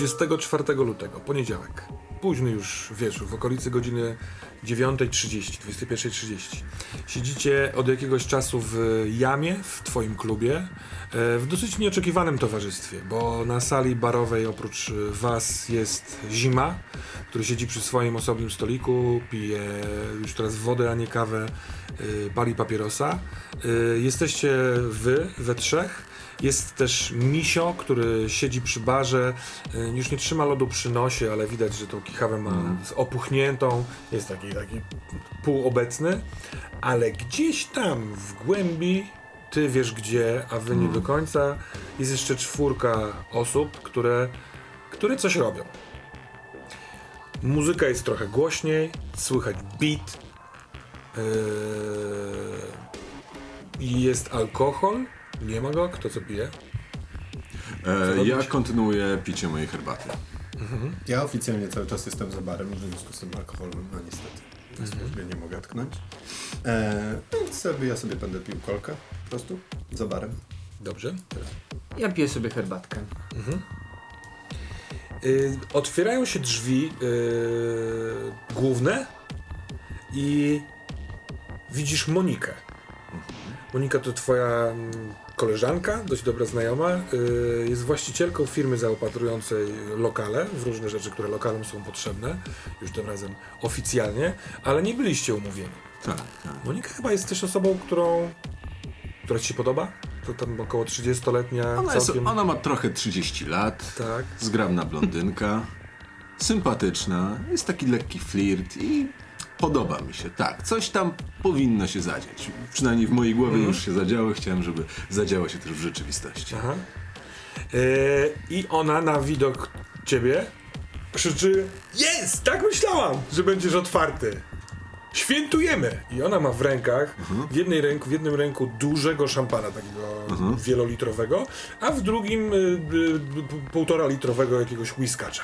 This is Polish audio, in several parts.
24 lutego, poniedziałek, późny już wieczór, w okolicy godziny 9.30, 21.30. Siedzicie od jakiegoś czasu w jamie w twoim klubie, e, w dosyć nieoczekiwanym towarzystwie, bo na sali barowej oprócz was jest Zima, który siedzi przy swoim osobnym stoliku, pije już teraz wodę, a nie kawę, e, pali papierosa. E, Jesteście wy we trzech. Jest też Misio, który siedzi przy barze, y, już nie trzyma lodu przy nosie, ale widać, że tą kichawę ma z opuchniętą, jest taki, taki półobecny, ale gdzieś tam w głębi, ty wiesz gdzie, a wy nie do końca, jest jeszcze czwórka osób, które, które coś robią. Muzyka jest trochę głośniej, słychać beat, yy, i jest alkohol, nie ma go, kto co pije? E, ja kontynuuję picie mojej herbaty. Ja oficjalnie cały czas jestem za barem, w związku z tym alkoholem, no niestety. Na służbie nie mogę tknąć. E, więc sobie, ja sobie będę pił kolkę po prostu za barem. Dobrze. Ja piję sobie herbatkę. Y, otwierają się drzwi y, główne i widzisz Monikę. Monika to twoja mm, koleżanka, dość dobra znajoma. y, jest właścicielką firmy zaopatrującej lokale w różne rzeczy, które lokalom są potrzebne. Już tym razem oficjalnie, ale nie byliście umówieni. Tak, tak. Monika chyba jest też osobą, którą... która ci się podoba? To tam około 30-letnia, Ona, jest, całkiem... ona ma trochę 30 lat, Tak. zgrabna blondynka, sympatyczna, jest taki lekki flirt i podoba mi się. Tak, coś tam powinno się zadziać. Przynajmniej w mojej głowie już się zadziało, chciałem, żeby zadziało się też w rzeczywistości. Aha. Yy, I ona na widok ciebie krzyczy Jest! Tak myślałam, że będziesz otwarty. Świętujemy! I ona ma w rękach, w, jednej ręku, w jednym ręku dużego szampana takiego wielolitrowego, a w drugim y, y, półtora litrowego jakiegoś whiskacza.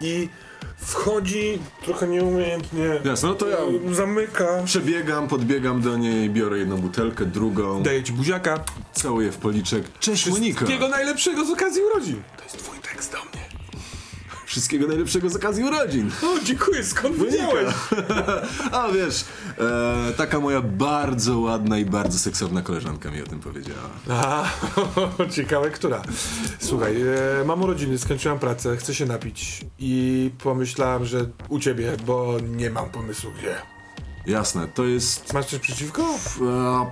I wchodzi trochę nieumiejętnie, Jasne, no to ja y, zamyka, przebiegam, podbiegam do niej, biorę jedną butelkę, drugą, daje ci buziaka. całuję w policzek. Cześć Monika! Wszystkiego najlepszego z okazji urodzin. To jest twój tekst do mnie. Wszystkiego najlepszego z okazji urodzin! O, dziękuję, skąd wiedziałeś? A wiesz, e, taka moja bardzo ładna i bardzo seksowna koleżanka mi o tym powiedziała. A, ciekawe, która. Słuchaj, e, mam urodziny, skończyłam pracę, chcę się napić i pomyślałam, że u ciebie, bo nie mam pomysłu gdzie. Jasne, to jest... Masz coś przeciwko? E,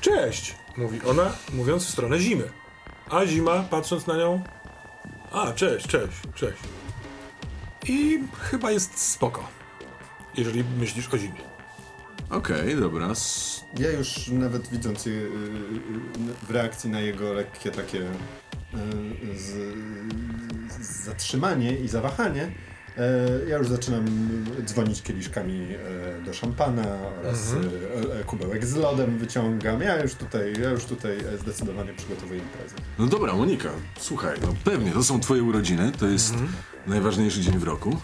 Cześć, mówi ona, mówiąc w stronę zimy. A zima, patrząc na nią, a, cześć, cześć, cześć. I chyba jest spoko, jeżeli myślisz o zimie. Okej, dobra. S- Ja już nawet widząc je, y, y, w reakcji na jego lekkie takie y, z, z, zatrzymanie i zawahanie, ja już zaczynam dzwonić kieliszkami e, do szampana oraz e, e, kubełek z lodem wyciągam. Ja już tutaj, ja już tutaj e, zdecydowanie przygotowuję imprezę. No dobra, Monika, słuchaj, no pewnie, to są twoje urodziny, to jest najważniejszy dzień w roku.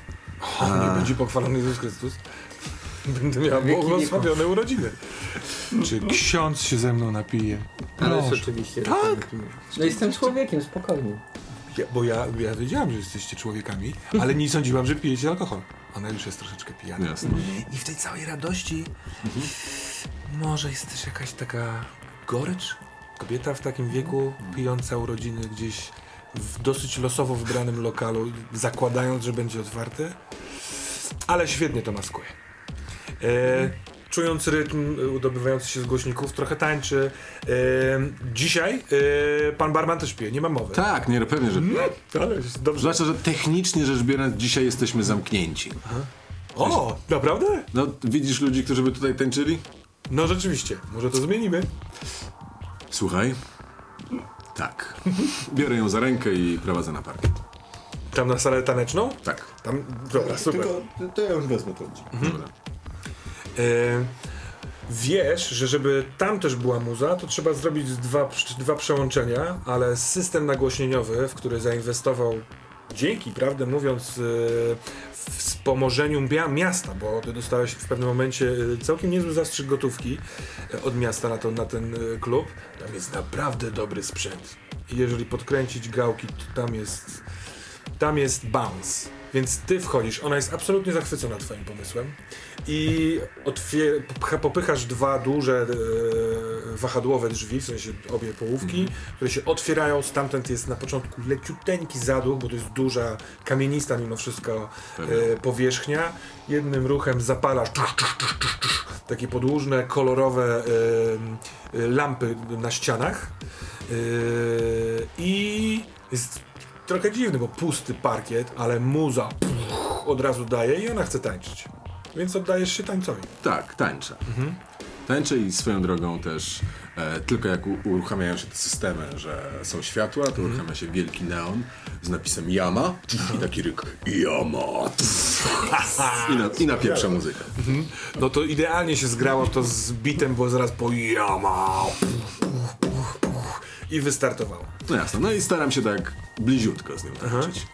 O, nie będzie pochwalony Jezus Chrystus. Będę miał błogosławione urodziny. Czy ksiądz się ze mną napije? Ale oczywiście. Tak. No jestem człowiekiem, spokojnie. Ja, bo ja, ja wiedziałam, że jesteście człowiekami, ale nie sądziłam, że pijecie alkohol. Ona już jest troszeczkę pijana. Jasne. I w tej całej radości może jest też jakaś taka gorycz? Kobieta w takim wieku pijąca urodziny gdzieś w dosyć losowo wybranym lokalu, zakładając, że będzie otwarte. Ale świetnie to maskuje. E, czując rytm e, udobywający się z głośników, trochę tańczy. E, dzisiaj e, pan barman też pije, nie ma mowy. Tak, nie, pewnie, że... Ale jest dobrze. Zwłaszcza, że technicznie rzecz biorąc dzisiaj jesteśmy zamknięci. O, naprawdę? No, widzisz ludzi, którzy by tutaj tańczyli? No rzeczywiście, może to zmienimy. Słuchaj. Tak. Biorę ją za rękę i prowadzę na parkiet. Tam na salę taneczną? Tak. Tam, dobra, super. Tylko to ja już wezmę to ludzi. Dobra. E, wiesz, że żeby tam też była muza, to trzeba zrobić dwa, dwa przełączenia, ale system nagłośnieniowy, w który zainwestował dzięki, prawdę mówiąc, w wspomożeniu mia- miasta, bo ty dostałeś w pewnym momencie e, całkiem niezły zastrzyk gotówki od miasta na, to, na ten klub. Tam jest naprawdę dobry sprzęt. jeżeli podkręcić gałki, to tam jest, tam jest bounce. Więc ty wchodzisz, ona jest absolutnie zachwycona twoim pomysłem. I popychasz dwa duże e, wahadłowe drzwi, w sensie obie połówki, które się otwierają, stamtąd jest na początku leciuteńki zadół, bo to jest duża, kamienista mimo wszystko e, powierzchnia. Jednym ruchem zapalasz tusz, tusz, tusz, tusz, tusz, takie podłużne, kolorowe e, e, lampy na ścianach. E, i jest trochę dziwny, bo pusty parkiet, ale muza pff, od razu daje i ona chce tańczyć. Więc oddajesz się tańcowi. Tak, tańczę. Tańczę i swoją drogą też e, tylko jak u, uruchamiają się te systemy, że są światła, to uruchamia się wielki neon z napisem Yama. I taki ryk Yama i, na, i napieprza muzykę. No to idealnie się zgrało to z bitem, bo zaraz po jama i wystartowało. No jasne, no i staram się tak bliziutko z nim tańczyć.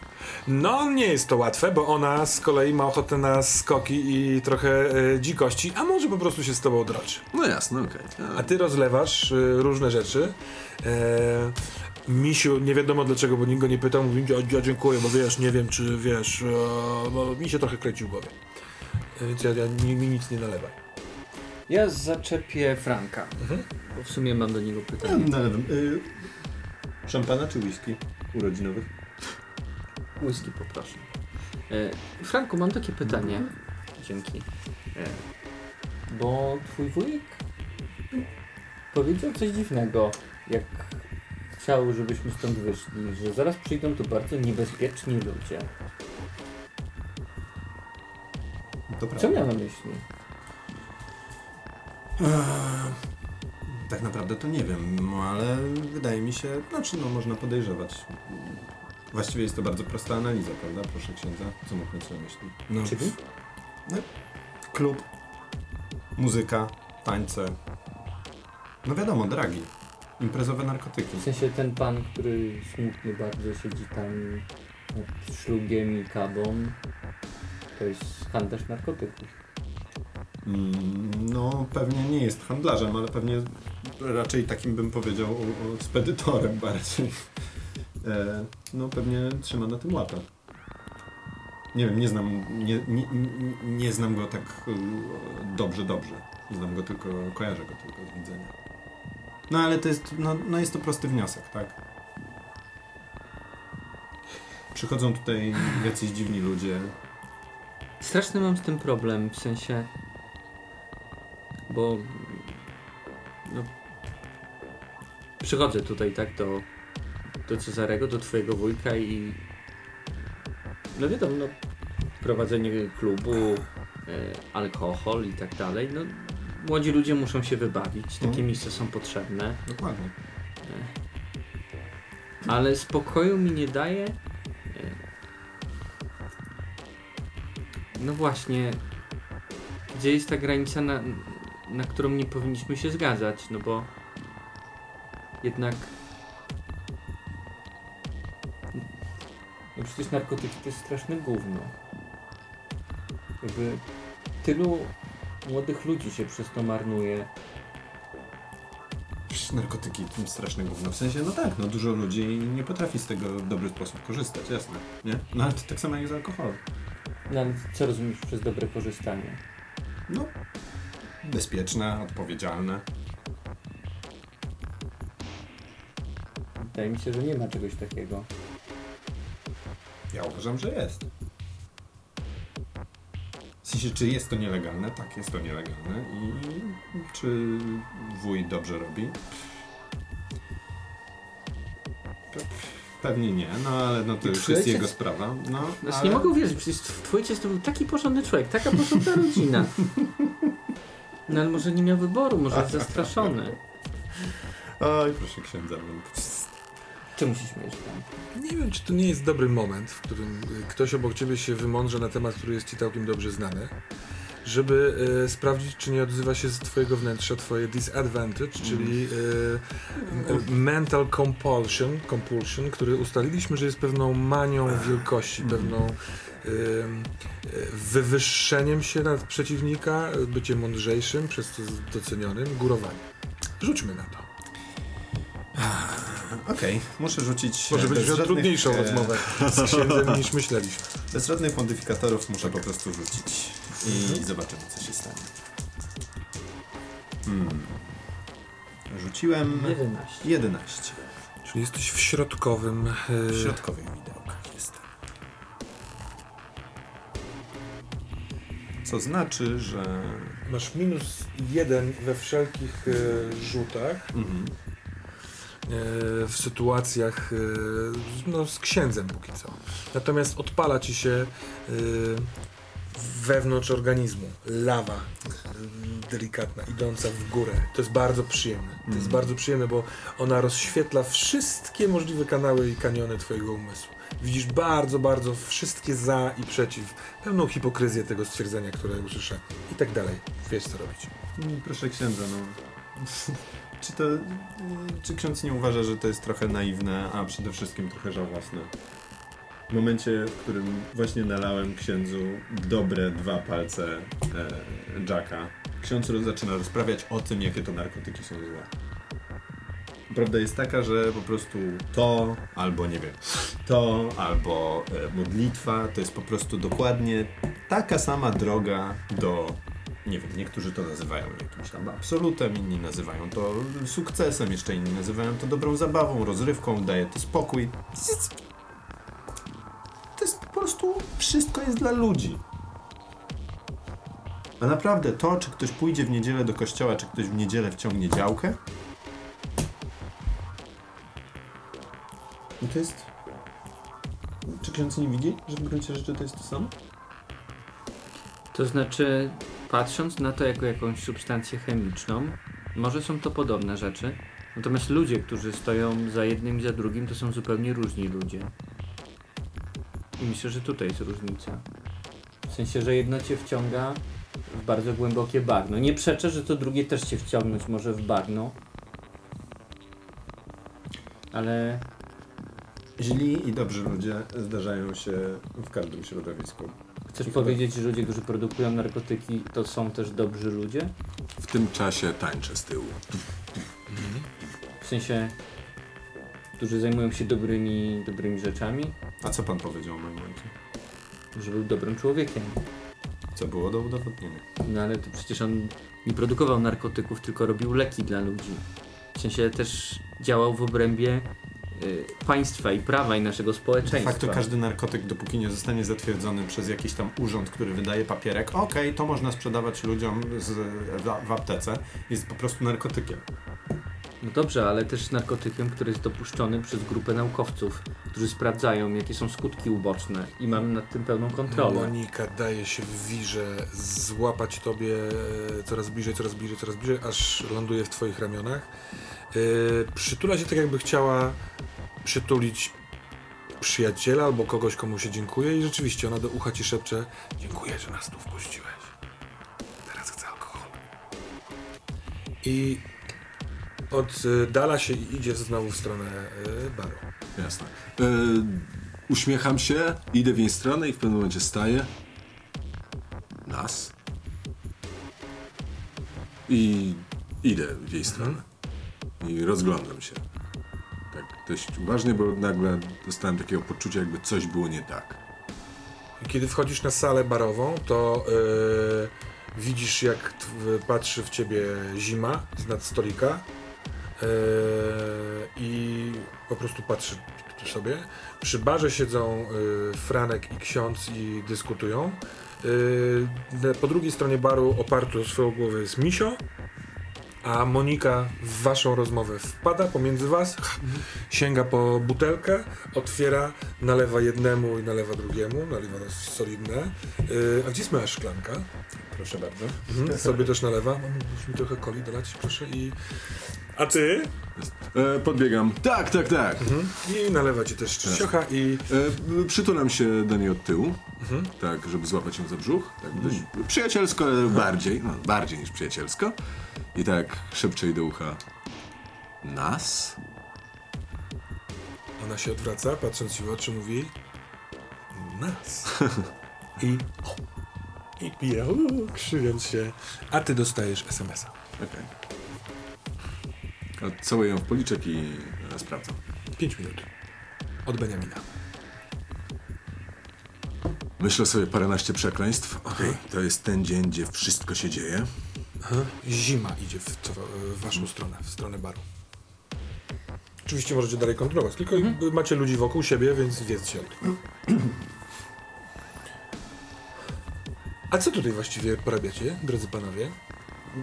No nie jest to łatwe, bo ona z kolei ma ochotę na skoki i trochę e, dzikości, a może po prostu się z tobą droczy. No jasne, okej. A ty rozlewasz y, różne rzeczy. E, misiu, nie wiadomo dlaczego, bo nikt go nie pytał, mówi, ja, dziękuję, bo wiesz, nie wiem czy wiesz, e, bo mi się trochę kręci w głowie. E, Więc ja, ja, mi, mi nic nie nalewa. Ja zaczepię Franka, bo w sumie mam do niego pytanie. No, y, szampana czy whisky urodzinowych? Whisky poproszę. E, Franku, mam takie pytanie. Dzięki. E, bo twój wujek powiedział coś dziwnego, jak chciał, żebyśmy stąd wyszli, że zaraz przyjdą tu bardzo niebezpieczni ludzie. To Co miał na myśli? Tak naprawdę to nie wiem, no ale wydaje mi się, znaczy no można podejrzewać. Właściwie jest to bardzo prosta analiza, prawda? Proszę księdza, co mógł mieć na myśli? No, Czyli? klub, muzyka, tańce. No wiadomo, dragi. Imprezowe narkotyki. W sensie ten pan, który smutny bardzo siedzi tam nad szlugiem i kabą, to jest handlarz narkotyków. Mm, No pewnie nie jest handlarzem, ale pewnie raczej takim bym powiedział spedytorem bardziej. E, no pewnie trzyma na tym łapę. Nie wiem, nie znam, nie, nie, nie- nie znam go tak e, dobrze, dobrze. Znam go tylko, kojarzę go tylko z widzenia. No ale to jest, no, no jest to prosty wniosek, tak? Przychodzą tutaj jacyś dziwni ludzie. Straszny mam z tym problem, w sensie, bo no, przychodzę tutaj tak do, do Cezarego, do twojego wujka i no wiadomo, no, prowadzenie klubu, e, alkohol i tak dalej, no młodzi ludzie muszą się wybawić, takie Mhm. miejsca są potrzebne, Dokładnie. ale spokoju mi nie daje. e, No właśnie, gdzie jest ta granica, na, na którą nie powinniśmy się zgadzać, no bo jednak. No przecież narkotyki to jest straszne gówno. Jakby tylu młodych ludzi się przez to marnuje. Przecież narkotyki to straszne gówno. W sensie, no tak, no dużo ludzi nie potrafi z tego w dobry sposób korzystać, jasne. Nie? No ale to tak samo jak z alkoholem. No ale co rozumiesz przez dobre korzystanie? No, bezpieczne, odpowiedzialne. Wydaje mi się, że nie ma czegoś takiego. Ja uważam, że jest. W sensie, czy jest to nielegalne? Tak, jest to nielegalne. I czy wuj dobrze robi? Pe- Pewnie nie, no ale no to już jest jego sprawa. No, Znaczy ale... nie mogę uwierzyć, przecież twój ojciec to był taki porządny człowiek, taka porządna rodzina. No ale może nie miał wyboru, może jest zastraszony. Oj, proszę księdza. no. Czemu się śmiesz tam? Nie wiem, czy to nie jest dobry moment, w którym y, ktoś obok ciebie się wymądrze na temat, który jest ci całkiem dobrze znany, żeby y, sprawdzić, czy nie odzywa się z twojego wnętrza twoje disadvantage, czyli y, m- mental compulsion, compulsion, który ustaliliśmy, że jest pewną manią wielkości, pewną y, wywyższeniem się nad przeciwnika, byciem mądrzejszym, przez to docenionym, górowaniem. Rzućmy na to. Okej, muszę rzucić... Może e, miał żadnych, trudniejszą e, rozmowę z księdzem niż myśleliśmy. Bez żadnych modyfikatorów muszę po prostu rzucić. I zobaczymy, co się stanie. Hmm. Rzuciłem 11. 11. Czyli jesteś w środkowym... W e, środkowych widełkach jestem. Co znaczy, że... Masz minus jeden we wszelkich e, rzutach. Mhm. e, w sytuacjach no, z księdzem póki co. Natomiast odpala ci się wewnątrz organizmu lawa e, delikatna, idąca w górę. To jest bardzo przyjemne. To jest Mhm. bardzo przyjemne, bo ona rozświetla wszystkie możliwe kanały i kaniony twojego umysłu. Widzisz bardzo, bardzo wszystkie za i przeciw. Pełną hipokryzję tego stwierdzenia, które usłyszę. I tak dalej. Wiesz co robić. Mm, Proszę księdza, no. Czy to. Czy ksiądz nie uważa, że to jest trochę naiwne, a przede wszystkim trochę żałosne? W momencie, w którym właśnie nalałem księdzu dobre dwa palce e, Jacka, ksiądz roz, zaczyna rozprawiać o tym, jakie to narkotyki są złe. Prawda jest taka, że po prostu to, albo nie wiem, to, albo e, modlitwa, to jest po prostu dokładnie taka sama droga do nie wiem, niektórzy to nazywają jakimś tam absolutem, inni nazywają to sukcesem, jeszcze inni nazywają to dobrą zabawą, rozrywką, daje to spokój. Po prostu, wszystko jest dla ludzi. A naprawdę to, czy ktoś pójdzie w niedzielę do kościoła, czy ktoś w niedzielę wciągnie działkę, no to jest... Czy ksiądz nie widzi, że w gruncie rzeczy to jest to samo? To znaczy, patrząc na to jako jakąś substancję chemiczną, może są to podobne rzeczy, natomiast ludzie, którzy stoją za jednym i za drugim, to są zupełnie różni ludzie. I myślę, że tutaj jest różnica. W sensie, że jedno cię wciąga w bardzo głębokie bagno. Nie przeczę, że to drugie też cię wciągnąć może w bagno. Ale Źli i dobrzy ludzie zdarzają się w każdym środowisku. chcesz I chyba- powiedzieć, że ludzie, którzy produkują narkotyki, to są też dobrzy ludzie? W tym czasie tańczę z tyłu. W sensie, którzy zajmują się dobrymi, dobrymi rzeczami, A co pan powiedział o moim ojcu? że był dobrym człowiekiem. Co było do udowodnienia? No ale to przecież on nie produkował narkotyków, tylko robił leki dla ludzi. W sensie też działał w obrębie państwa i prawa i naszego De społeczeństwa. facto każdy narkotyk, dopóki nie zostanie zatwierdzony przez jakiś tam urząd, który wydaje papierek, okej, to można sprzedawać ludziom z, w, w aptece, jest po prostu narkotykiem. No dobrze, ale też narkotykiem, który jest dopuszczony przez grupę naukowców, którzy sprawdzają, jakie są skutki uboczne i mam nad tym pełną kontrolę. Monika daje się w wirze złapać tobie e, coraz bliżej, coraz bliżej, coraz bliżej, aż ląduje w twoich ramionach. E, przytula się tak, jakby chciała przytulić przyjaciela albo kogoś, komu się dziękuje i rzeczywiście ona do ucha ci szepcze dziękuję, że nas tu wpuściłeś. Teraz chcę alkoholu. I oddala się i idzie znowu w stronę e, baru. Jasne. E, uśmiecham się, idę w jej stronę i w pewnym momencie staję. Nas. I idę w jej stronę. I rozglądam się. Dość uważnie, bo nagle dostałem takiego poczucia, jakby coś było nie tak. Kiedy wchodzisz na salę barową, to yy, widzisz, jak patrzy w ciebie zima z nad stolika yy, i po prostu patrzy sobie. Przy barze siedzą yy, Franek i ksiądz i dyskutują. Po drugiej stronie baru oparty o swoją głowę jest Misio, a Monika w waszą rozmowę wpada pomiędzy was, sięga po butelkę, otwiera, nalewa jednemu i nalewa drugiemu, nalewa nas solidne. Yy, a gdzie jest moja szklanka? Proszę bardzo. Mhm, sobie też nalewa. Możesz mi trochę coli dolać, proszę. I... A ty? E, podbiegam. Tak, tak, tak. Mhm. I nalewa ci też czciocha i... E, przytulam się do niej od tyłu, Mhm. tak, żeby złapać ją za brzuch. Tak, dość przyjacielsko, ale bardziej, no, bardziej niż przyjacielsko. I tak szepczę jej do ucha. Nas? Ona się odwraca, patrząc w oczy, mówi... Nas. I... I pije, krzywiąc się. A ty dostajesz SMS-a. Okej. Okay. Całuję ją w policzek i e, sprawdzam. 5 minut. Od Beniamina. Myślę sobie paręnaście przekleństw. Okej. To jest ten dzień, gdzie wszystko się dzieje. Aha. Zima idzie w, w waszą stronę, w stronę baru. Oczywiście możecie dalej kontynuować, tylko macie ludzi wokół siebie, więc wiedzcie o tym. A co tutaj właściwie porabiacie, drodzy panowie?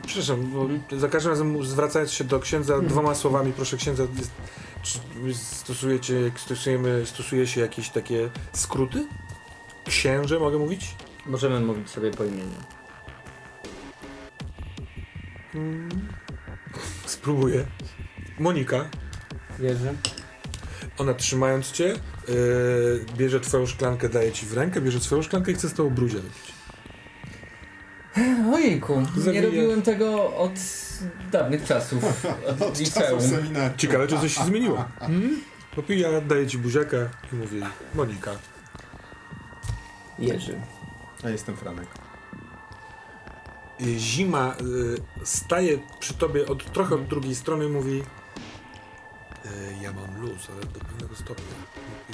Przepraszam, bo za każdym razem zwracając się do księdza dwoma słowami, proszę księdza, stosujecie, stosujemy, stosuje się jakieś takie skróty? Księże mogę mówić? Możemy mówić sobie po imieniu. Spróbuję. Monika, Wierzę. Ona trzymając cię, yy, bierze twoją szklankę, daje ci w rękę, bierze twoją szklankę i chce z tobą brudzie wypić. Ojejku, nie Zawija- robiłem tego od dawnych czasów, od Od liceum. czasów seminarium. Ciekawe, czy coś się zmieniło. Hmm? Popija, daje ci buziaka i mówi Monika. Jerzy. A jestem Franek. Y, Zima y, staje przy tobie od, trochę od drugiej strony i mówi y, ja mam luz, ale do pewnego stopnia.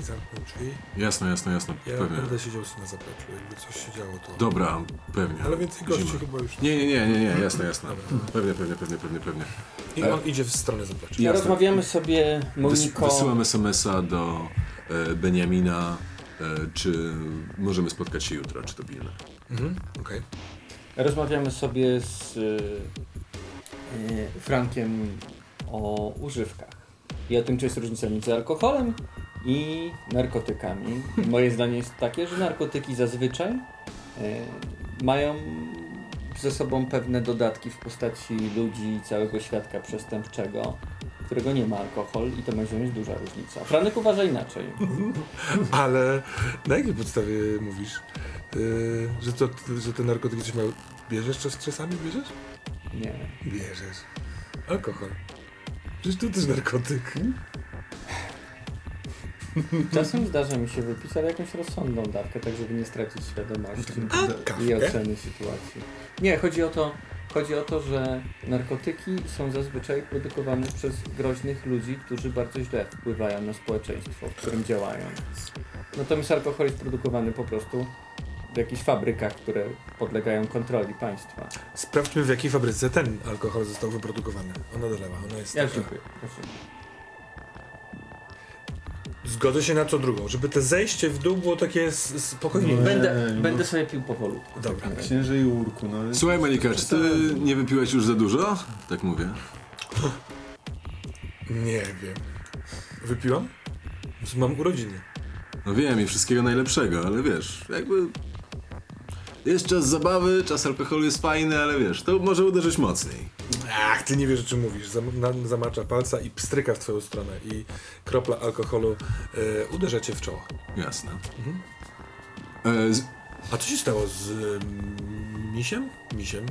I zamknął drzwi. Jasne, jasne, jasne. Ja Pewnie. będę siedział na zapleczu, jakby coś się działo to... Dobra, pewnie. Ale więcej gości Zima. chyba już Nie, nie, nie, nie, nie, jasne, jasne. Pewnie, pewnie, pewnie, pewnie, pewnie. I on idzie w stronę zaplecza. Jasne. Rozmawiamy sobie, Wys Moniko. wysyłam SMS-a do e, Beniamina, e, czy możemy spotkać się jutro, czy to pilne. Mhm, okej. Rozmawiamy sobie z y, y, Frankiem o używkach i o tym, czy jest różnica między alkoholem i narkotykami. Moje zdanie jest takie, że narkotyki zazwyczaj y, mają ze sobą pewne dodatki w postaci ludzi i całego świadka przestępczego, którego nie ma alkohol i to moim zdaniem jest duża różnica. Franek uważa inaczej. Ale na jakiej podstawie mówisz? Yy, że, to, że te narkotyki coś mają... Bierzesz czas, czasami? Bierzesz? Nie. Bierzesz. Alkohol. Przecież to też narkotyk. Czasem zdarza mi się wypić, ale jakąś rozsądną dawkę, tak żeby nie stracić świadomości i oceny sytuacji. Nie, chodzi o to, chodzi o to, że narkotyki są zazwyczaj produkowane przez groźnych ludzi, którzy bardzo źle wpływają na społeczeństwo, w którym działają. Natomiast alkohol jest produkowany po prostu w jakichś fabrykach, które podlegają kontroli państwa. Sprawdźmy w jakiej fabryce ten alkohol został wyprodukowany. Ona dolewa, ona jest Ja taka... dziękuję. Proszę. Zgodzę się na co drugą, żeby te zejście w dół było takie s- spokojniejsze. Nie, Będę, no. będę sobie pił powolutku. Dobra. Księże Jurku, no. Słuchaj, Malika, czy ty nie wypiłeś już za dużo? Tak mówię. Nie wiem. Wypiłam? Mam urodziny. No wiem i wszystkiego najlepszego, ale wiesz, jakby... Jest czas zabawy, czas alkoholu jest fajny, ale wiesz, to może uderzyć mocniej. Ach, ty nie wiesz o czym mówisz. Zam, na, zamacza palca i pstryka w twoją stronę i kropla alkoholu e, uderza cię w czoło. Jasne. Mhm. E, z... A co się stało z misiem? Misiem.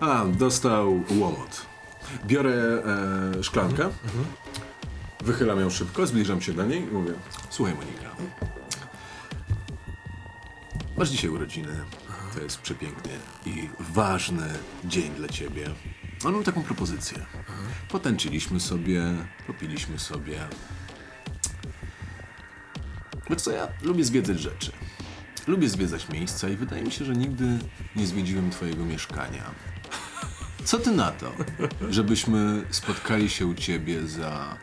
A, dostał łomot. Biorę e, szklankę, wychylam ją szybko, zbliżam się do niej i mówię Słuchaj Monika, masz dzisiaj urodziny, to jest przepiękny i ważny dzień dla ciebie. Ale mam taką propozycję. Potęczyliśmy sobie, popiliśmy sobie. Wiesz co, ja lubię zwiedzać rzeczy. Lubię zwiedzać miejsca i wydaje mi się, że nigdy nie zwiedziłem twojego mieszkania. Co ty na to, żebyśmy spotkali się u ciebie za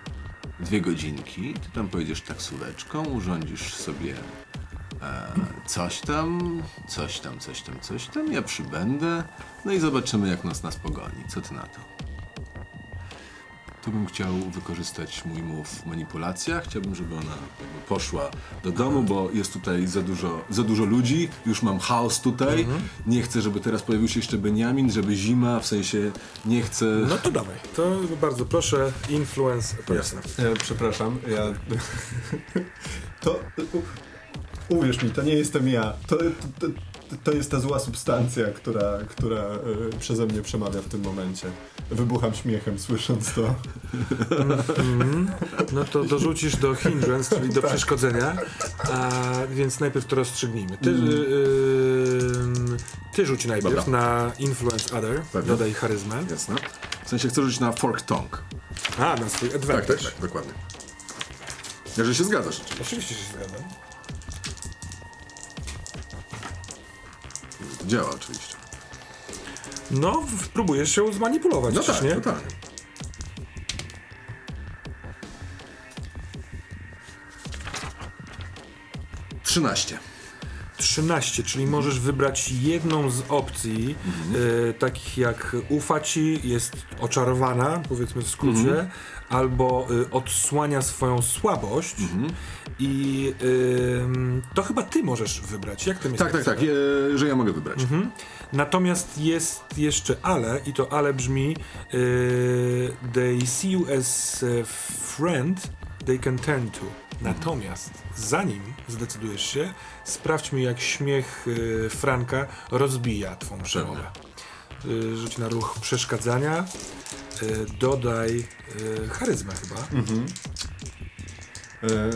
dwie godzinki? Ty tam pojedziesz taksóweczką, urządzisz sobie coś tam, coś tam, coś tam, coś tam. Ja przybędę, no i zobaczymy, jak nas nas pogoni. Co ty na to? Tu bym chciał wykorzystać mój move w manipulacjach. Chciałbym, żeby ona jakby poszła do domu, bo jest tutaj za dużo, za dużo ludzi. Już mam chaos tutaj. Nie chcę, żeby teraz pojawił się jeszcze Beniamin, żeby zima, w sensie nie chcę... No to dawaj. To bardzo proszę. Influence. Jasne. E, przepraszam, ja... To... Uwierz mi, to nie jestem ja. To, to, to, to jest ta zła substancja, która, która e, przeze mnie przemawia w tym momencie. Wybucham śmiechem, słysząc to. Mhm. No to dorzucisz do hindrance, czyli do Tak. przeszkodzenia. A, więc najpierw to rozstrzygnijmy. Ty, Mm. y, ty rzuć najpierw Dobra. na influence other. Pewnie. Dodaj charyzmę. Jasne. W sensie chcę rzucić na fork tongue. A, na swój Tak, advantage. tak, tak, dokładnie. Jeżeli się zgadzasz. Oczywiście się zgadzam. Działa oczywiście. No, próbujesz się zmanipulować, No tak, nie? no tak. Trzynaście. 13, czyli możesz wybrać jedną z opcji, e, takich jak ufa ci, jest oczarowana, powiedzmy w skrócie, albo e, odsłania swoją słabość i ym, to chyba ty możesz wybrać. Jak ty Tak, tak, tak, e, że ja mogę wybrać. Mhm. Natomiast jest jeszcze ale, i to ale brzmi y, They see you as a friend they can turn to. Natomiast zanim zdecydujesz się, sprawdźmy jak śmiech y, Franka rozbija twą przemowę. Y, rzuć na ruch przeszkadzania. Y, dodaj y, charyzmę chyba. E,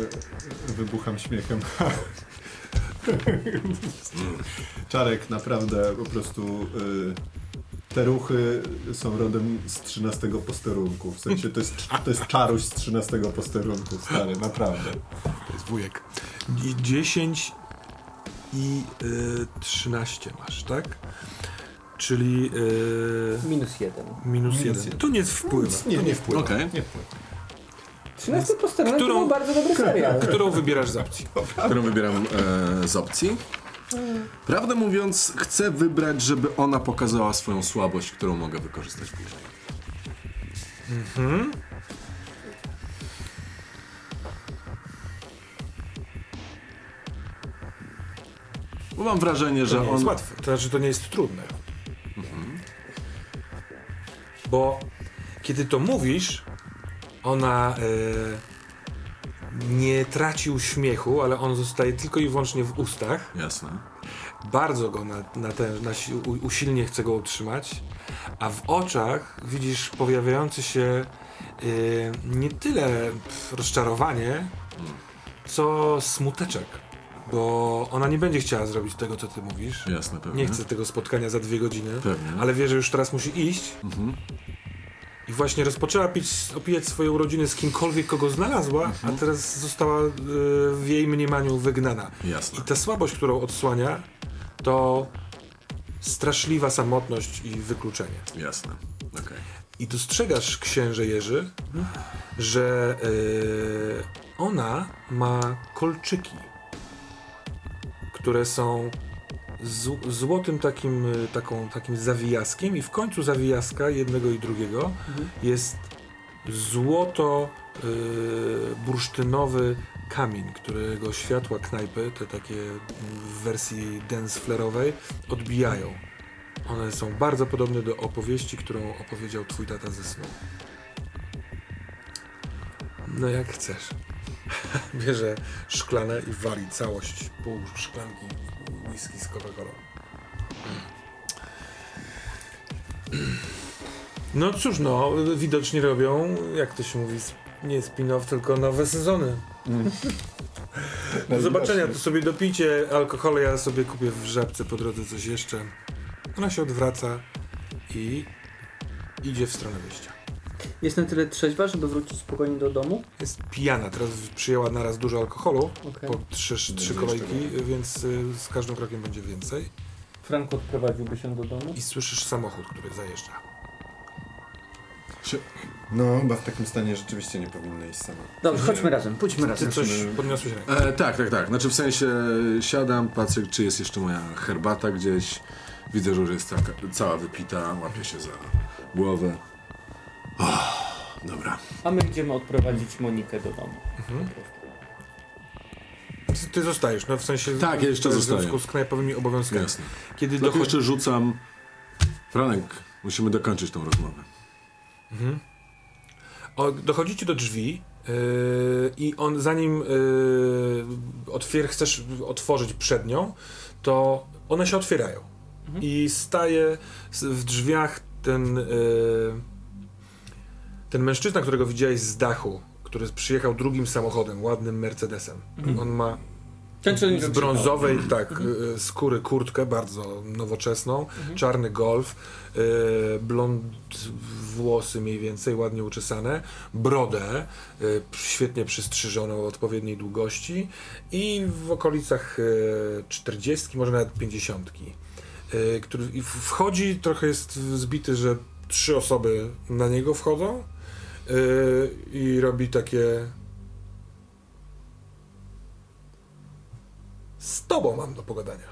wybucham śmiechem. Czarek naprawdę po prostu y, te ruchy są rodem z 13 posterunku. W sensie to jest, to jest czaruś z 13 posterunku, stary, naprawdę. To jest wujek. I 10 i y, 13 masz, tak? Czyli y, Minus jeden. minus Minus 1. jeden. To nie wpływa. Nie, to nie nie wpływa. Okej. Nie wpływa. 13 posterunek Którą- to był bardzo dobry serial. Którą wybierasz z opcji? Którą wybieram e, z opcji. Prawdę mówiąc, chcę wybrać, żeby ona pokazała swoją słabość, którą mogę wykorzystać później. Bo mam wrażenie, To że nie jest on. łatwe. To znaczy, to nie jest trudne. Bo kiedy to mówisz, ona e, nie traci uśmiechu, ale on zostaje tylko i wyłącznie w ustach. Jasne. Bardzo go na, na ten, na, usilnie chce go utrzymać, a w oczach widzisz pojawiający się y, nie tyle rozczarowanie, co smuteczek. Bo ona nie będzie chciała zrobić tego, co ty mówisz. Jasne, pewnie. Nie chce tego spotkania za dwie godziny, Pewnie. ale wie, że już teraz musi iść. Mhm. I właśnie rozpoczęła pić, opijać swoje urodziny z kimkolwiek, kogo znalazła, Mhm. a teraz została y, w jej mniemaniu wygnana. Jasne. I ta słabość, którą odsłania, to straszliwa samotność i wykluczenie. Jasne. Okej. I dostrzegasz, księże Jerzy, że y, ona ma kolczyki, które są z, złotym takim, y, taką, takim zawijaskiem i w końcu zawijaska jednego i drugiego jest złoto y, bursztynowy kamień, którego światła knajpy, te takie mm, w wersji dance flare'owej, odbijają. One są bardzo podobne do opowieści, którą opowiedział twój tata ze snu. No jak chcesz. Bierze szklanę i wali całość pół szklanki whisky z Coca-Colą. No cóż, no, widocznie robią, jak to się mówi, nie spin-off, tylko nowe sezony. Do zobaczenia, to sobie dopijcie alkohol, ja sobie kupię w żabce po drodze coś jeszcze. Ona się odwraca i idzie w stronę wyjścia. Jest na tyle trzeźwa, żeby wrócić spokojnie do domu? Jest pijana, teraz przyjęła naraz dużo alkoholu, Okej. po trzy, trzy kolejki, więc y, z każdym krokiem będzie więcej. Frank odprowadziłby się do domu? I słyszysz samochód, który zajeżdża. No, chyba w takim stanie rzeczywiście nie powinna iść sama. Dobrze, chodźmy razem, pójdźmy Ty razem. coś podniosłeś rękę. E, tak, tak, tak. Znaczy w sensie siadam, patrzę, czy jest jeszcze moja herbata gdzieś. Widzę, że już jest taka, cała wypita, łapię się za głowę. Oh, dobra. A my idziemy odprowadzić Monikę do domu. Mhm. Ty, ty zostajesz, no w sensie Tak, ja jeszcze w zostaję. związku z knajpowymi obowiązkami. Jasne. Kiedy Tylko dochodzi... jeszcze rzucam. Franek, musimy dokończyć tą rozmowę. Mhm. O, dochodzicie do drzwi yy, i on zanim yy, otwier chcesz otworzyć przed nią, to one się otwierają. I staje w drzwiach ten, yy, ten mężczyzna, którego widziałeś z dachu, który przyjechał drugim samochodem, ładnym Mercedesem. On ma Ten, co z brązowej tak, y, skóry kurtkę, bardzo nowoczesną, czarny golf, y, blond włosy mniej więcej, ładnie uczesane, brodę, y, świetnie przystrzyżoną o odpowiedniej długości i w okolicach y, 40, może nawet 50. Y, który wchodzi, trochę jest zbity, że trzy osoby na niego wchodzą y, i robi takie z tobą mam do pogadania.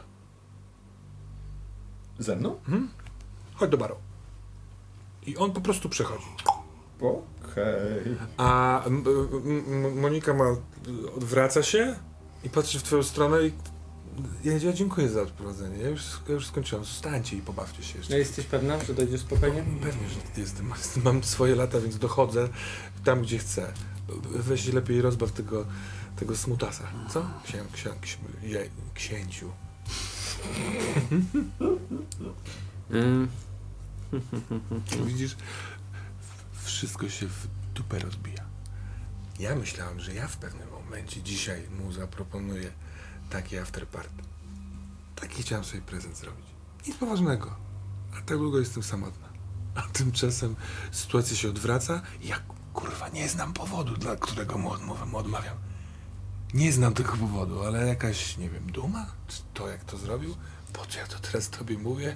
Ze mną? Chodź do baru. I on po prostu przechodzi. Okej. A m, m, Monika ma, odwraca się i patrzy w twoją stronę i ja, ja dziękuję za odprowadzenie. Ja już, ja już skończyłem. Zostańcie i pobawcie się jeszcze. No jesteś pewna, że dojdziesz spokojnie? Pewnie, że jestem. Mam swoje lata, więc dochodzę tam, gdzie chcę. Weź lepiej rozbaw tego, tego smutasa. Co? Księ, księ, księ, je, księciu. Widzisz, wszystko się w dupę rozbija. Ja myślałem, że ja w pewnym momencie dzisiaj mu zaproponuję takie afterparty. Taki chciałem sobie prezent zrobić. Nic poważnego. A tak długo jestem samotna. A tymczasem sytuacja się odwraca i ja kurwa nie znam powodu, dla którego mu, odmów, mu odmawiam. Nie znam tego powodu, ale jakaś, nie wiem, duma? Czy to jak to zrobił? Po co ja to teraz tobie mówię?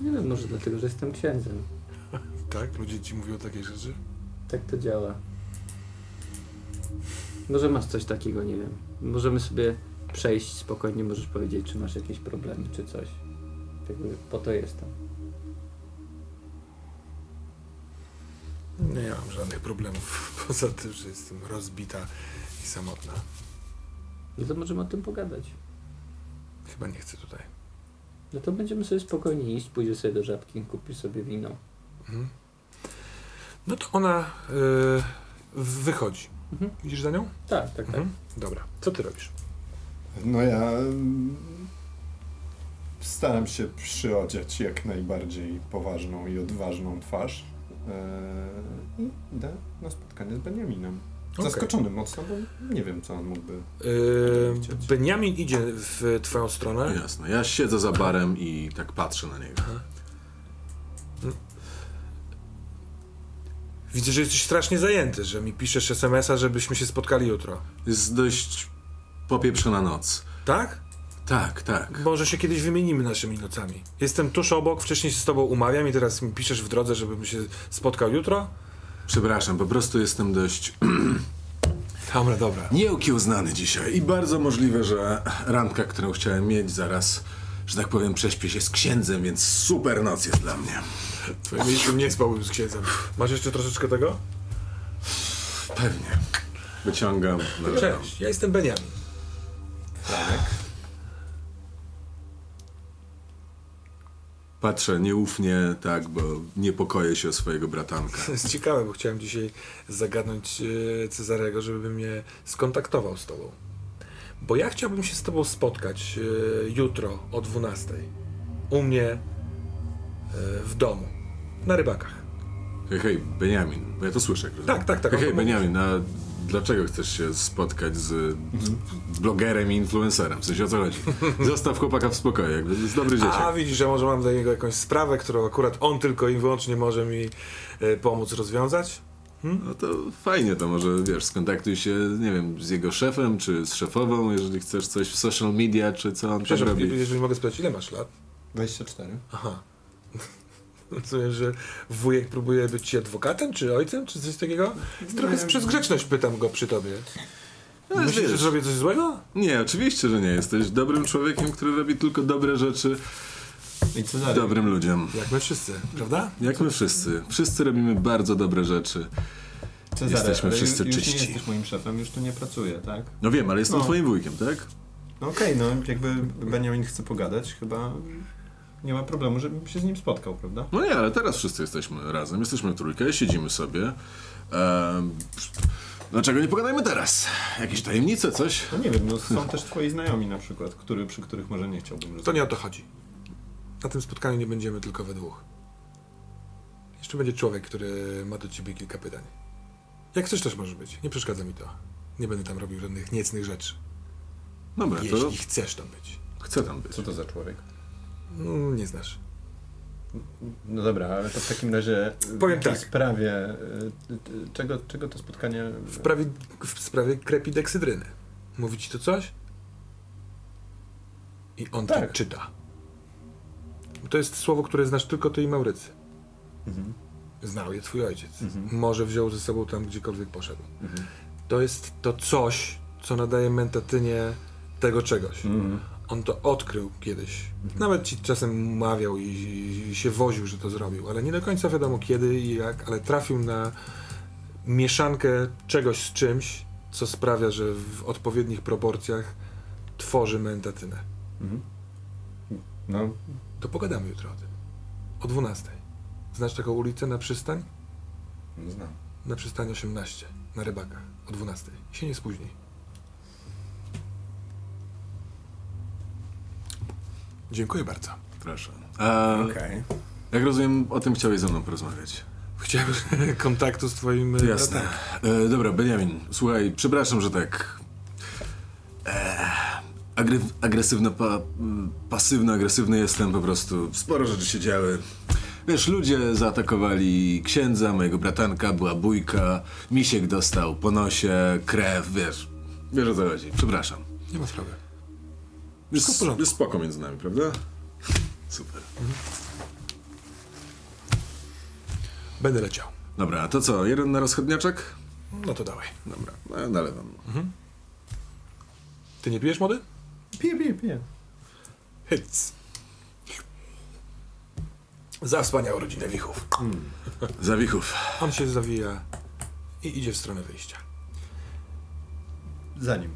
nie wiem, może dlatego, że jestem księdzem. Tak? Ludzie ci mówią takie rzeczy? Tak to działa. Może masz coś takiego, nie wiem. Możemy sobie przejść spokojnie, możesz powiedzieć, czy masz jakieś problemy, czy coś. Jakby po to jestem. Nie mam żadnych problemów, poza tym, że jestem rozbita i samotna. No to możemy o tym pogadać. Chyba nie chcę tutaj. No to będziemy sobie spokojnie iść, pójdziesz sobie do żabki, kupisz sobie wino. Mhm. No to ona y, wychodzi. Mhm. Widzisz za nią? Tak, tak, tak. Mhm. Dobra. Co ty robisz? No ja mm, staram się przyodziać jak najbardziej poważną i odważną twarz eee, i idę na spotkanie z Beniaminem. Okej. Zaskoczony mocno, bo nie wiem, co on mógłby... Y, Chcieć. Beniamin idzie w twoją stronę. Jasne. Ja siedzę za barem i tak patrzę na niego. Widzę, że jesteś strasznie zajęty, że mi piszesz SMS-a, żebyśmy się spotkali jutro. Jest dość popieprzona noc. Tak? Tak, tak. Może się kiedyś wymienimy naszymi nocami. Jestem tuż obok, wcześniej się z tobą umawiam i teraz mi piszesz w drodze, żebym się spotkał jutro? Przepraszam, po prostu jestem dość Dobra, dobra. nieokiełznany dzisiaj i bardzo możliwe, że randka, którą chciałem mieć zaraz, że tak powiem, prześpię się z księdzem, więc super noc jest dla mnie. W twoim miejscu nie spałbym z księdzem. Masz jeszcze troszeczkę tego? Pewnie. Wyciągam. Cześć, ja jestem Beniamin. Franek? Patrzę nieufnie, tak, bo niepokoję się o swojego bratanka. To jest ciekawe, bo chciałem dzisiaj zagadnąć e, Cezarego, żeby mnie skontaktował z tobą. Bo ja chciałbym się z tobą spotkać e, jutro o 12 u mnie e, w domu, na rybakach. Hej, hej, Beniamin, bo ja to słyszę. Tak, tak, tak, Hej, hej to Beniamin, a dlaczego chcesz się spotkać z blogerem i influencerem? W sensie o co chodzi? Zostaw chłopaka w spokoju, jakby jest dobry A dzieciak. widzisz, że może mam dla niego jakąś sprawę, którą akurat on tylko i wyłącznie może mi e, pomóc rozwiązać? No to fajnie, to może wiesz, skontaktuj się, nie wiem, z jego szefem, czy z szefową, jeżeli chcesz coś w social media, czy co on tam Przepraszam, robi. jeżeli mogę spytać, ile masz lat? 24. Aha. Rozumiem, że wujek próbuje być ci adwokatem, czy ojcem, czy coś takiego? Trochę z- przez grzeczność pytam go przy tobie. Ale Myślisz, że wiesz, zrobię coś złego? Nie, oczywiście, że nie. Jesteś dobrym człowiekiem, który robi tylko dobre rzeczy I Cezary, dobrym ludziom. Jak my wszyscy, prawda? Jak my wszyscy. Wszyscy robimy bardzo dobre rzeczy. Cezary, jesteśmy ale wszyscy już czyści. nie jesteś moim szefem, już tu nie pracuję, tak? No wiem, ale jestem No. twoim wujkiem, tak? No okej, no jakby Beniamin chce pogadać, chyba nie ma problemu, żebym się z nim spotkał, prawda? No nie, ale teraz wszyscy jesteśmy razem, jesteśmy w trójkę, siedzimy sobie. Ehm, dlaczego nie pogadajmy teraz? Jakieś tajemnice, coś? No nie wiem, no są też twoi znajomi na przykład, który, przy których może nie chciałbym rozmawiać. To nie o to chodzi. Na tym spotkaniu nie będziemy tylko we dwóch. Jeszcze będzie człowiek, który ma do ciebie kilka pytań. Jak chcesz też może być. Nie przeszkadza mi to. Nie będę tam robił żadnych niecnych rzeczy. Dobra, to Jeśli chcesz tam być. chcę tam być. Co to za człowiek? Mm, nie znasz. No dobra, ale to w takim razie w Powiem jakiej tak. sprawie, y, czego, czego to spotkanie... W, prawie, w sprawie krepideksidryny. Mówi ci to coś? I on Tak. ci czyta. To jest słowo, które znasz tylko ty i Maurycy. Mhm. Znał je twój ojciec. Mhm. Może wziął ze sobą tam gdziekolwiek poszedł. Mhm. To jest to coś, co nadaje mentatynie tego czegoś. Mhm. On to odkrył kiedyś. Nawet ci czasem mawiał i, i się woził, że to zrobił, ale nie do końca wiadomo kiedy i jak, ale trafił na mieszankę czegoś z czymś, co sprawia, że w odpowiednich proporcjach tworzy mentatynę. Mhm. No, To pogadamy jutro o tym. O 12. Znasz taką ulicę na przystań? znam. Na przystań 18, na rybakach. O 12. Się nie spóźnij. Dziękuję bardzo. Proszę. A, Okej. Jak rozumiem, o tym chciałeś ze mną porozmawiać. Chciałem kontaktu z twoim e, Jasne. E, dobra, Benjamin, słuchaj, przepraszam, że tak. E, agry, agresywno, pa, m, pasywno-agresywny jestem po prostu. Sporo rzeczy się działy. Wiesz, ludzie zaatakowali księdza, mojego bratanka, była bójka, misiek dostał po nosie, krew, wiesz. Wiesz o co chodzi. Przepraszam. Nie ma sprawy. Jest, jest spoko między nami, prawda? Super. Będę leciał. Dobra, a to co, jeden na rozchodniaczek? No to dawaj. Dobra, no, nalewam. Ty nie pijesz mody? Piję, piję, piję. Hyc. Za wspaniałą rodzinę wichów. Zawichów. On się zawija i idzie w stronę wyjścia. Zanim.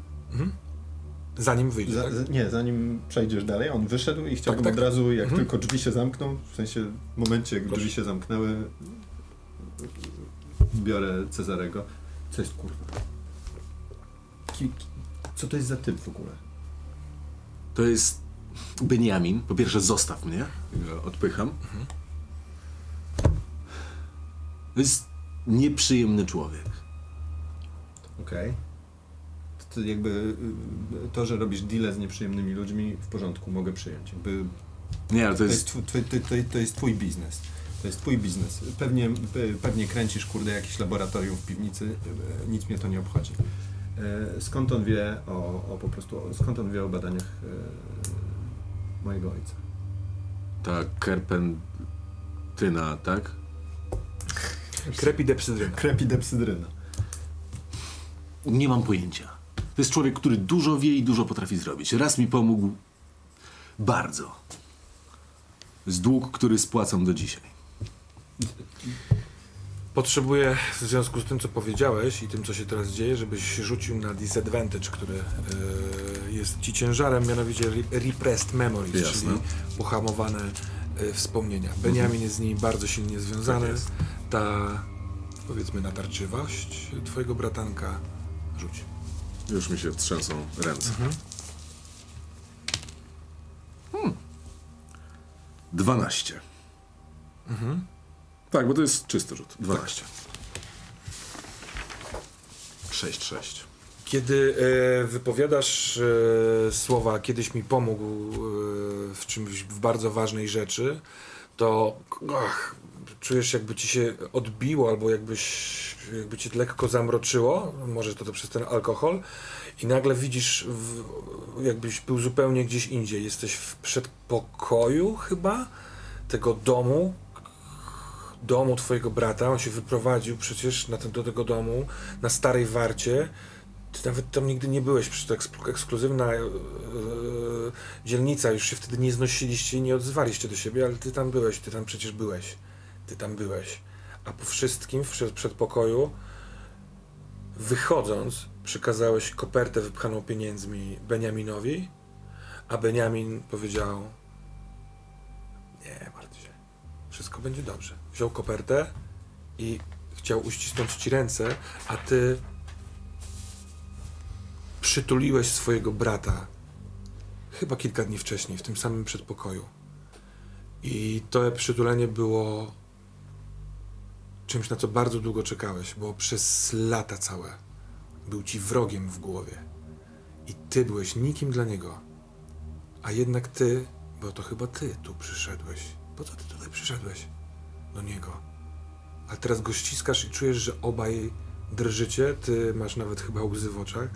Zanim wyjdzie, Za, tak? nie, zanim przejdziesz dalej, on wyszedł i chciałbym Tak, tak. od razu, jak Mhm. tylko drzwi się zamkną, w sensie w momencie, jak Proszę. drzwi się zamknęły, biorę Cezarego. Co jest kurwa? Co to jest za typ w ogóle? To jest Beniamin. Po pierwsze, zostaw mnie. Odpycham. To jest nieprzyjemny człowiek. Okej. To, to jakby y, to, że robisz deale z nieprzyjemnymi ludźmi, w porządku, mogę przyjąć. Jakby Nie, ale to To jest, jest. twój, to, to, to, to jest twój biznes. To jest twój biznes. Pewnie, pe- pewnie kręcisz, kurde, jakieś laboratorium w piwnicy. e, Nic mnie to nie obchodzi. E, Skąd on wie o, o po prostu, skąd on wie o badaniach e, mojego ojca? Ta kerpentyna, tak? Krepidepsydryna. Krepidepsydryna. Nie mam pojęcia. To jest człowiek, który dużo wie i dużo potrafi zrobić. Raz mi pomógł bardzo. Jest dług, który spłacam do dzisiaj. Potrzebuję w związku z tym, co powiedziałeś i tym, co się teraz dzieje, żebyś rzucił na disadvantage, który e, jest ci ciężarem, mianowicie re- repressed memories, Jasne. czyli uhamowane e, wspomnienia. Benjamin jest z nimi bardzo silnie związany. Tak. Ta, powiedzmy, natarczywość twojego bratanka rzuć. Już mi się trzęsą ręce. Hmm. 12. Tak, bo to jest czysty rzut. 12. 6, 6. Kiedy e, wypowiadasz e, słowa kiedyś mi pomógł e, w czymś, w bardzo ważnej rzeczy, to ach, czujesz jakby ci się odbiło albo jakbyś, jakby ci lekko zamroczyło, może to, to przez ten alkohol i nagle widzisz, w, jakbyś był zupełnie gdzieś indziej. Jesteś w przedpokoju chyba tego domu, domu twojego brata, on się wyprowadził przecież na ten, do tego domu, na Starej Warcie. Ty nawet tam nigdy nie byłeś, przecież to eks- ekskluzywna e, dzielnica, już się wtedy nie znosiliście i nie odzywaliście do siebie, ale ty tam byłeś, ty tam przecież byłeś. Ty tam byłeś. A po wszystkim w przed, przedpokoju, wychodząc, przekazałeś kopertę wypchaną pieniędzmi Beniaminowi, a Beniamin powiedział nie martw się, wszystko będzie dobrze. Wziął kopertę i chciał uścisnąć ci ręce, a ty przytuliłeś swojego brata chyba kilka dni wcześniej, w tym samym przedpokoju. I to przytulenie było czymś, na co bardzo długo czekałeś, bo przez lata całe był ci wrogiem w głowie. I ty byłeś nikim dla niego. A jednak ty, bo to chyba ty tu przyszedłeś. Po co ty tutaj przyszedłeś? Do niego. A teraz go ściskasz i czujesz, że obaj drżycie, ty masz nawet chyba łzy w oczach.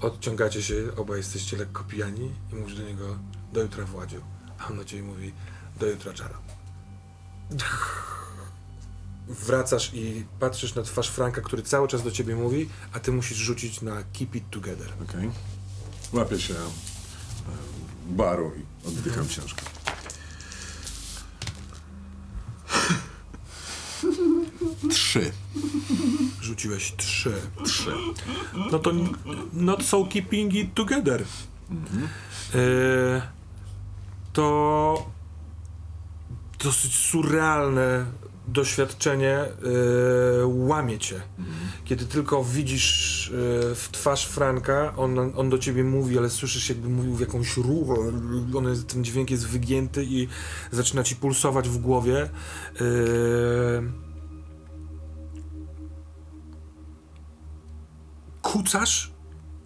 Odciągacie się, obaj jesteście lekko pijani i mówisz do niego do jutra Władziu. A on do ciebie mówi do jutra Czaro. Wracasz i patrzysz na twarz Franka, który cały czas do ciebie mówi, a ty musisz rzucić na keep it together. Okej. Łapię się e, baru i oddycham ciężko. Trzy. Rzuciłeś trzy. Trzy. No to n- not so keeping it together. E, to dosyć surrealne doświadczenie e, łamie cię. Kiedy tylko widzisz e, w twarz Franka, on, on do ciebie mówi, ale słyszysz jakby mówił w jakąś rurę, on jest, ten dźwięk jest wygięty i zaczyna ci pulsować w głowie. E, kucasz,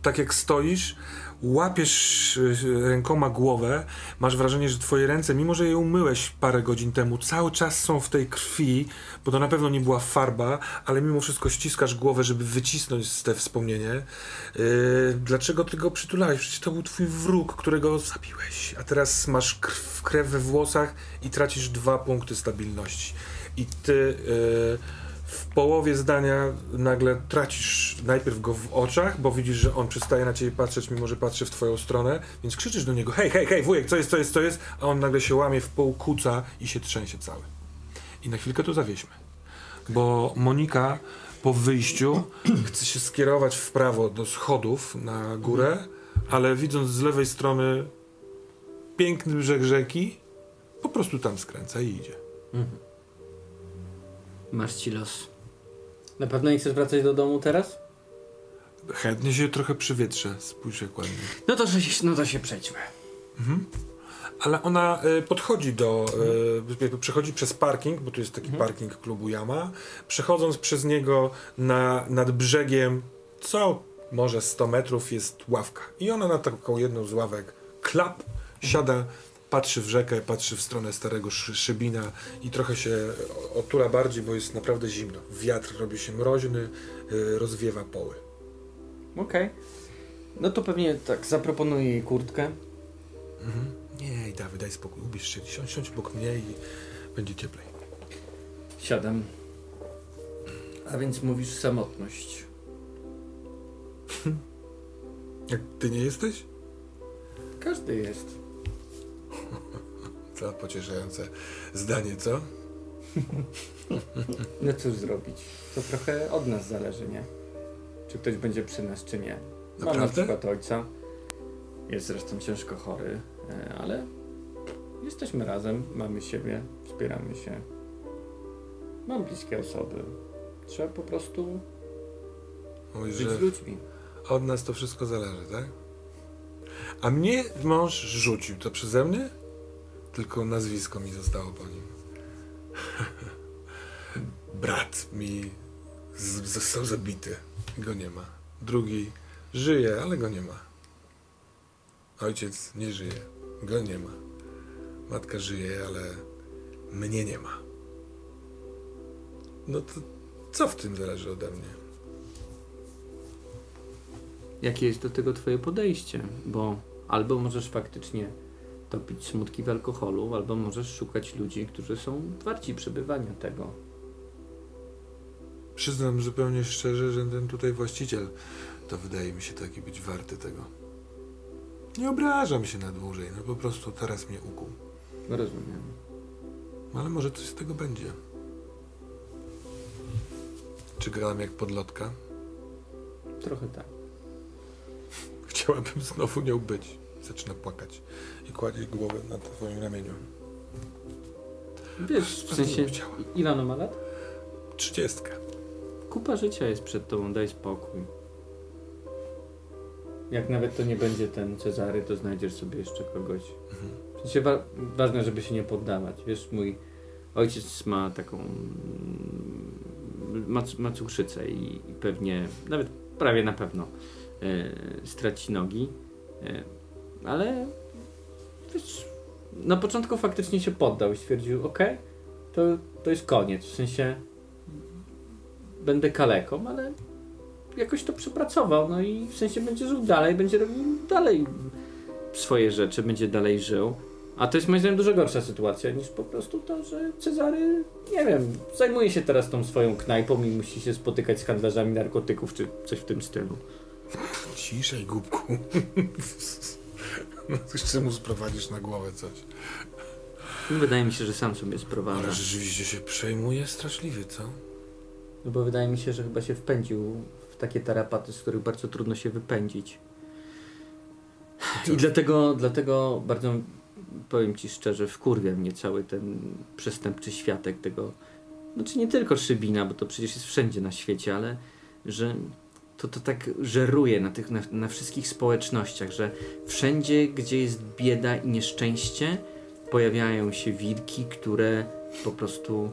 tak jak stoisz, łapiesz y, rękoma głowę, masz wrażenie, że twoje ręce, mimo że je umyłeś parę godzin temu, cały czas są w tej krwi, bo to na pewno nie była farba, ale mimo wszystko ściskasz głowę, żeby wycisnąć te wspomnienie. Yy, dlaczego ty go przytulałeś? Przecież to był twój wróg, którego zabiłeś, a teraz masz krew, krew we włosach i tracisz dwa punkty stabilności. I ty... Yy, w połowie zdania nagle tracisz najpierw go w oczach, bo widzisz, że on przestaje na ciebie patrzeć, mimo że patrzy w twoją stronę, więc krzyczysz do niego, hej, hej, hej, wujek, co jest, co jest, co jest, a on nagle się łamie w pół, kuca i się trzęsie cały. I na chwilkę to zawieźmy, bo Monika po wyjściu chce się skierować w prawo do schodów na górę, ale widząc z lewej strony piękny brzeg rzeki, po prostu tam skręca i idzie. Masz ci los. Na pewno nie chcesz wracać do domu teraz? Chętnie się trochę przywietrzę, spójrz jak ładnie. No to, się, no to się przejdźmy. Ale ona y, podchodzi do, y, przechodzi przez parking, bo tu jest taki parking klubu Yama. Przechodząc przez niego na, nad brzegiem, co może 100 metrów jest ławka. I ona na taką jedną z ławek klap, siada, patrzy w rzekę, patrzy w stronę starego szy, szybina i trochę się otula bardziej, bo jest naprawdę zimno. Wiatr robi się mroźny, y, rozwiewa poły. Okej. No to pewnie tak, zaproponuję jej kurtkę. Nie, Dawid, daj spokój, ubierz się, siądź, siądź obok mnie i będzie cieplej. Siadam. A więc mówisz samotność. Jak ty nie jesteś? Każdy jest. Co pocieszające zdanie, co? No cóż zrobić? To trochę od nas zależy, nie? Czy ktoś będzie przy nas, czy nie. Mam na Naprawdę? przykład ojca. Jest zresztą ciężko chory, e, ale jesteśmy razem, mamy siebie, wspieramy się. Mam bliskie osoby. Trzeba po prostu Mówisz, żyć z ludźmi. od nas to wszystko zależy, tak? A mnie mąż rzucił. To przeze mnie? Tylko nazwisko mi zostało po nim. Brat mi został zabity. Go nie ma. Drugi żyje, ale go nie ma. Ojciec nie żyje. Go nie ma. Matka żyje, ale mnie nie ma. No to co w tym zależy ode mnie? Jakie jest do tego twoje podejście? Bo albo możesz faktycznie topić smutki w alkoholu, albo możesz szukać ludzi, którzy są warci przebywania tego. Przyznam zupełnie szczerze, że ten tutaj właściciel to wydaje mi się taki być warty tego. Nie obrażam się na dłużej, no po prostu teraz mnie ukuł. Rozumiem. Ale może coś z tego będzie. Czy grałem jak podlotka? Trochę tak. Chciałabym znowu nią być. Zaczyna płakać kładzie głowę na twoim ramieniu. Wiesz, w sensie, ile ona ma lat? Trzydziestka. Kupa życia jest przed tobą, daj spokój. Jak nawet to nie będzie ten Cezary, to znajdziesz sobie jeszcze kogoś. Mhm. W sensie wa- ważne, żeby się nie poddawać. Wiesz, mój ojciec ma taką... mm, ma, ma cukrzycę i, i pewnie, nawet prawie na pewno e, straci nogi. E, ale na początku faktycznie się poddał i stwierdził, ok, to, to jest koniec, w sensie będę kaleką, ale jakoś to przepracował, no i w sensie będzie żył dalej, będzie robił dalej swoje rzeczy, będzie dalej żył. A to jest moim zdaniem dużo gorsza sytuacja niż po prostu to, że Cezary, nie wiem, zajmuje się teraz tą swoją knajpą i musi się spotykać z handlarzami narkotyków czy coś w tym stylu. Ciszej, głupku. Jeszcze mu sprowadzisz na głowę coś. Wydaje mi się, że sam sobie Ale sprowadza. rzeczywiście się przejmuje straszliwie, co? No bo wydaje mi się, że chyba się wpędził w takie tarapaty, z których bardzo trudno się wypędzić. I dlatego, dlatego bardzo, powiem Ci szczerze, wkurwia mnie cały ten przestępczy światek tego, znaczy nie tylko Szybina, bo to przecież jest wszędzie na świecie, ale że to, to tak żeruje na, tych, na, na wszystkich społecznościach, że wszędzie, gdzie jest bieda i nieszczęście, pojawiają się wilki, które po prostu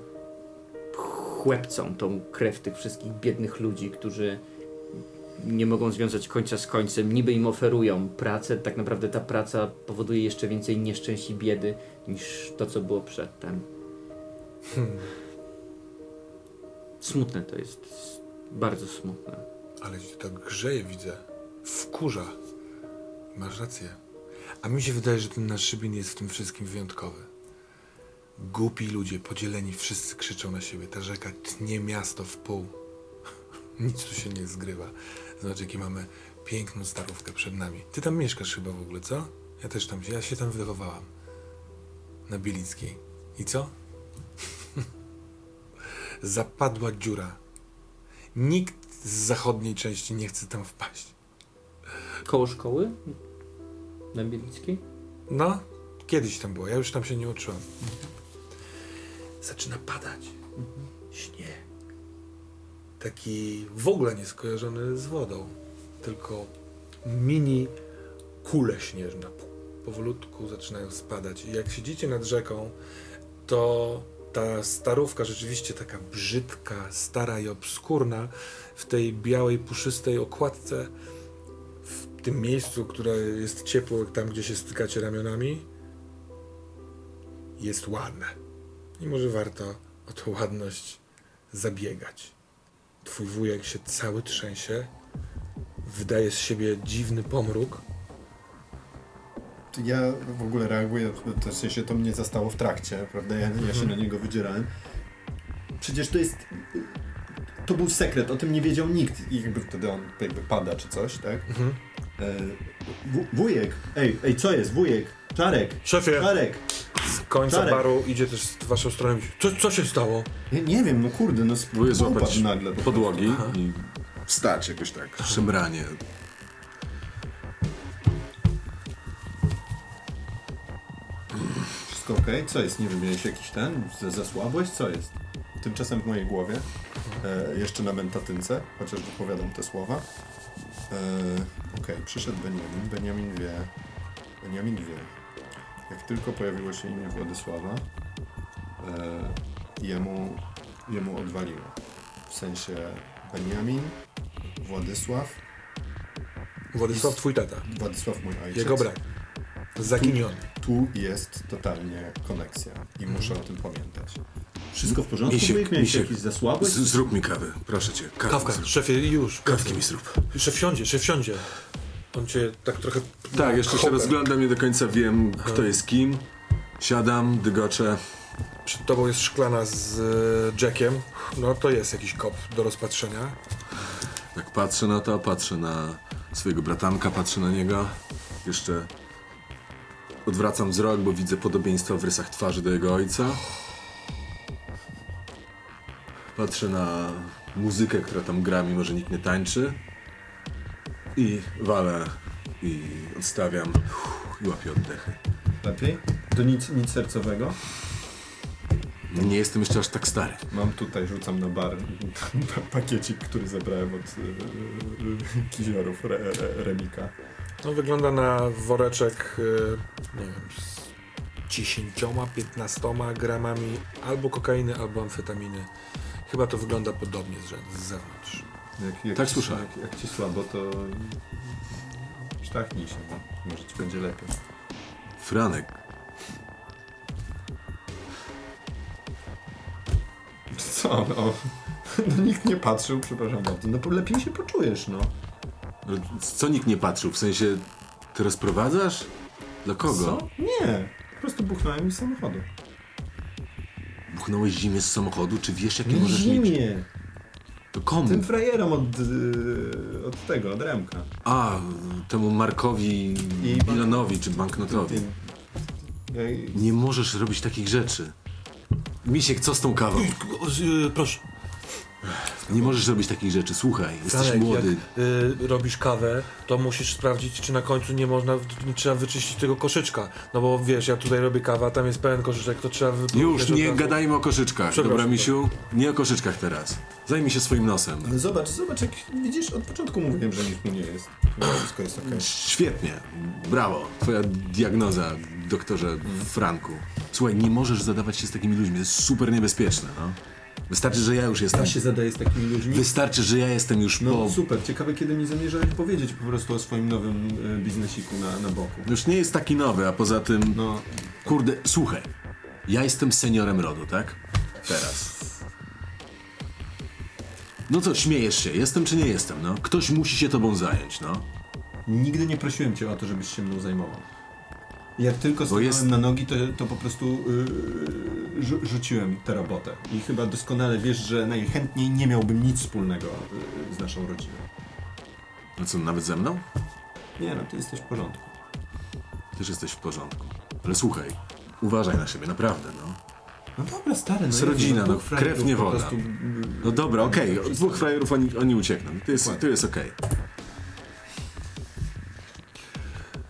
chłepcą tą krew tych wszystkich biednych ludzi, którzy nie mogą związać końca z końcem, niby im oferują pracę, tak naprawdę ta praca powoduje jeszcze więcej nieszczęść i biedy niż to, co było przedtem. Hmm. Smutne to jest, bardzo smutne. Ale ci tak grzeje, widzę. Wkurza. Masz rację. A mi się wydaje, że ten nasz Szybin jest w tym wszystkim wyjątkowy. Głupi ludzie, podzieleni, wszyscy krzyczą na siebie. Ta rzeka tnie miasto w pół. Nic tu się nie zgrywa. Zobacz, jakie mamy piękną starówkę przed nami. Ty tam mieszkasz chyba w ogóle, co? Ja też tam ja się tam wychowałam. Na Bielickiej. I co? Zapadła dziura. Nikt z zachodniej części nie chce tam wpaść. Koło szkoły? Na Bielickiej? No, kiedyś tam było, ja już tam się nie uczyłem. Zaczyna padać. Śnieg. Taki w ogóle nie skojarzony z wodą, tylko mini kule śnieżne. Powolutku zaczynają spadać. I jak siedzicie nad rzeką, to ta starówka rzeczywiście taka brzydka, stara i obskurna w tej białej, puszystej okładce w tym miejscu, które jest ciepło, tam gdzie się stykacie ramionami, jest ładne. I może warto o tą ładność zabiegać. Twój wujek się cały trzęsie, wydaje z siebie dziwny pomruk. Ja w ogóle reaguję, to w sensie to mnie zastało w trakcie, prawda? Ja, ja się na niego wydzierałem. Przecież to jest. To był sekret, o tym nie wiedział nikt. I jakby wtedy on jakby pada czy coś, tak? Mhm. E, wu- wujek! Ej, ej, co jest? Wujek! Czarek! Szefie, Czarek! z końca Czarek. baru idzie też w waszą stronę. Co, co się stało? Nie, nie wiem, no kurde, no Próbuję upadł złapać nagle. po podłogi Aha. i wstać jakoś tak, szemranie. Wszystko okej? Co jest? Nie wiem, miałeś jakiś ten? Za- Zasłabłeś? Co jest? Tymczasem w mojej głowie, e, jeszcze na mentatynce, chociaż wypowiadam te słowa. E, okej, przyszedł Beniamin. Beniamin wie. Beniamin wie. Jak tylko pojawiło się imię Władysława, e, jemu, jemu odwaliło. W sensie Beniamin, Władysław, Władysław, twój tata. Władysław mój ojciec. Jego brat. Zaginiony. Tu jest totalnie koneksja i muszę o tym pamiętać. Wszystko w porządku? Misiek, misiek. jakiś zasłabłeś? Z, zrób mi kawę, proszę cię. Kawkę, Kawka, zrób. szefie, już. Kawki mi zrób. Szef siądzie, szef siądzie. On cię tak trochę... Tak, jeszcze się rozglądam, nie do końca wiem, kto jest kim. Siadam, dygoczę. Przed tobą jest szklana z e, Jackiem. No to jest jakiś kop do rozpatrzenia. Tak patrzę na to, patrzę na swojego bratanka, patrzę na niego. Jeszcze odwracam wzrok, bo widzę podobieństwa w rysach twarzy do jego ojca. Patrzę na muzykę, która tam gra, mimo że nikt nie tańczy. I walę i odstawiam i łapię oddechy. Lepiej? To nic, nic sercowego? Nie jestem jeszcze aż tak stary. Mam tutaj, rzucam na bar pakiecik, który zebrałem od y, y, kiziorów re, re, Remika. No wygląda na woreczek, e, nie wiem, z 10-15 gramami albo kokainy, albo amfetaminy. Chyba to wygląda podobnie z, z zewnątrz. Jak, jak Tak ci, słyszałem. Jak, jak ci słabo, to sztachnij się, no. może ci będzie lepiej. Franek, Co no? no nikt nie patrzył, przepraszam bardzo. No lepiej się poczujesz, no. No, co nikt nie patrzył? W sensie, ty rozprowadzasz? Dla kogo? Co? Nie. Po prostu buchnąłem mi z samochodu. Buchnąłeś zimie z samochodu? Czy wiesz, jakie możesz mieć? zimie. To komu? Tym frajerom od, y, od tego, od Remka. A, temu Markowi I- Bilanowi czy banknotowi. Nie możesz robić takich rzeczy. Misiek, co z tą kawą? Y, Proszę. Nie możesz robić takich rzeczy. Słuchaj, jesteś Franek, młody. Jak y, robisz kawę, to musisz sprawdzić, czy na końcu nie można, nie trzeba wyczyścić tego koszyczka. No bo wiesz, ja tutaj robię kawę, a tam jest pełen koszyczek, to trzeba wy... Już, nie gadajmy o koszyczkach. Dobra, misiu? Nie o koszyczkach teraz. Zajmij się swoim nosem. Ale zobacz, zobacz, jak widzisz, od początku mówiłem, że nic mu nie jest. No, wszystko jest okej. Świetnie. Brawo. Twoja diagnoza, doktorze Franku. Słuchaj, nie możesz zadawać się z takimi ludźmi. To jest super niebezpieczne, no. Wystarczy, że ja już jestem. Ja się zadaje z takimi ludźmi. Wystarczy, że ja jestem już No po... super, ciekawe kiedy mi zamierzałeś powiedzieć po prostu o swoim nowym y, biznesiku na, na boku. Już nie jest taki nowy, a poza tym... No, Kurde, słuchaj. Ja jestem seniorem rodu, tak? Teraz. No co, śmiejesz się? Jestem czy nie jestem, no? Ktoś musi się tobą zająć, no. nigdy nie prosiłem cię o to, żebyś się mną zajmował. Jak tylko stanąłem jest- na nogi, to, to po prostu yy, rzu- rzuciłem tę robotę. I chyba doskonale wiesz, że najchętniej nie miałbym nic wspólnego yy, z naszą rodziną. No co, nawet ze mną? Nie no, ty jesteś w porządku. Też jesteś w porządku. Ale słuchaj, uważaj na siebie, naprawdę, no. No dobra, stary, no Z rodzina, no, frajerów krew nie woda. prostu, yy, No dobra, okej, od dwóch frajerów oni, oni uciekną. To jest, to jest okej.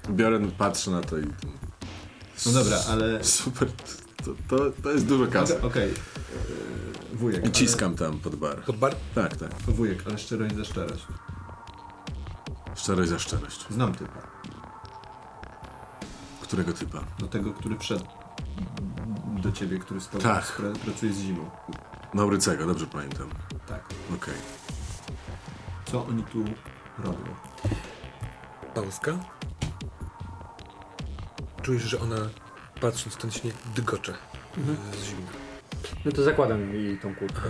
Biorę, patrzę na to i... No dobra, ale... Super, to, to, to jest dużo kasy. Okej, okej. Yy, wujek, I ciskam tam pod bar. Pod bar? Tak, tak. ale, wujek, ale szczerość za szczerość. Szczerość za szczerość. Znam typa. Którego typa? Do tego, który wszedł do ciebie, który z tobą Tak. pracuje z zimą. Maurycego, dobrze pamiętam. Tak. Okej. Co oni tu robią? Pauzka. Czujesz, że ona, patrząc ten śnieg, dygocze y, z zimna. No to zakładam jej tą kurtkę.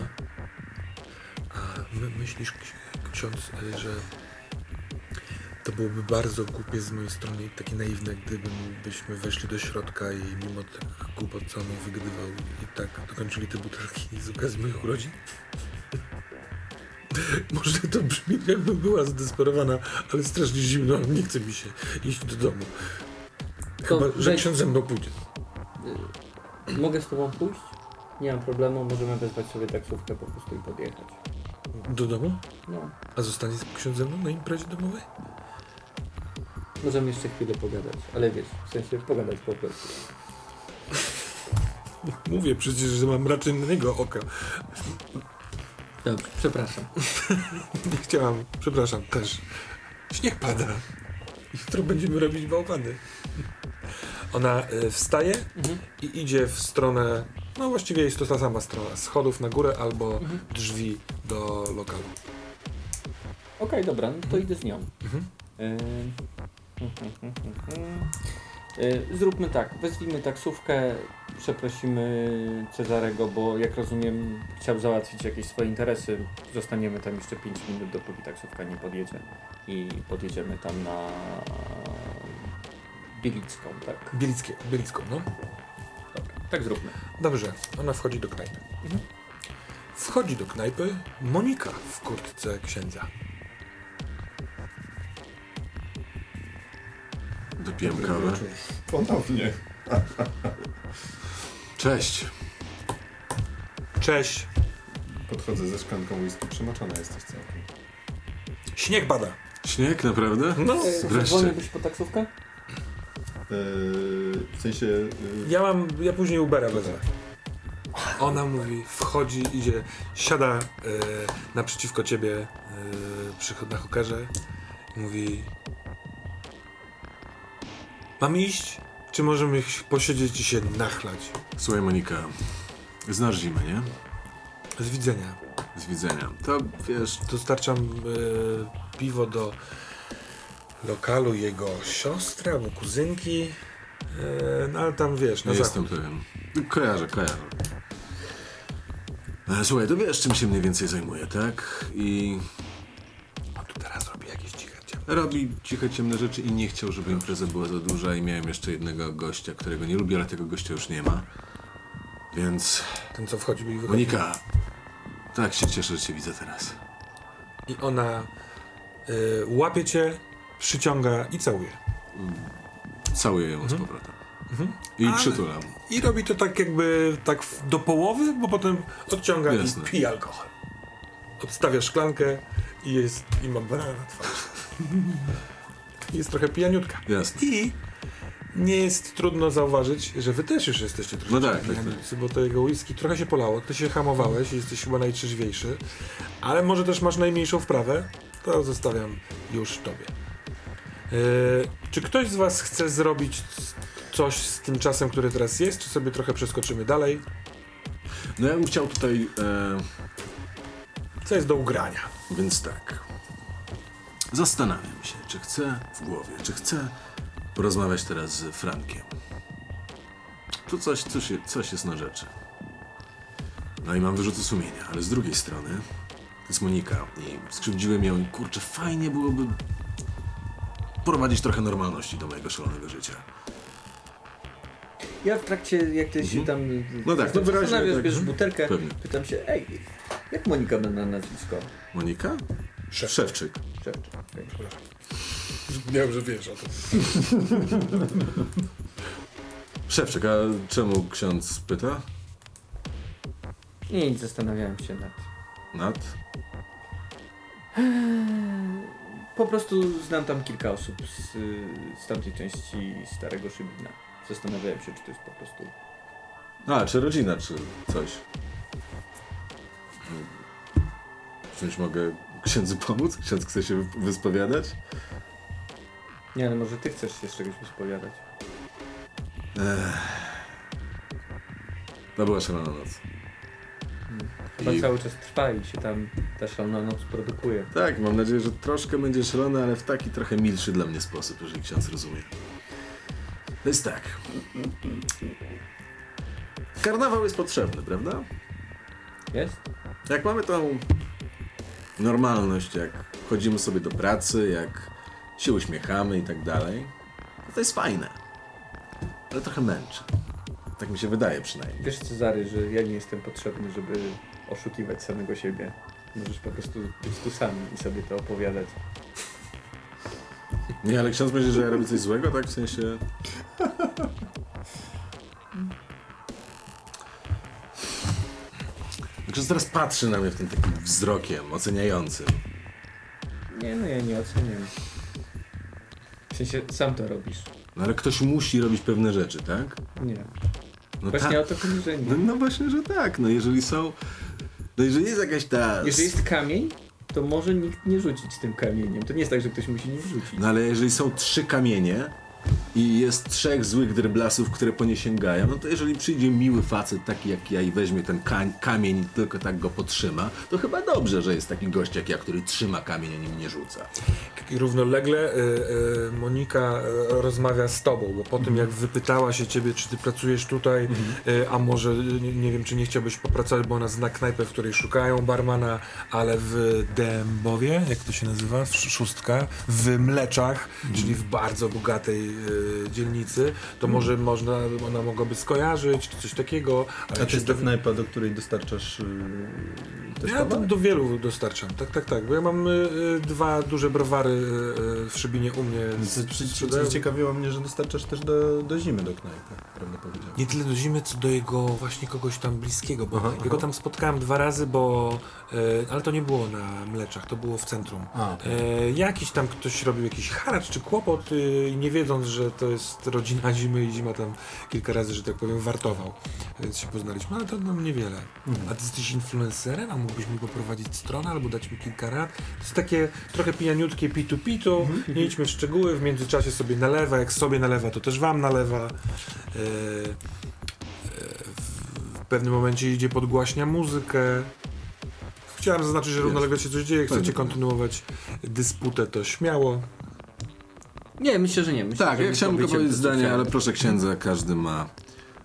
A my, myślisz, ksi- ksiądz, że to byłoby bardzo głupie z mojej strony i takie naiwne, gdybyśmy weszli do środka i mimo tych głupot, co on mi wygrywał i tak dokończyli te butelki z okazji moich urodzin? Może to brzmi jakby była zdesperowana, ale strasznie zimno, nie chce mi się iść do domu. Chyba, że weź- ksiądz ze mną pójdzie. Mogę z tobą pójść? Nie mam problemu, możemy wezwać sobie taksówkę po prostu i podjechać. Do domu? No, A zostanie ksiądz ze mną na imprezie domowej? możemy jeszcze chwilę pogadać, ale wiesz, w sensie pogadać po prostu. Mówię przecież, że mam raczej na niego oka. Dobrze, przepraszam. Nie chciałam, przepraszam, też. Śnieg pada. Jutro będziemy robić bałwany. Ona y, wstaje Mhm. i idzie w stronę, no właściwie jest to ta sama strona, schodów na górę albo Mhm. drzwi do lokalu. Okej, dobra, no to idę z nią. Mhm. Ym, Y, Zróbmy tak, wezwijmy taksówkę, przeprosimy Cezarego, bo jak rozumiem chciał załatwić jakieś swoje interesy. Zostaniemy tam jeszcze 5 minut, dopóki taksówka nie podjedzie i podjedziemy tam na Bielicką, tak? Bielickie, Bielicką, no. Dobra, tak zróbmy. Dobrze, ona wchodzi do knajpy. Mhm. Wchodzi do knajpy Monika w kurtce księdza. Dopiłem kawę. Ponownie. Cześć. Cześć, Podchodzę ze szklanką whisky, przemoczona jesteś całkiem. śnieg pada. Śnieg, naprawdę? No, Wreszcie. Dzwoniłbyś po taksówkę? Yy, w sensie... Yy, Ja mam, ja później Ubera wezmę. Ona mówi, wchodzi, idzie, siada e, naprzeciwko ciebie e, przy, na hokerze i mówi Mam iść? Czy możemy posiedzieć i się nachlać? Słuchaj, Monika. Znasz zimę, nie? Z widzenia. Z widzenia. To wiesz, Dostarczam e, piwo do lokalu jego siostry albo kuzynki. E, no ale tam wiesz, na nie zachód. jestem pewien. Kojarzę, kojarzę. E, Słuchaj, to wiesz, czym się mniej więcej zajmuję, tak? I A tu teraz robię jakieś ciche ciemne. robi ciche, ciemne rzeczy i nie chciał, żeby impreza była za duża i miałem jeszcze jednego gościa, którego nie lubię, ale tego gościa już nie ma. Więc... Ten co wchodzi i wychodzi. Monika! Tak się cieszę, że cię widzę teraz. I ona y, łapie cię, przyciąga i całuje. Całuję ją z powrotem. I Ale- przytulam. I robi to tak jakby tak do połowy, bo potem odciąga Jasne. i pije alkohol. Odstawia szklankę i jest i ma banana na twarzy. jest trochę pijaniutka. Jasne. I nie jest trudno zauważyć, że wy też już jesteście troszeczkę No tak, tak, pijanicy, bo to jego whisky trochę się polało, ty się hamowałeś i jesteś chyba najtrzeźwiejszy, ale może też masz najmniejszą wprawę, to zostawiam już tobie. Yy, czy ktoś z was chce zrobić coś z tym czasem, który teraz jest, czy sobie trochę przeskoczymy dalej? No ja bym chciał tutaj... E, Co jest do ugrania? Więc tak. Zastanawiam się, czy chcę w głowie, czy chcę porozmawiać teraz z Frankiem. Tu coś, coś, coś jest na rzeczy. No i mam wyrzuty sumienia, ale z drugiej strony to jest Monika i skrzywdziłem ją i kurczę, fajnie byłoby prowadzić trochę normalności do mojego szalonego życia. Ja w trakcie, jak ty się tam No tak, no wyraźnie zastanawiasz, tak. bierzesz butelkę, Pewnie. pytam się, ej, jak Monika ma na nazwisko? Monika? Szef. Szewczyk. Szewczyk. okej. Wiem, że wiesz o tym. Szewczyk, a czemu ksiądz pyta? Nic, zastanawiałem się nad... Nad? Po prostu znam tam kilka osób z, z tamtej części Starego Szybina. Zastanawiałem się, czy to jest po prostu... A, czy rodzina, czy coś. Czymś mogę księdzu pomóc? Ksiądz chce się wy- wyspowiadać? Nie, ale może ty chcesz się z czegoś wyspowiadać. To była szalona noc. Chyba I- cały czas trwa i się tam ta szalona noc produkuje. Tak, mam nadzieję, że troszkę będzie szalona, ale w taki trochę milszy dla mnie sposób, jeżeli ksiądz rozumie. To jest tak. Karnawał jest potrzebny, prawda? Jest? Jak mamy tą normalność, jak chodzimy sobie do pracy, jak się uśmiechamy i tak dalej, to, to jest fajne. Ale trochę męczy. Tak mi się wydaje przynajmniej. Wiesz Cezary, że ja nie jestem potrzebny, żeby oszukiwać samego siebie. Możesz po prostu być tu sam i sobie to opowiadać. Nie, ale ksiądz myśli, że ja robię coś złego, tak? W sensie... Ksiądz teraz patrzy na mnie w tym takim wzrokiem oceniającym. Nie, no ja nie oceniam. W sensie, sam to robisz. No ale ktoś musi robić pewne rzeczy, tak? Nie. No, Właśnie ta- o to chodzi, że nie. no, no właśnie, że tak. No jeżeli są... No jeżeli jest jakaś ta... Jeżeli jest kamień, to może nikt nie rzucić tym kamieniem. To nie jest tak, że ktoś musi nim rzucić. No ale jeżeli są trzy kamienie i jest trzech złych dryblasów, które po nie sięgają, no to jeżeli przyjdzie miły facet taki jak ja i weźmie ten ka- kamień i tylko tak go potrzyma, to chyba dobrze, że jest taki gość jak ja, który trzyma kamień, a nim nie rzuca. I równolegle y, y, Monika y, rozmawia z tobą, bo po tym jak wypytała się ciebie, czy ty pracujesz tutaj, y, a może y, nie, wiem, czy nie chciałbyś popracować, bo ona zna knajpę, w której szukają barmana, ale w Dębowie, jak to się nazywa, szóstka, w Mleczach, czyli w bardzo bogatej dzielnicy, to może można, ona mogłaby skojarzyć, czy coś takiego. Ale A to jest ta knajpa, do której dostarczasz yy, ja do, towar? do wielu dostarczam, tak, tak, tak, bo ja mam y, dwa duże browary y, y, w Szybinie u mnie. Sprzedają- Zaciekawiło mnie, że dostarczasz też do, do zimy do knajpy, prawdę powiedziałem. Nie tyle do zimy, co do jego właśnie kogoś tam bliskiego, bo Aha, jego aha. tam spotkałem dwa razy, bo e, ale to nie było na Mleczach, to było w centrum. A, okej. E, jakiś tam ktoś robił jakiś haracz czy kłopot, y, nie wiedząc, że to jest rodzina zimy i zima tam kilka razy, że tak powiem, wartował. Więc się poznaliśmy, ale to nam niewiele. Mhm. A ty jesteś influencerem, a mógłbyś mi poprowadzić stronę albo dać mi kilka rad? To jest takie trochę pijaniutkie pitu-pitu, Mhm. nie idźmy w szczegóły, w międzyczasie sobie nalewa, jak sobie nalewa, to też wam nalewa. E, e, w pewnym momencie idzie, podgłaśnia muzykę. Chciałem zaznaczyć, że równolegle się coś dzieje, chcecie Pewnie. kontynuować dysputę, to śmiało. Nie, myślę, że nie. Myślę, Tak, że ja chciałem tylko powiedzieć zdanie, chciałem. ale proszę księdza, każdy ma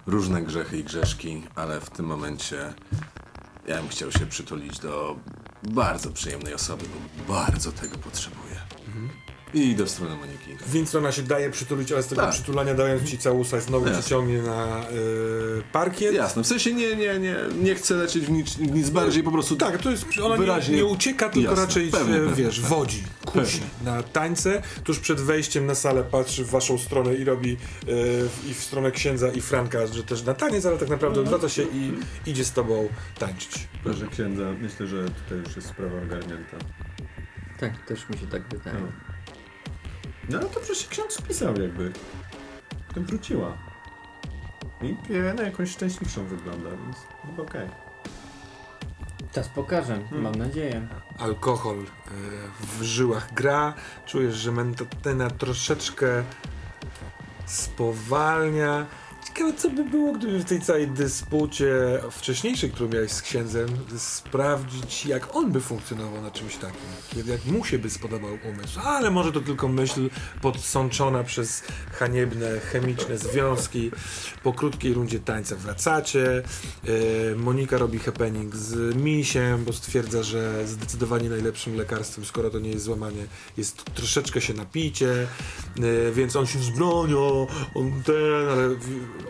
różne grzechy i grzeszki, ale w tym momencie ja bym chciał się przytulić do bardzo przyjemnej osoby, bo bardzo tego potrzebuję. I idę w stronę Moniki. Więc ona się daje przytulić, ale z tego Tak. przytulania dając ci całusa znowu Jasne. ciągnie na y, parkiet. Jasne, w sensie nie, nie, nie, nie chcę lecieć w nic, nic bardziej, po prostu Tak, to jest, ona Wyraźnie- nie, nie ucieka, tylko Jasne, raczej, pewnie, e, pewnie. wiesz, wodzi, kusi na tańce. Tuż przed wejściem na salę patrzy w waszą stronę i robi w- i w stronę księdza i Franka, że też na taniec, ale tak naprawdę odwraca się i idzie z tobą tańczyć. Proszę księdza, myślę, że tutaj już jest sprawa ogarnięta. Tak, też mi się tak wydaje. No. No ale to przecież ksiądz spisał jakby. Potem wróciła. I e, na jakąś szczęśliwszą wygląda, więc chyba okej. Czas pokażę, Hmm. mam nadzieję. Alkohol e, w żyłach gra, czujesz, że mentatyna troszeczkę spowalnia. Ciekawe, co by było, gdyby w tej całej dyspucie wcześniejszej, którą miałeś z księdzem, sprawdzić, jak on by funkcjonował na czymś takim. Jak mu się by spodobał umysł. Ale może to tylko myśl podsączona przez haniebne, chemiczne związki. Po krótkiej rundzie tańca wracacie. E, Monika robi happening z misiem, bo stwierdza, że zdecydowanie najlepszym lekarstwem, skoro to nie jest złamanie, jest troszeczkę się napicie, e, więc on się wzbrania, on ten, ale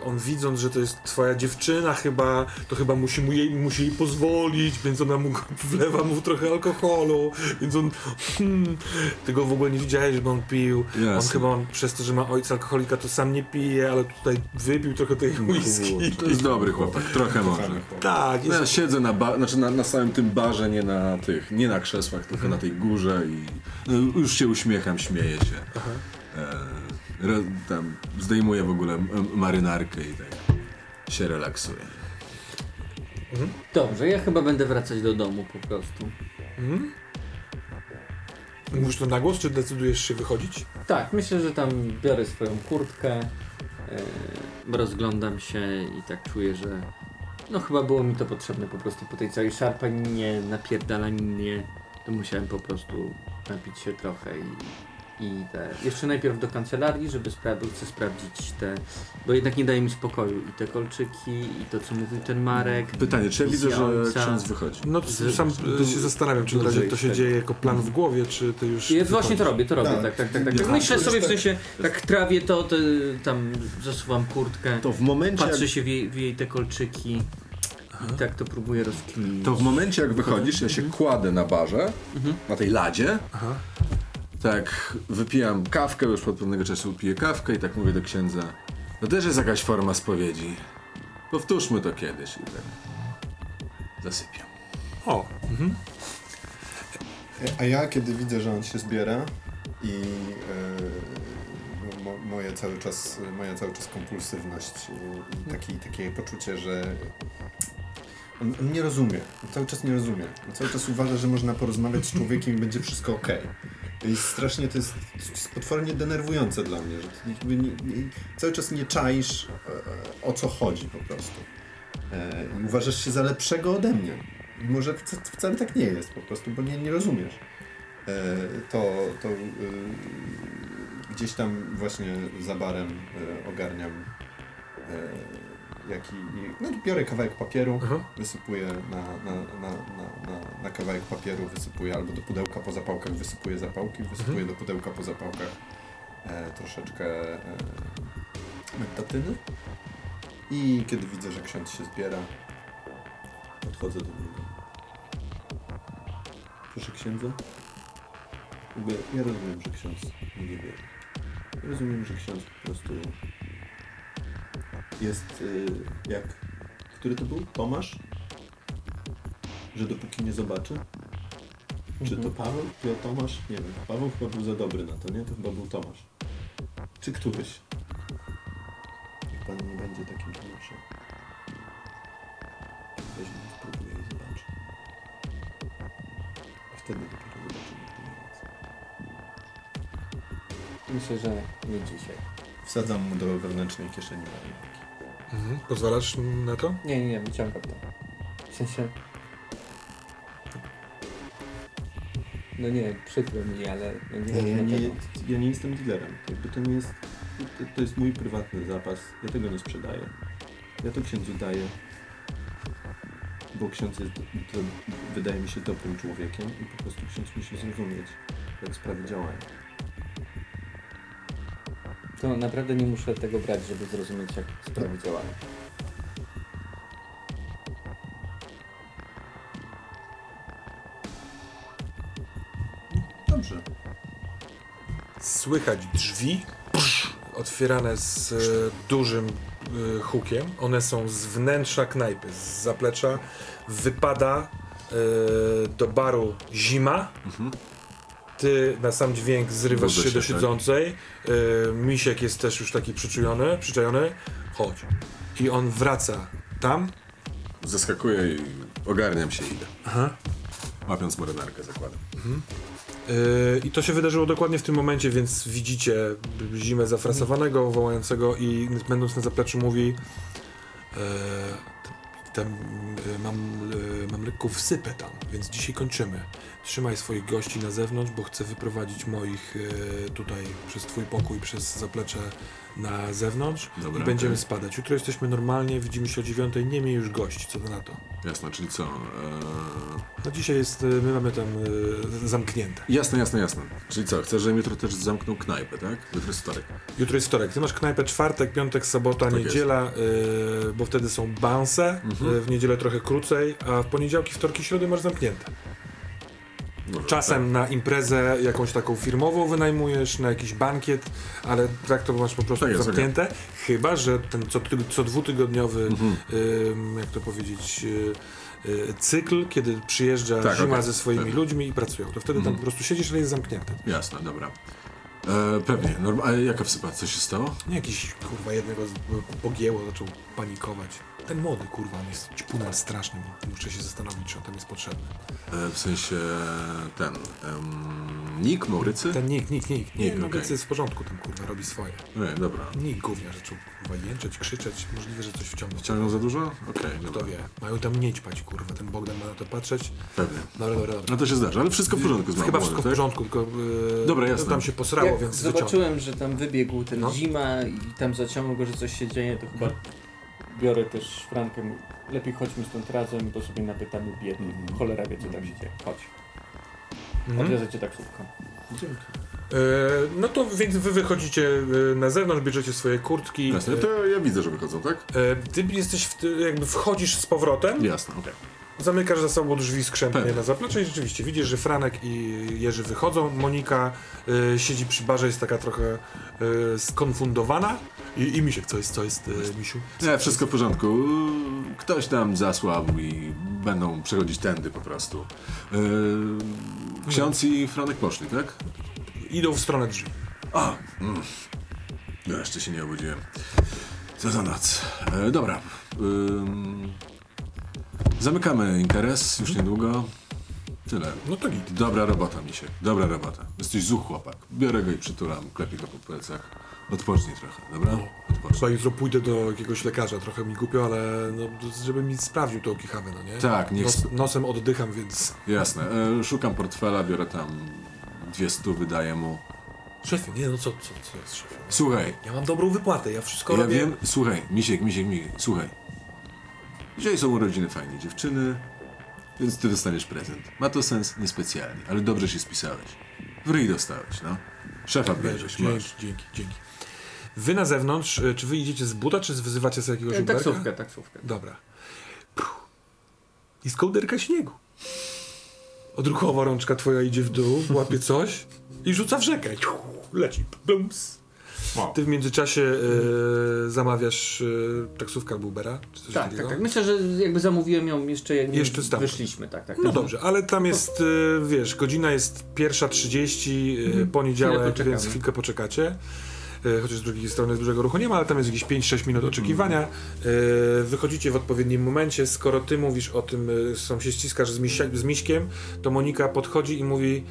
on widząc, że to jest twoja dziewczyna chyba, to chyba musi, mu jej, musi jej pozwolić, więc ona mu wlewa mu trochę alkoholu, więc on hmm, ty go w ogóle nie widziałeś, żeby on pił. On Jasne. chyba on, przez to, że ma ojca alkoholika, to sam nie pije, ale tutaj wypił trochę tej whisky. to jest dobry chłopak, trochę może. Tak, No, ja jest, siedzę na, ba- znaczy na, na samym tym barze, nie na tych, nie na krzesłach, tylko na tej górze i no, już się uśmiecham, śmieję się. E, ro, tam zdejmuję w ogóle marynarkę i tak się relaksuję. Dobrze, ja chyba będę wracać do domu po prostu. Mhm. Mówisz to na głos, czy decydujesz się wychodzić? Tak, myślę, że tam biorę swoją kurtkę, e, rozglądam się i tak czuję, że no chyba było mi to potrzebne po prostu po tej całej szarpaninie, napierdalaninie, to musiałem po prostu napić się trochę i, i te, jeszcze najpierw do kancelarii, żeby spra- chcę sprawdzić te, bo jednak nie daje mi spokoju i te kolczyki i to co mówił ten Marek. Pytanie, czy ja widzę, że ksiądz wychodzi? No Z- sam e, się zastanawiam, czy na razie to się dzieje jako plan w głowie, czy ty już... Ja właśnie to robię, to robię, Tak. tak, tak, tak. tak, tak. Ja- Myślę to sobie w sensie, tak trawię to, to tam zasuwam kurtkę. To w momencie, Patrzę jak, się w jej, w jej te kolczyki i tak to próbuję rozkminić. to w momencie jak wychodzisz, ja się kładę na barze, Mhm. na tej ladzie, Aha. Tak wypijam kawkę, już od pewnego czasu piję kawkę i tak mówię do księdza, to też jest jakaś forma spowiedzi. Powtórzmy to kiedyś i tak zasypiam. O, mhm. A ja, kiedy widzę, że on się zbiera i no, mo, moje cały czas, moja cały czas kompulsywność i, i taki, takie poczucie, że on, on nie rozumie, on cały czas nie rozumie. On cały czas uważa, że można porozmawiać z człowiekiem i będzie wszystko ok. I strasznie to jest potwornie denerwujące dla mnie, że ty nie, nie, cały czas nie czaisz e, o co chodzi po prostu. E, I uważasz się za lepszego ode mnie. Mimo, że wca- wcale tak nie jest po prostu, bo nie, nie rozumiesz. E, to to gdzieś tam właśnie za barem e, ogarniam e, jaki, no biorę kawałek papieru, Aha. wysypuję na, na, na, na, na, kawałek papieru, wysypuję albo do pudełka po zapałkach, wysypuję zapałki, wysypuję do pudełka po zapałkach e, troszeczkę e, metatyny i kiedy widzę, że ksiądz się zbiera, podchodzę do niego. Proszę księdza. Ja rozumiem, że ksiądz nie wie. Rozumiem, że ksiądz po prostu jest y, jak... Który to był? Tomasz? Że dopóki nie zobaczy? Czy to Paweł? Czy Tomasz? Nie wiem. Paweł chyba był za dobry na to, nie? To chyba był Tomasz. Czy któryś? Niech pan nie będzie takim Tomaszem. Weźmie, spróbuję i zobaczę. A wtedy dopiero zobaczymy, kto nie jest. Myślę, że nie dzisiaj. Wsadzam mu do wewnętrznej kieszeni. Mhm. Pozwalasz na to? Nie, nie, nie, wyciągam to. W sensie... No nie, przykro mi, ale no nie, Ja, nie, ja, nie, nie, ja nie jestem dealerem. Jakby to nie jest. To, to jest mój prywatny zapas. Ja tego nie sprzedaję. Ja to księdzu daję. Bo ksiądz jest, to, wydaje mi się, dobrym człowiekiem i po prostu ksiądz musi zrozumieć, jak sprawy działają. To naprawdę nie muszę tego brać, żeby zrozumieć, jak działają. Dobrze. Słychać drzwi psz, otwierane z e, dużym e, hukiem. One są z wnętrza knajpy, z zaplecza. Wypada e, do baru zima. Ty na sam dźwięk zrywasz Budzę się do się, tak. siedzącej. E, Misiek jest też już taki przyczujony, przyczajony. Chodź. I on wraca tam. Zaskakuję i ogarniam się i idę. Aha. Łapiąc marynarkę zakładam. Yy, I to się wydarzyło dokładnie w tym momencie, więc widzicie zimę zafrasowanego, wołającego i będąc na zapleczu mówi yy, tam yy, mam, mam lekką wsypę tam, więc dzisiaj kończymy. Trzymaj swoich gości na zewnątrz, bo chcę wyprowadzić moich yy, tutaj przez twój pokój, przez zaplecze na zewnątrz Dobra, i będziemy okej. spadać. Jutro jesteśmy normalnie, widzimy się o dziewiątej, nie miej już gości, co na to. Jasne, czyli co? Eee... No dzisiaj jest, yy, my mamy tam yy, zamknięte. Jasne, jasne, jasne. Czyli co, chcesz, żebym jutro też zamknął knajpę, tak? Jutro jest wtorek. Jutro jest wtorek. Ty masz knajpę czwartek, piątek, sobota, Tak niedziela, y, bo wtedy są banse. Mhm. y, w niedzielę trochę krócej, a w poniedziałki, wtorki, środy masz zamknięte. Może, Czasem na imprezę jakąś taką firmową wynajmujesz, na jakiś bankiet, ale tak to masz po prostu Tak jest, zamknięte. Chyba, że ten co, co dwutygodniowy, Mhm. ym, jak to powiedzieć, y, y, cykl, kiedy przyjeżdża Tak, zima okej. ze swoimi Tak. ludźmi i pracują. To wtedy tam Mhm. po prostu siedzisz, ale jest zamknięte. tak. Jasne, dobra. E, pewnie. A jaka wsypa? Co się stało? Nie jakiś kurwa jednego z- pogięło, zaczął panikować. Ten młody kurwa, on jest ćpunem strasznym. Muszę się zastanowić, czy on tam jest potrzebny. E, w sensie ten... Um, Nick Maurycy? Ten nick, nick, nick. Nie, Nick, okej. okay. jest w porządku, ten kurwa robi swoje. Nie, dobra. Nick gównia zaczął kurwa jęczeć, krzyczeć. Możliwe, że coś wciągnął. Wciągnął za dużo? Okej, Kto dobra. wie. Mają tam nie ćpać, kurwa. Ten Bogdan ma na to patrzeć. Pewnie. Dobra, dobra, dobra. No to się zdarza, ale wszystko w porządku z Chyba małym, wszystko w tak? porządku, tylko yy, Dobra, jasne. tam się posrało, Jak więc zobaczyłem, że tam wybiegł ten No. zima i tam zaciągnął go, że coś się dzieje, to chyba biorę też Frankę. Lepiej chodźmy stąd razem, bo sobie napytamy biednych. Mhm. Cholera wie, co tam się dzieje. Chodź. Mhm. Odwiozę cię taksówką. E, no to więc wy wychodzicie e, na zewnątrz, bierzecie swoje kurtki. Jasne, to ja widzę, że wychodzą, tak? E, Ty jesteś, w, jakby wchodzisz z powrotem, Jasne, okej. Zamykasz za sobą drzwi skrzętnie na zaplecze i rzeczywiście widzisz, że Franek i Jerzy wychodzą. Monika e, siedzi przy barze, jest taka trochę e, skonfundowana. I, I Misiek, co jest, co jest e, Misiu? Nie, wszystko w porządku. Ktoś tam zasłabł i będą przechodzić tędy po prostu. Yy, ksiądz i Franek poszli, tak? Idą w stronę drzwi. A! Mm. Ja jeszcze się nie obudziłem. Co za noc. E, dobra. Ym, zamykamy interes już niedługo. Tyle. No to git. Dobra robota, Misiek. Dobra robota. Jesteś zuch chłopak. Biorę go i przytulam, klepię go po plecach. Odpocznij trochę, dobra? Odpocznij. Chyba jutro pójdę do jakiegoś lekarza, trochę mi głupio, ale no, żeby mi sprawdził tą kichawę, no nie? Tak, niech... Nos, nosem oddycham, więc... Jasne. E, szukam portfela, biorę tam dwie stu, wydaję mu. Szefie, nie no co, co, co jest szefie? Słuchaj, Ja mam dobrą wypłatę, ja wszystko ja robię... wiem, słuchaj, Misiek, Misiek, Misiek, słuchaj. Dzisiaj są urodziny fajnej dziewczyny, więc ty dostaniesz prezent. Ma to sens niespecjalnie, ale dobrze się spisałeś. W ryj dostałeś, no. Szefa bierzesz, Dzięki, masz. dzięki, dzięki. Wy na zewnątrz, y, czy wy idziecie z buta, czy wyzywacie sobie jakiegoś E, Uberka? Taksówkę, taksówkę. Dobra. Puh. Jest kołderka śniegu. Odruchowo rączka twoja idzie w dół, łapie coś i rzuca w rzekę. Leci. Blums. Wow. Ty w międzyczasie y, zamawiasz y, taksówkę albo Ubera, czy coś Tak, takiego? tak, tak. Myślę, że jakby zamówiłem ją jeszcze jak Jeszcze stamtąd. wyszliśmy, tak, tak. No dobrze, ale tam jest, y, wiesz, godzina jest pierwsza 30, y, Mhm. Poniedziałek, więc chwilkę poczekacie. Chociaż z drugiej strony dużego ruchu nie ma, ale tam jest jakieś 5-6 minut oczekiwania. Y, Wychodzicie w odpowiednim momencie. Skoro ty mówisz o tym, sam się ściskasz z, misia, z Miśkiem, to Monika podchodzi i mówi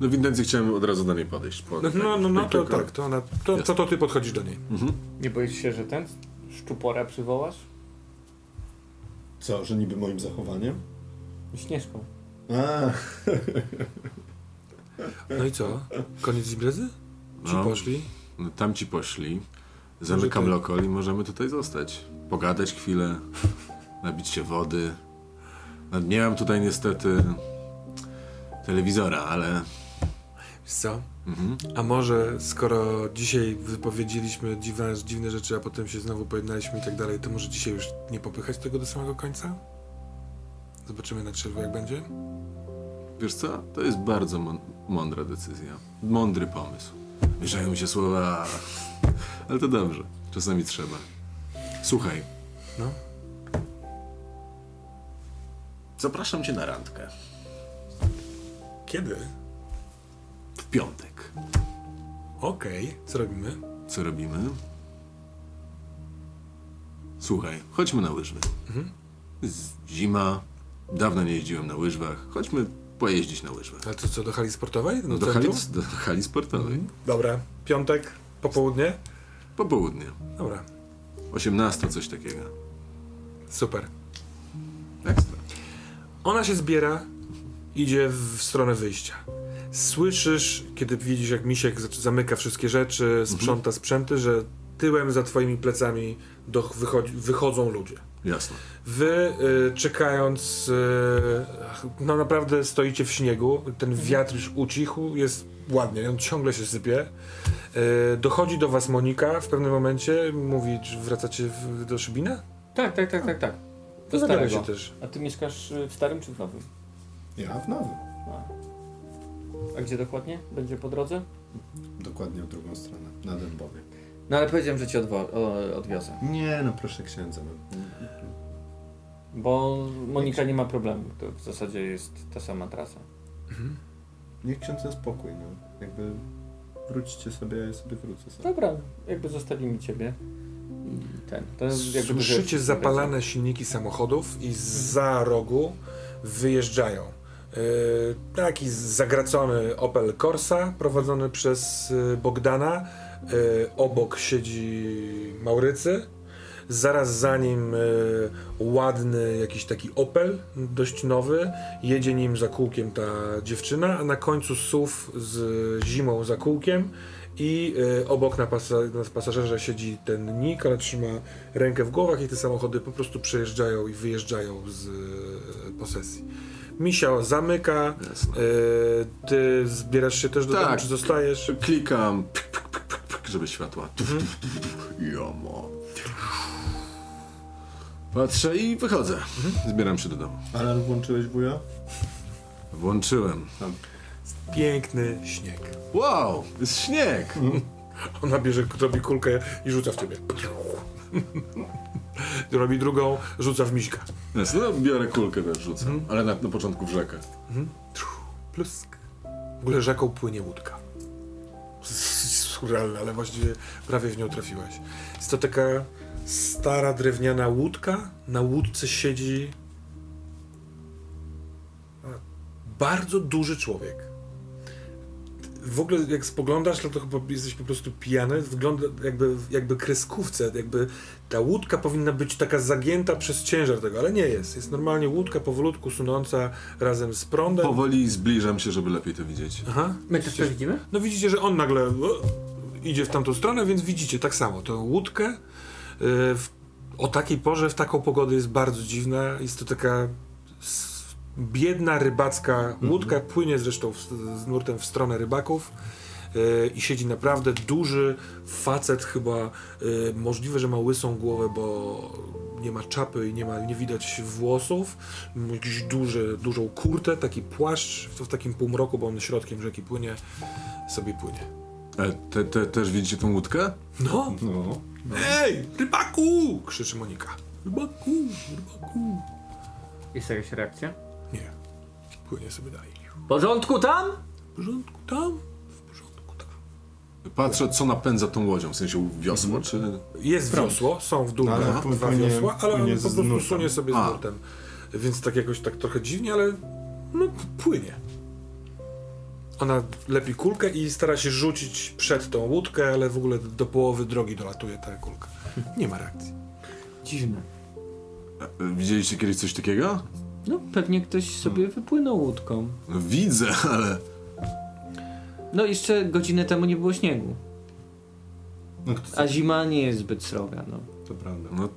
No w intencji chciałem od razu do niej podejść. Po, no, no, no, no to tylko- tak, to, ona, to, to, to ty podchodzisz do niej. Mhm. Nie boisz się, że ten szczupora przywołasz? Co, że niby moim zachowaniem? Śnieżką. A, No i co? Koniec imprezy? Czy No. poszli? No, tam ci poszli. Zamykam lokal i możemy tutaj zostać. Pogadać chwilę, nabić się wody. No, nie mam tutaj niestety telewizora, ale Wiesz co? mhm. A może skoro dzisiaj wypowiedzieliśmy dziwne, dziwne rzeczy, a potem się znowu pojednaliśmy i tak dalej, to może dzisiaj już nie popychać tego do samego końca? Zobaczymy na trzeźwo jak będzie. wiesz co? To jest bardzo mą- mądra decyzja. Mądry pomysł. Mieszają mi się słowa, ale to dobrze. Czasami trzeba. Słuchaj, No. zapraszam cię na randkę. Kiedy? W piątek. Okej. Co robimy? Co robimy? Słuchaj, chodźmy na łyżwy. Z- Zima, dawno nie jeździłem na łyżwach. Chodźmy pojeździć na łyżwach. Ale to co, do hali sportowej? No do, hali, do hali sportowej. Dobra. Piątek, popołudnie? Popołudnie. Dobra. 18 coś takiego. Super. Ekstra. Ona się zbiera, idzie w stronę wyjścia. Słyszysz, kiedy widzisz, jak Misiek zamyka wszystkie rzeczy, sprząta sprzęty, że tyłem za twoimi plecami do, wychodzi, wychodzą ludzie. Jasne. Wy y, czekając, y, no naprawdę stoicie w śniegu, ten wiatr już ucichł, jest ładnie, on ciągle się sypie. Y, dochodzi do was Monika w pewnym momencie, mówi, czy wracacie w, do Szybina? Tak, tak, tak, tak, tak. Do Zabiera starego. się też. A ty mieszkasz y, w starym czy w nowym? Ja w nowym. A. A gdzie dokładnie? Będzie po drodze? Dokładnie w drugą stronę, na Dębowie. No ale powiedziałem, że cię odwo- o, odwiozę. Nie, no proszę księdza. No. Bo Monika nie ma problemu. To w zasadzie jest ta sama trasa. Niech ksiądz na spokój, no. Jakby wróćcie sobie, ja sobie wrócę sobie. Dobra, jakby zostawimy ciebie. I ten. To jest jakby Słyszycie zapalane silniki samochodów i za rogu wyjeżdżają. Yy, taki zagracony Opel Corsa prowadzony przez yy, Bogdana. Yy, obok siedzi Maurycy. Zaraz za nim ładny jakiś taki Opel, dość nowy. Jedzie nim za kółkiem ta dziewczyna, a na końcu SUV z zimą za kółkiem. I y, obok na, pasa na pasażerze siedzi ten Nick, ale trzyma rękę w głowach i te samochody po prostu przejeżdżają i wyjeżdżają z y, posesji. Misia zamyka, y, ty zbierasz się też do Tak. domu, czy zostajesz? Klikam, pik, pik, pik, pik, pik, żeby światła. Tuf. Jomo. Patrzę i wychodzę. Zbieram się do domu. Alarm włączyłeś, wuja? Włączyłem. Piękny śnieg. Wow, jest śnieg. Ona bierze, robi kulkę i rzuca w ciebie. robi drugą, rzuca w miśka. Jasne, no biorę kulkę też rzucam, ale na, na początku w rzekę. Plusk. W ogóle rzeką płynie łódka. Surrealne, ale właściwie prawie w nią trafiłeś. Jest to taka stara drewniana łódka. Na łódce siedzi bardzo duży człowiek. W ogóle jak spoglądasz, to, to chyba jesteś po prostu pijany. Wygląda jakby, jakby kreskówce, jakby ta łódka powinna być taka zagięta przez ciężar tego, ale nie jest. Jest normalnie łódka powolutku sunąca razem z prądem. Powoli zbliżam się, żeby lepiej to widzieć. Aha. My też to widzimy? No widzicie, że on nagle idzie w tamtą stronę, więc widzicie tak samo. Tę łódkę e, w, o takiej porze, w taką pogodę jest bardzo dziwna. Jest to taka s- biedna rybacka łódka, płynie zresztą w, z nurtem w stronę rybaków. e, I siedzi naprawdę duży facet, chyba e, możliwe, że ma łysą głowę, bo nie ma czapy i nie ma, nie widać włosów. Ma Jakiś duży, dużą kurtę, taki płaszcz w, w takim półmroku, bo on środkiem rzeki płynie, sobie płynie. E, te, te, też widzicie tą łódkę? No! No. Ej, rybaku! krzyczy Monika. Rybaku, rybaku. Jest jakaś reakcja? Nie, płynie sobie dalej. W porządku tam? W porządku tam? W porządku tam. Patrzę, co napędza tą łodzią, w sensie wiosło, czy... Jest wiosło, są w dół Ale dwa, płynie- wiosła, ale on po prostu sunie sobie z nurtem. Więc tak jakoś tak trochę dziwnie, ale no płynie. Ona lepi kulkę i stara się rzucić przed tą łódkę, ale w ogóle do połowy drogi dolatuje ta kulka. Nie ma reakcji. Dziwne. E, Widzieliście kiedyś coś takiego? No, pewnie ktoś sobie wypłynął łódką. No, widzę, ale No, jeszcze godzinę temu nie było śniegu. No, kto, A zima nie jest zbyt sroga, no. to prawda. no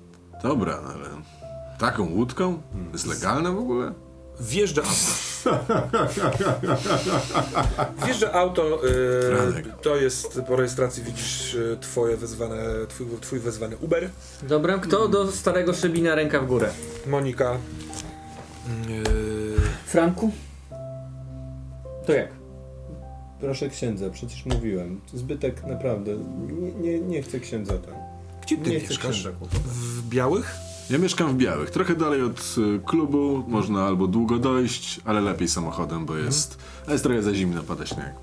dobra, ale taką łódką? Jest legalne w ogóle? Wjeżdża auto. Wjeżdża auto. Franek. to jest po rejestracji widzisz e, twoje wezwane, twój, twój wezwany Uber. Dobra, kto do starego Szybina ręka w górę? Monika. E, Franku? To jak? Proszę księdza, przecież mówiłem. Zbytek naprawdę. Nie, nie, nie chcę księdza tam. gdzie ty Nie mieszkasz? W białych? Ja mieszkam w Białych, trochę dalej od y, klubu, można albo długo dojść, ale lepiej samochodem, bo jest, a jest trochę za zimno, pada śnieg.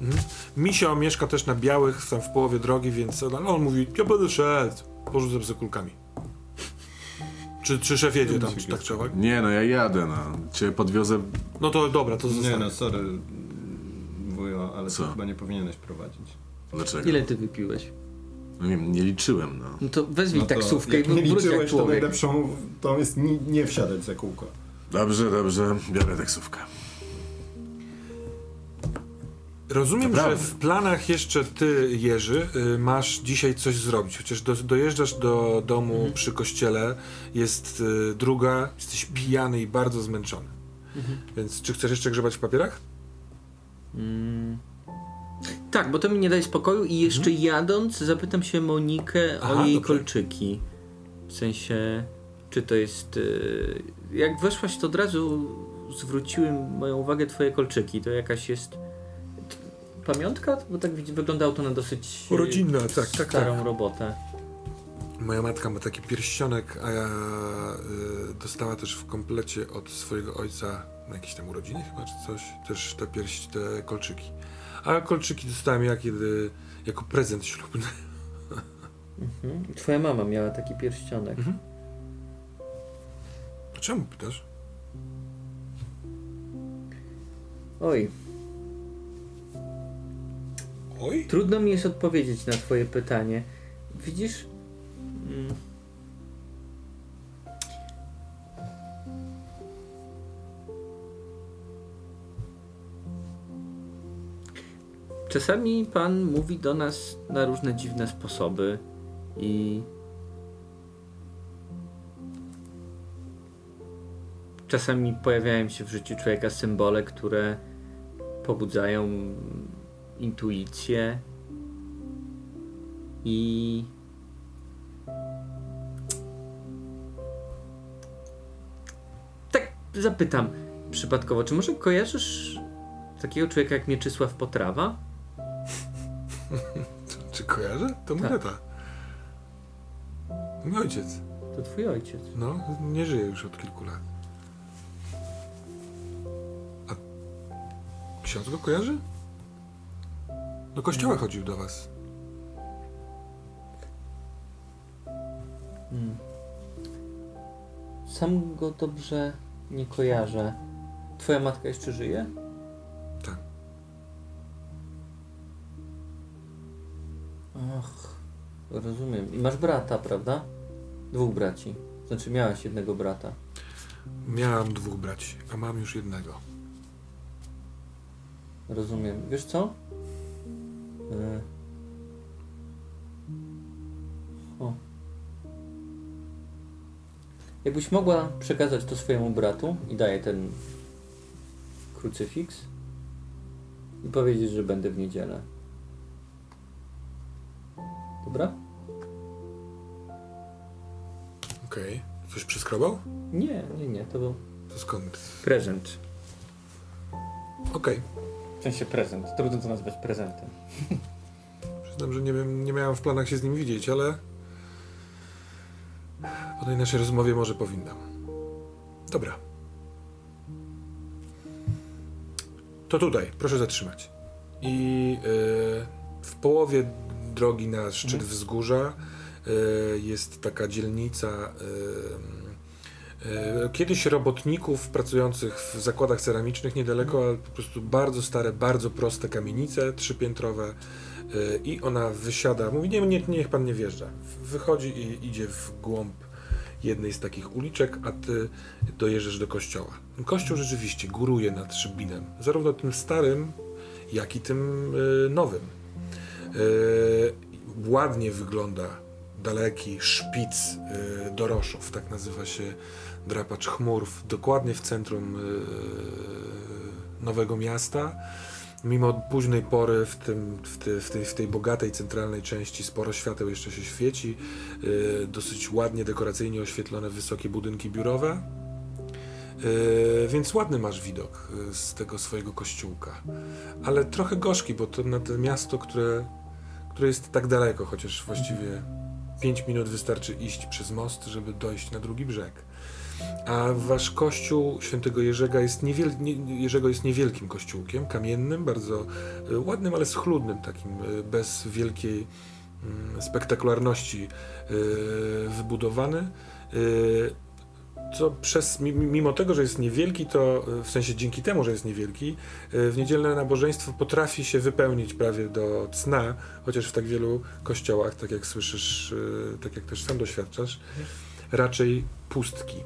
Misio mieszka też na białych, tam w połowie drogi, więc on mówi, ja będę szedł, porzucę sobie kulkami. Czy, czy szef jedzie tam, czy tak? Nie no, ja jadę, no. Cię podwiozę, No to dobra, to Nie zostanie. no, sorry wujo, ale Co? to chyba nie powinieneś prowadzić. dlaczego? Ile ty wypiłeś? No nie, nie liczyłem, no. No to wezwij No to taksówkę i nie wróć jak liczyłeś, to człowiek. najlepszą to jest nie, nie wsiadać za kółko. Dobrze, dobrze, biorę taksówkę. Rozumiem, że w planach jeszcze ty, Jerzy, y, masz dzisiaj coś zrobić. Chociaż do, dojeżdżasz do domu Mhm. przy kościele, jest y, druga, jesteś pijany i bardzo zmęczony. Mhm. Więc czy chcesz jeszcze grzebać w papierach? Mm. Tak, bo to mi nie daje spokoju i jeszcze jadąc zapytam się Monikę Aha, o jej dobrze. kolczyki. W sensie, czy to jest... y, Jak weszłaś, to od razu zwróciły moją uwagę twoje kolczyki. To jakaś jest pamiątka? Bo tak wyglądało to na dosyć Rodzinna, tak, tak, tak. starą robotę. Moja matka ma taki pierścionek, a ja y, dostała też w komplecie od swojego ojca na jakieś tam urodziny chyba, czy coś, też te pierś, te kolczyki. A kolczyki dostałem ja kiedy, jako prezent ślubny. Mhm. Twoja mama miała taki pierścionek. Mhm. Czemu pytasz? Oj, Oj? Trudno mi jest odpowiedzieć na Twoje pytanie. Widzisz? Mm. Czasami Pan mówi do nas na różne dziwne sposoby i czasami pojawiają się w życiu człowieka symbole, które pobudzają intuicję i tak zapytam przypadkowo, czy może kojarzysz takiego człowieka jak Mieczysław Potrawa? Czy kojarzę? To mój Tak. tata. Mój ojciec. To twój ojciec. No, nie żyje już od kilku lat. A ksiądz go kojarzy? Do kościoła chodził do was. Hmm. Sam go dobrze nie kojarzę. Twoja matka jeszcze żyje? Tak. Ach, rozumiem. I masz brata, prawda? Dwóch braci. Znaczy miałaś jednego brata. Miałam dwóch braci, a mam już jednego. Rozumiem. Wiesz co? E... O. Jakbyś mogła przekazać to swojemu bratu i daję ten krucyfiks i powiedzieć, że będę w niedzielę. Dobra? Okej. Coś przeskrobał? Nie, nie, nie, to był To skąd? prezent. Okej. W sensie prezent. Trudno to nazwać prezentem. Przyznam, że nie, wiem, nie miałem w planach się z nim widzieć, ale po tej naszej rozmowie może powinnam. Dobra. To tutaj, proszę zatrzymać. I e, w połowie drogi na szczyt wzgórza e, jest taka dzielnica. e, Kiedyś robotników pracujących w zakładach ceramicznych niedaleko, ale po prostu bardzo stare, bardzo proste kamienice trzypiętrowe e, i ona wysiada, mówi nie, nie, niech pan nie wjeżdża. Wychodzi i idzie w głąb jednej z takich uliczek, a ty dojeżdżasz do kościoła. Kościół rzeczywiście góruje nad Szybinem, zarówno tym starym, jak i tym y, nowym. Ładnie wygląda daleki szpic Doroszów, tak nazywa się drapacz chmur, w, dokładnie w centrum y, Nowego Miasta. Mimo późnej pory w, tym, w, ty, w, tej, w tej bogatej centralnej części sporo świateł jeszcze się świeci. Y, dosyć ładnie, dekoracyjnie oświetlone wysokie budynki biurowe. Y, więc ładny masz widok z tego swojego kościółka. Ale trochę gorzki, bo to na to miasto, które, które jest tak daleko, chociaż właściwie 5 minut wystarczy iść przez most, żeby dojść na drugi brzeg. A wasz kościół świętego Jerzego jest, niewiel, nie, Jerzego jest niewielkim kościółkiem, kamiennym, bardzo y, ładnym, ale schludnym, takim y, bez wielkiej mm, spektakularności y, wybudowany. Co przez, mi- mimo tego, że jest niewielki, to w sensie dzięki temu, że jest niewielki, w niedzielne nabożeństwo potrafi się wypełnić prawie do cna, chociaż w tak wielu kościołach, tak jak słyszysz, tak jak też sam doświadczasz, raczej pustki.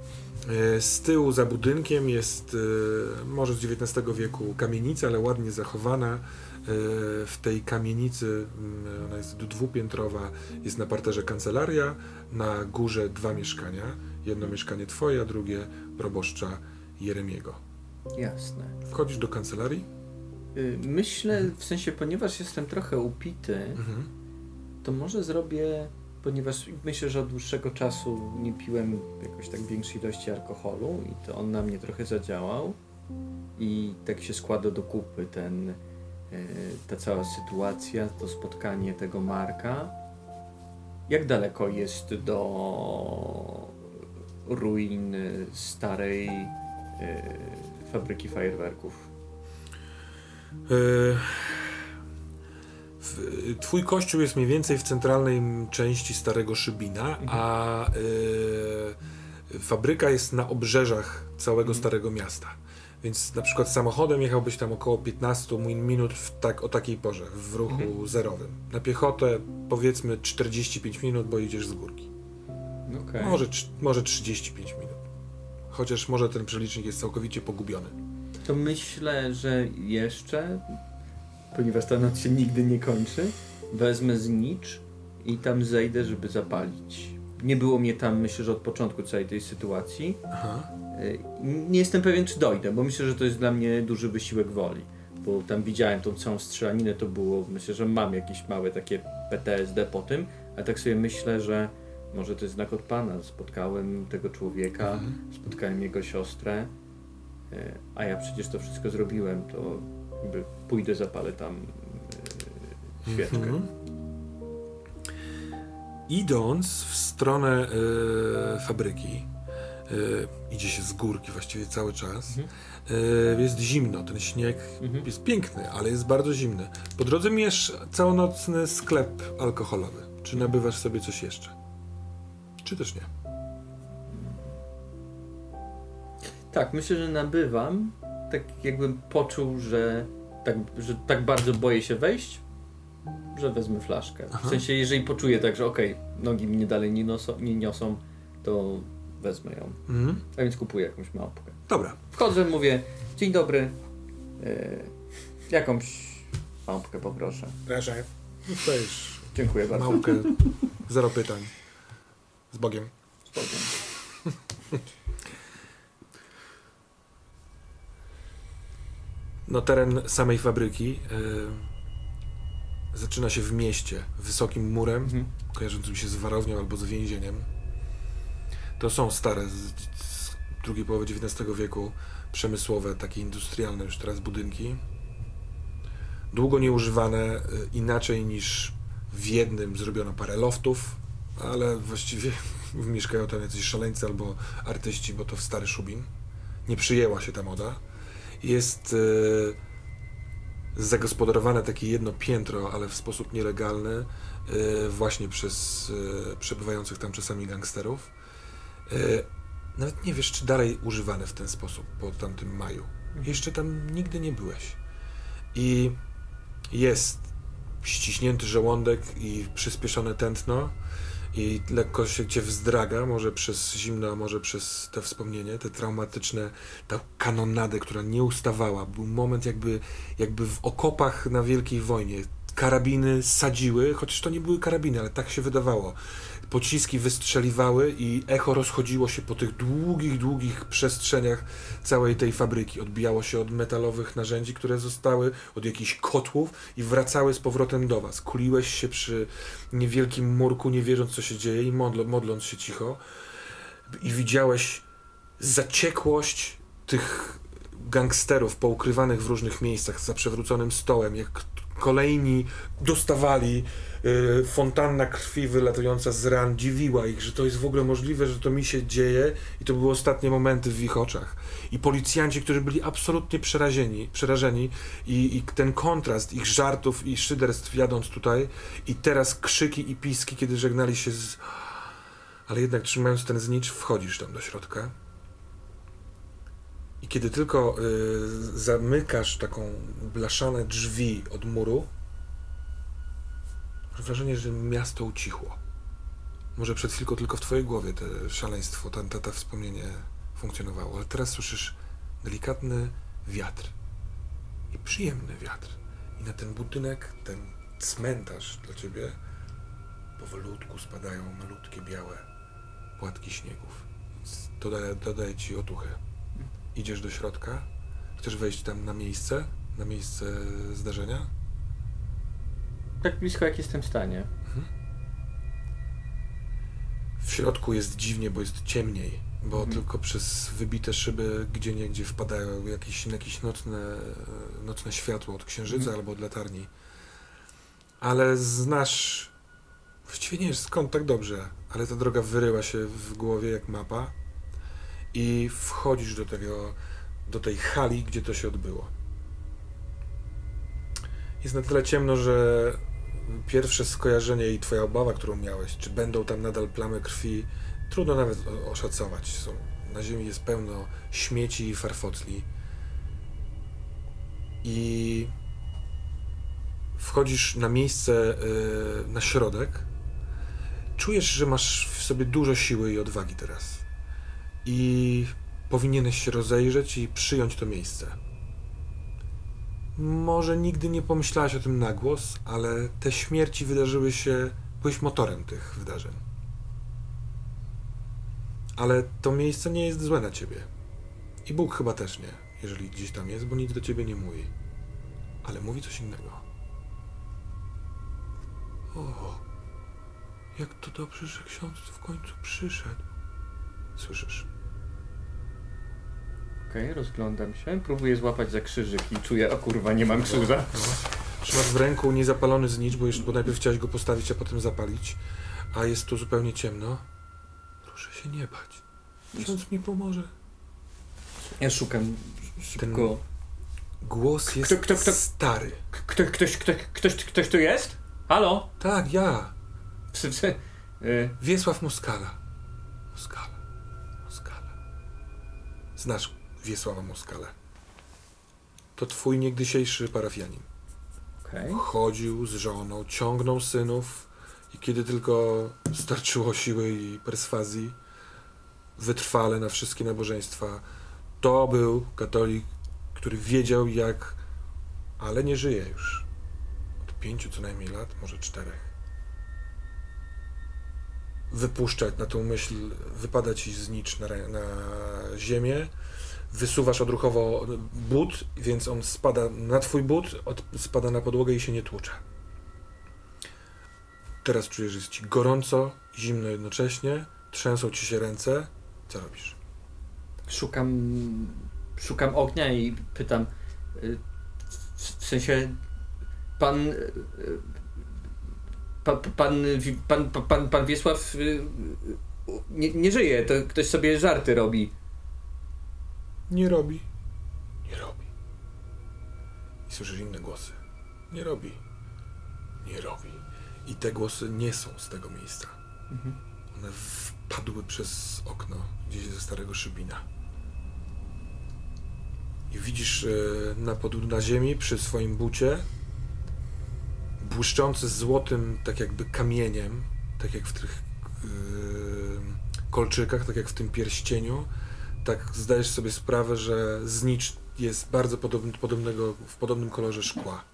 Y, Z tyłu za budynkiem jest y, może z XIX wieku kamienica, ale ładnie zachowana. Y, W tej kamienicy, mm, ona jest dwupiętrowa, jest na parterze kancelaria, na górze dwa mieszkania. Jedno mieszkanie twoje, a drugie proboszcza Jeremiego. Jasne. Wchodzisz do kancelarii? Y, Myślę, w sensie, ponieważ jestem trochę upity, Mhm. to może zrobię, ponieważ myślę, że od dłuższego czasu nie piłem jakoś tak większej ilości alkoholu i to on na mnie trochę zadziałał i tak się składa do kupy ten, y, ta cała sytuacja, to spotkanie tego Marka. Jak daleko jest do ruin starej y, fabryki fajerwerków? Twój kościół jest mniej więcej w centralnej części Starego Szybina, a e, fabryka jest na obrzeżach całego Starego Miasta. Więc na przykład samochodem jechałbyś tam około 15 min- minut tak, o takiej porze, w ruchu zerowym. Na piechotę powiedzmy 45 minut, bo idziesz z górki. Okej. Może, trz- może 35 minut. Chociaż może ten przelicznik jest całkowicie pogubiony. To myślę, że jeszcze, ponieważ ta noc się nigdy nie kończy, wezmę znicz i tam zejdę, żeby zapalić. Nie było mnie tam, myślę, że od początku całej tej sytuacji. Aha. Y, Nie jestem pewien, czy dojdę, bo myślę, że to jest dla mnie duży wysiłek woli. Bo tam widziałem tą całą strzelaninę, to było, myślę, że mam jakieś małe takie PTSD po tym, ale tak sobie myślę, że może to jest znak od Pana. Spotkałem tego człowieka, Mhm. spotkałem jego siostrę, y, a ja przecież to wszystko zrobiłem, to jakby pójdę, zapalę tam y, świeczkę. Mhm. Idąc w stronę e, fabryki, e, idzie się z górki właściwie cały czas, Mhm. e, jest zimno, ten śnieg Mhm. jest piękny, ale jest bardzo zimny. Po drodze miesz całonocny sklep alkoholowy. Czy nabywasz sobie coś jeszcze? Czy też nie? Tak, myślę, że nabywam, tak jakbym poczuł, że tak, że tak bardzo boję się wejść, że wezmę flaszkę. Aha. W sensie, jeżeli poczuję tak, że okej, nogi mnie dalej nie, noso, nie niosą, to wezmę ją. Mhm. A więc kupuję jakąś małpkę. Dobra. Wchodzę, mówię, dzień dobry, e, jakąś małpkę poproszę. Proszę. Dostajesz Dziękuję bardzo. małkę, zero pytań. Z Bogiem. Spoko. No teren samej fabryki e, zaczyna się w mieście, wysokim murem, Mhm. kojarzącym się z warownią albo z więzieniem. To są stare, z, z drugiej połowy XIX wieku, przemysłowe, takie industrialne już teraz budynki. Długo nieużywane, e, inaczej niż w jednym zrobiono parę loftów, ale właściwie mieszkają tam jacyś szaleńcy albo artyści, bo to w stary Szubin. Nie przyjęła się ta moda. Jest e, zagospodarowane takie jedno piętro, ale w sposób nielegalny, e, właśnie przez e, przebywających tam czasami gangsterów. Nawet nie wiesz, czy dalej używane w ten sposób po tamtym maju. Jeszcze tam nigdy nie byłeś. I jest ściśnięty żołądek i przyspieszone tętno i lekko się cię wzdraga, może przez zimno, a może przez te wspomnienie, te traumatyczne, ta kanonadę, która nie ustawała. Był moment jakby, jakby w okopach na Wielkiej Wojnie. Karabiny sadziły, chociaż to nie były karabiny, ale tak się wydawało. Pociski wystrzeliwały i echo rozchodziło się po tych długich, długich przestrzeniach całej tej fabryki. Odbijało się od metalowych narzędzi, które zostały, od jakichś kotłów i wracały z powrotem do was. Kuliłeś się przy niewielkim murku, nie wierząc co się dzieje i modl modląc się cicho. I widziałeś zaciekłość tych gangsterów poukrywanych w różnych miejscach za przewróconym stołem, jak kolejni dostawali fontanna krwi wylatująca z ran dziwiła ich, że to jest w ogóle możliwe, że to mi się dzieje i to były ostatnie momenty w ich oczach. I policjanci, którzy byli absolutnie przerażeni, przerażeni i, i ten kontrast ich żartów i szyderstw jadąc tutaj i teraz krzyki i piski, kiedy żegnali się z... Ale jednak trzymając ten znicz, wchodzisz tam do środka. I kiedy tylko y, zamykasz taką blaszane drzwi od muru, wrażenie, że miasto ucichło. Może przed chwilką tylko w twojej głowie to szaleństwo, to, to wspomnienie funkcjonowało, ale teraz słyszysz delikatny wiatr i przyjemny wiatr. I na ten budynek, ten cmentarz dla ciebie powolutku spadają malutkie białe płatki śniegów. Więc dodaje, dodaje ci otuchy. Idziesz do środka? Chcesz wejść tam na miejsce? Na miejsce zdarzenia? Tak blisko jak jestem w stanie. W środku jest dziwnie, bo jest ciemniej, bo Mhm. tylko przez wybite szyby gdzie niegdzie wpadają jakieś, jakieś nocne, nocne światło od księżyca Mhm. albo od latarni. Ale znasz, właściwie nie wiesz skąd tak dobrze, ale ta droga wyryła się w głowie jak mapa i wchodzisz do tego, do tej hali, gdzie to się odbyło. Jest na tyle ciemno, że pierwsze skojarzenie i twoja obawa, którą miałeś, czy będą tam nadal plamy krwi, trudno nawet oszacować. Są, na ziemi jest pełno śmieci i farfocli. I wchodzisz na miejsce, y, na środek. Czujesz, że masz w sobie dużo siły i odwagi teraz. I powinieneś się rozejrzeć i przyjąć to miejsce. Może nigdy nie pomyślałaś o tym na głos, ale te śmierci wydarzyły się, byłeś motorem tych wydarzeń. Ale to miejsce nie jest złe na ciebie. I Bóg chyba też nie, jeżeli gdzieś tam jest, bo nic do ciebie nie mówi. Ale mówi coś innego. O, jak to dobrze, że ksiądz w końcu przyszedł. Słyszysz? Okej, rozglądam się, próbuję złapać za krzyżyk i czuję, o kurwa, nie mam krzyża. Trzymasz w ręku niezapalony znicz, bo, już, bo najpierw chciałeś go postawić, a potem zapalić. A jest tu zupełnie ciemno. Proszę się nie bać. Ksiądz mi pomoże. Ja szukam szybko. Głos jest Kto- kto- kto- stary. Kto, ktoś, ktoś, ktoś, ktoś tu jest? Halo? Tak, ja. Psy, psy. Y, Wiesław Moskala. Moskala. Moskala. Znasz Wiesława Moskale. To twój niegdysiejszy parafianin. Okej. Chodził z żoną, ciągnął synów i kiedy tylko starczyło siły i perswazji, wytrwale na wszystkie nabożeństwa, to był katolik, który wiedział jak, ale nie żyje już. Od pięciu co najmniej lat, może czterech. Wypuszczać na tą myśl, wypada ci znicz na, na ziemię, wysuwasz odruchowo but, więc on spada na twój but, od, spada na podłogę i się nie tłucze. Teraz czujesz, że jest ci gorąco, zimno jednocześnie, trzęsą ci się ręce. Co robisz? Szukam, szukam ognia i pytam, y, w, sensie, pan, y, y, pa, pa- pan, pan, pan, pan, pan Wiesław y, y, nie, nie żyje, to ktoś sobie żarty robi. Nie robi. Nie robi. I słyszysz inne głosy. Nie robi. Nie robi. I te głosy nie są z tego miejsca. One wpadły przez okno gdzieś ze starego szybina. I widzisz e, na, pod, na ziemi przy swoim bucie błyszczący złotym, tak jakby kamieniem, tak jak w tych kolczykach, tak jak w tym pierścieniu, tak zdajesz sobie sprawę, że znicz jest bardzo podobny, podobnego, w podobnym kolorze szkła.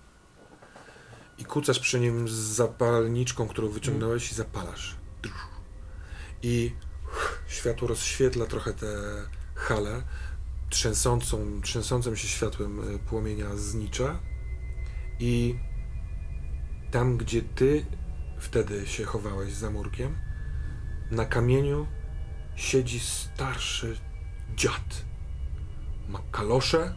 I kucasz przy nim z zapalniczką, którą wyciągnąłeś i zapalasz. I światło rozświetla trochę te hale, trzęsącą, trzęsącym się światłem y, płomienia znicza. I tam, gdzie ty wtedy się chowałeś za murkiem, na kamieniu siedzi starszy dziad. Ma kalosze,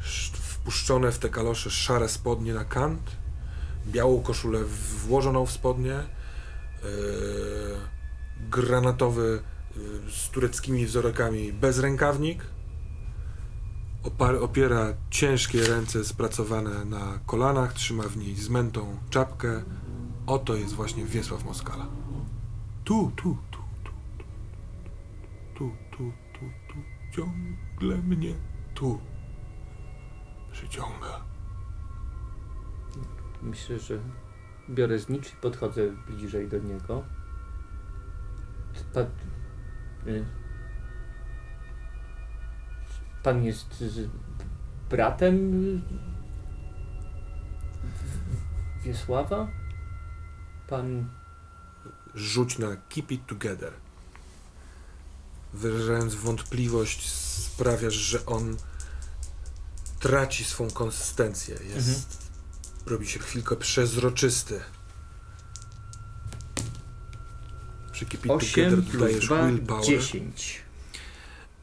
sz- wpuszczone w te kalosze szare spodnie na kant, białą koszulę włożoną w spodnie, yy, granatowy yy, z tureckimi wzorkami bezrękawnik, opiera ciężkie ręce spracowane na kolanach, trzyma w niej zmętą czapkę. Oto jest właśnie Wiesław Moskala. Tu, tu, tu, tu, tu, ciągle mnie tu przyciąga. Myślę, że biorę znicz i podchodzę bliżej do niego. Pan, y, pan jest bratem Wiesława? Pan Rzuć na keep it together. Wyrażając wątpliwość, sprawiasz, że on traci swą konsystencję. Jest, Robi się chwilkę przezroczysty. Przy keep it 8 together dodajesz 2, willpower. 10.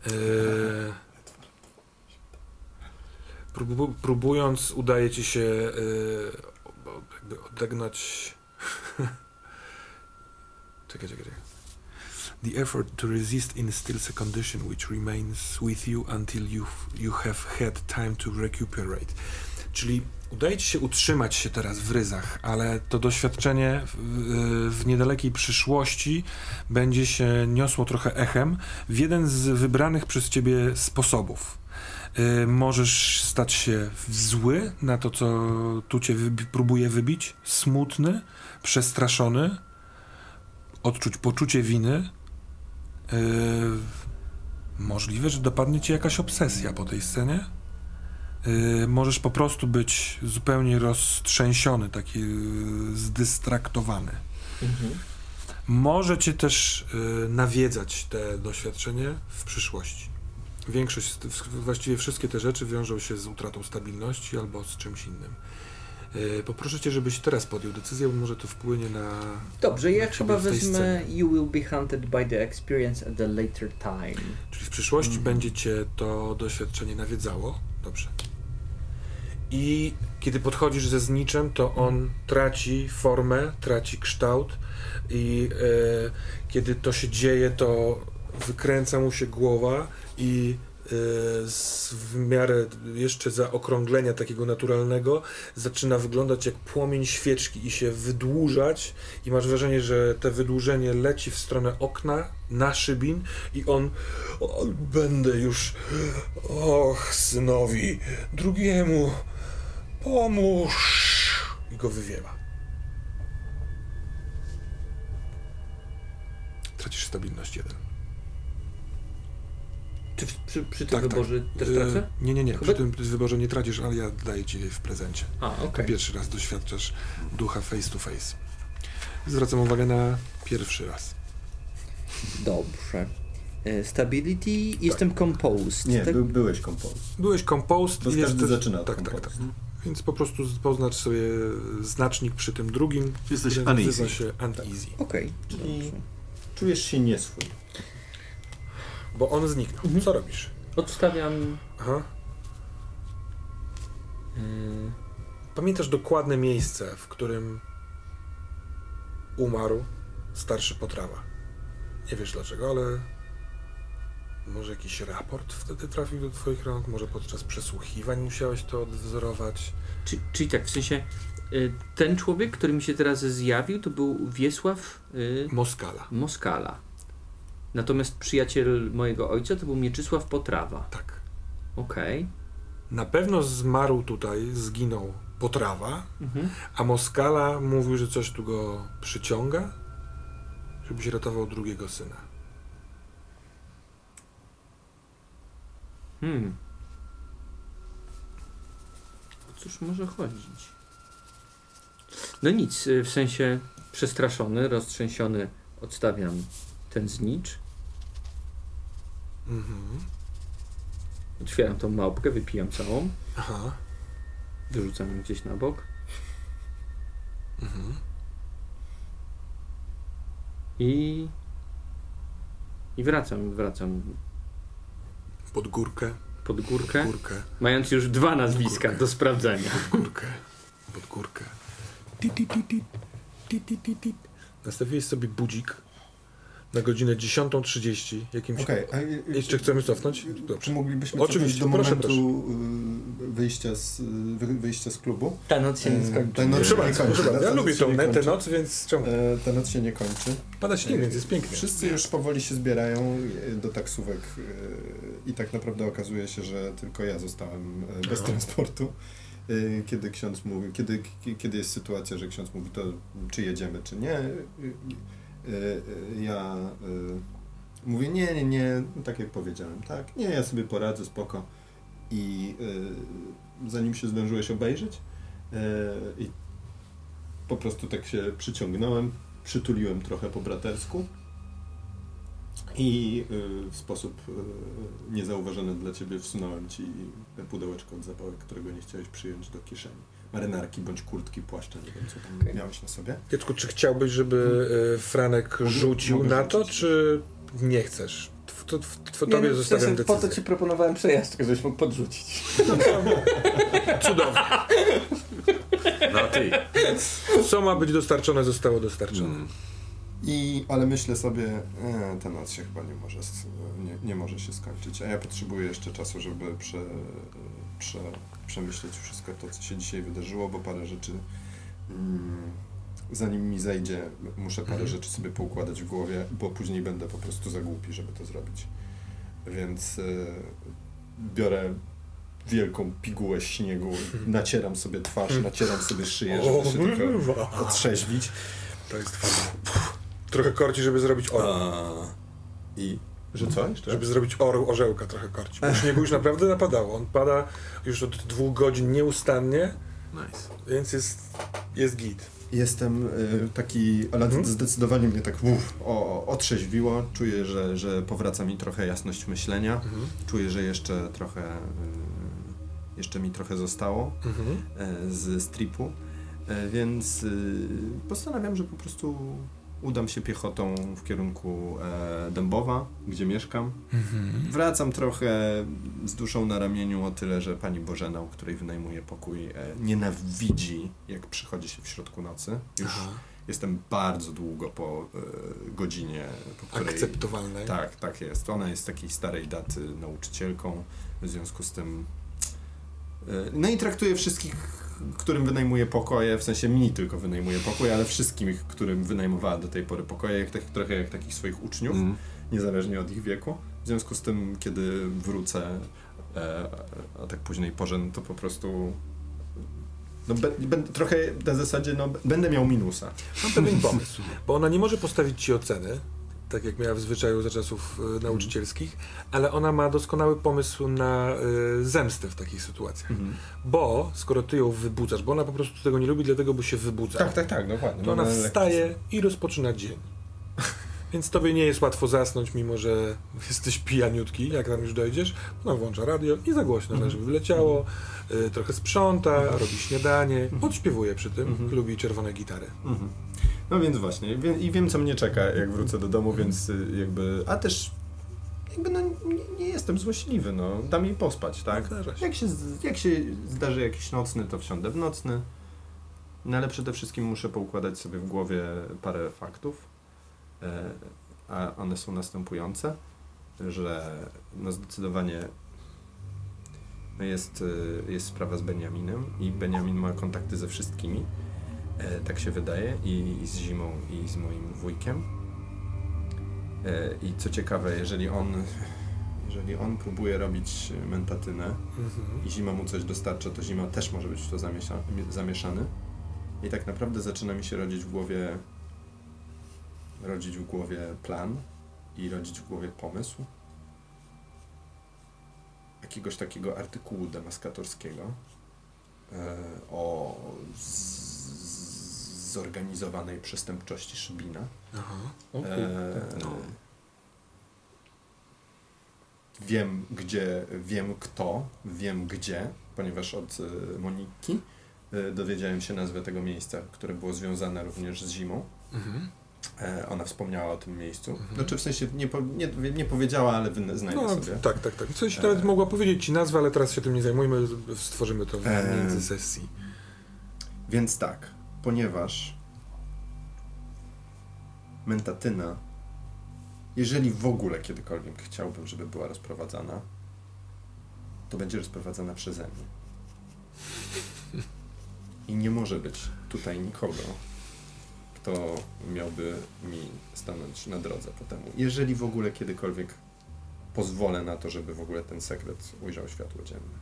Eee, próbu- próbując, udaje ci się jakby odegnać. czekaj, czekaj, czekaj. The effort to resist instills a condition which remains with you until you, have had time to recuperate. Czyli udaje ci się utrzymać się teraz w ryzach, ale to doświadczenie w, w niedalekiej przyszłości będzie się niosło trochę echem w jeden z wybranych przez ciebie sposobów. Y, możesz stać się zły na to, co tu cię wybi- próbuje wybić, smutny, przestraszony, odczuć poczucie winy. Y, możliwe, że dopadnie cię jakaś obsesja po tej scenie. Y, możesz po prostu być zupełnie roztrzęsiony, taki y, zdystraktowany. Mhm. Może cię też y, nawiedzać te doświadczenie w przyszłości. Większość, właściwie wszystkie te rzeczy wiążą się z utratą stabilności albo z czymś innym. Y, poproszę cię, żebyś teraz podjął decyzję, bo może to wpłynie na... Dobrze, ja na chyba w tej wezmę scenie. You will be hunted by the experience at a later time. Czyli w przyszłości Mhm. będzie cię to doświadczenie nawiedzało. Dobrze. I kiedy podchodzisz ze zniczem, to on traci formę, traci kształt i e, kiedy to się dzieje, to wykręca mu się głowa i e, w miarę jeszcze zaokrąglenia takiego naturalnego zaczyna wyglądać jak płomień świeczki i się wydłużać i masz wrażenie, że te wydłużenie leci w stronę okna na szybin i on o, będę już och synowi drugiemu pomóż i go wywiewa. Tracisz stabilność jeden. Czy w, przy, przy tym Tak, tak. wyborze też E, tracę? Nie, nie, nie. Przy Chyba- tym wyborze nie tracisz, ale ja daję ci je w prezencie. A, To okej. pierwszy raz doświadczasz ducha face to face. Zwracam uwagę na pierwszy raz. Dobrze. E, Stability, jestem composed. Nie, tak? by, byłeś kompost. Byłeś compost Bo i każdy jeszcze... zaczyna od Tak, tak, compost. tak. Więc po prostu poznacz sobie znacznik przy tym drugim, Jesteś uneasy. się uneasy. Okej, Czyli- dobrze. Czujesz się nieswój. Bo on zniknął. Mhm. Co robisz? Odstawiam... Aha. e, Pamiętasz dokładne miejsce, w którym umarł starszy potrawa. Nie wiesz dlaczego, ale może jakiś raport wtedy trafił do twoich rąk, może podczas przesłuchiwań musiałeś to odwzorować. Czy, czyli tak, w sensie y, ten człowiek, który mi się teraz zjawił, to był Wiesław y, Moskala. Moskala. Natomiast przyjaciel mojego ojca to był Mieczysław Potrawa. Tak. Okej. Na pewno zmarł tutaj, zginął potrawa, Mhm. a Moskala mówił, że coś tu go przyciąga. żebyś ratował drugiego syna. Hmm. O cóż może chodzić? No nic, y, w sensie przestraszony, roztrzęsiony odstawiam ten znicz. Mhm. Otwieram tą małpkę, wypijam całą, Aha. wyrzucam ją gdzieś na bok Mhm. i... I wracam, wracam Pod górkę. pod górkę, Pod górkę. mając już dwa nazwiska do sprawdzenia. Pod górkę. Pod górkę. Ti, ti, ti, ti. Ti, ti, ti, ti. Nastawiłeś sobie budzik na godzinę 10.30. Jakimś... Okej, a y- y- Jeszcze chcemy cofnąć? Czy Dobrze. moglibyśmy Oczywiście, do proszę, momentu y, wyjścia z, y, wy- wyjścia z klubu? Ta noc się nie skończy. ta noc Proszę się nie kończy. proszę. Ja lubię tą tę noc, więc czemu? E, Ta noc się nie kończy. Pada śnieg, więc jest pięknie. Wszyscy już powoli się zbierają e, do taksówek e, i tak naprawdę okazuje się, że tylko ja zostałem bez Aha. transportu. Kiedy ksiądz mówi, kiedy, kiedy jest sytuacja, że ksiądz mówi, to czy jedziemy, czy nie, ja e, mówię, nie, nie, nie, no tak jak powiedziałem, tak, nie, ja sobie poradzę, spoko. I zanim się zdążyłeś obejrzeć i po prostu tak się przyciągnąłem, przytuliłem trochę po bratersku i y, w sposób y, niezauważony dla ciebie wsunąłem ci pudełeczko od zapałek, którego nie chciałeś przyjąć do kieszeni. Marynarki bądź kurtki, płaszcza, nie wiem co tam Okej. miałeś na sobie. Kiecku, czy chciałbyś, żeby e, Franek rzucił mogę na to, rzucić. czy nie chcesz? W, to, w, w, Nie, tobie no, w zostawiam sensie, po decyzję. to ci proponowałem przejażdżkę, żebyś mógł podrzucić. Cudownie. No ty. Co ma być dostarczone, zostało dostarczone. Mm. I, ale myślę sobie, e, ta noc się chyba nie może, nie, nie może się skończyć, a ja potrzebuję jeszcze czasu, żeby prze, prze, przemyśleć wszystko to, co się dzisiaj wydarzyło, bo parę rzeczy, mm, zanim mi zejdzie, muszę parę Mhm. rzeczy sobie poukładać w głowie, bo później będę po prostu za głupi, żeby to zrobić. Więc e, biorę wielką pigułę śniegu, nacieram sobie twarz, nacieram sobie szyję, żeby się trochę otrzeźwić. To jest fajne. Trochę korci, żeby zrobić orł. I że co jeszcze? Żeby zrobić orł, orzełka trochę korci. Bo śniegu już naprawdę napadało. On pada już od dwóch godzin nieustannie, Nice. więc jest, jest git. Jestem y, taki, ale Mhm. zdecydowanie mnie tak uf, o, otrzeźwiło. Czuję, że, że powraca mi trochę jasność myślenia. Mhm. Czuję, że jeszcze trochę, y, jeszcze mi trochę zostało Mhm. e, z stripu, e, więc y, postanawiam, że po prostu udam się piechotą w kierunku e, Dębowa, gdzie mieszkam. Mhm. Wracam trochę z duszą na ramieniu o tyle, że pani Bożena, u której wynajmuję pokój, e, nienawidzi, jak przychodzi się w środku nocy. Już Aha. jestem bardzo długo po e, godzinie, po której... Akceptowalne. Tak, tak jest. Ona jest takiej starej daty nauczycielką, w związku z tym... e, No i traktuje wszystkich, którym wynajmuje pokoje, w sensie mi tylko wynajmuje pokoje, ale wszystkim, którym wynajmowała do tej pory pokoje, jak, tak, trochę jak takich swoich uczniów Mm. niezależnie od ich wieku. W związku z tym, kiedy wrócę, e, a tak później porze, no to po prostu no, be, ben, trochę na zasadzie, no, będę miał minusa. Mam pewien pomysł, bo ona nie może postawić ci oceny, tak jak miała w zwyczaju za czasów Mhm. y, nauczycielskich, ale ona ma doskonały pomysł na y, zemstę w takich sytuacjach. Bo skoro ty ją wybudzasz, bo ona po prostu tego nie lubi, dlatego bo się wybudza, Tak, tak, tak, dokładnie. to ona Mamy wstaje i rozpoczyna dzień. Więc tobie nie jest łatwo zasnąć, mimo że jesteś pijaniutki, jak tam już dojdziesz. Ona włącza radio i za głośno, Mhm. żeby wyleciało, y, trochę sprząta, robi śniadanie, odśpiewuje przy tym, Mhm. lubi czerwone gitary. Mhm. No więc właśnie, wie, i wiem co mnie czeka, jak wrócę do domu, więc y, jakby, a też jakby no, nie, nie jestem złośliwy, no, dam jej pospać, tak? Jak się, jak się zdarzy jakiś nocny, to wsiądę w nocny. No ale przede wszystkim muszę poukładać sobie w głowie parę faktów. E, a one są następujące, że no zdecydowanie no jest, e, jest sprawa z Beniaminem i Beniamin ma kontakty ze wszystkimi. E, tak się wydaje i, i z Zimą i z moim wujkiem. I co ciekawe, jeżeli on jeżeli on próbuje robić mentatynę, Mhm. i zima mu coś dostarcza, to zima też może być w to zamiesza, zamieszany. I tak naprawdę zaczyna mi się rodzić w głowie rodzić w głowie plan i rodzić w głowie pomysł jakiegoś takiego artykułu demaskatorskiego e, o z- zorganizowanej przestępczości Szybina. Aha. O, kur- E, no. Wiem gdzie, wiem kto, wiem gdzie, ponieważ od e, Moniki dowiedziałem się nazwę tego miejsca, które było związane również z zimą. Mhm. E, Ona wspomniała o tym miejscu. Znaczy w sensie nie, nie, nie powiedziała, ale wy- znajdę No, sobie. tak, tak, tak. Coś E. nawet mogła powiedzieć ci nazwę, ale teraz się tym nie zajmujmy, stworzymy to w E. między sesji. Więc tak, ponieważ mentatyna, jeżeli w ogóle kiedykolwiek chciałbym, żeby była rozprowadzana, to będzie rozprowadzana przeze mnie. I nie może być tutaj nikogo, kto miałby mi stanąć na drodze po temu. Jeżeli w ogóle kiedykolwiek pozwolę na to, żeby w ogóle ten sekret ujrzał światło dzienne.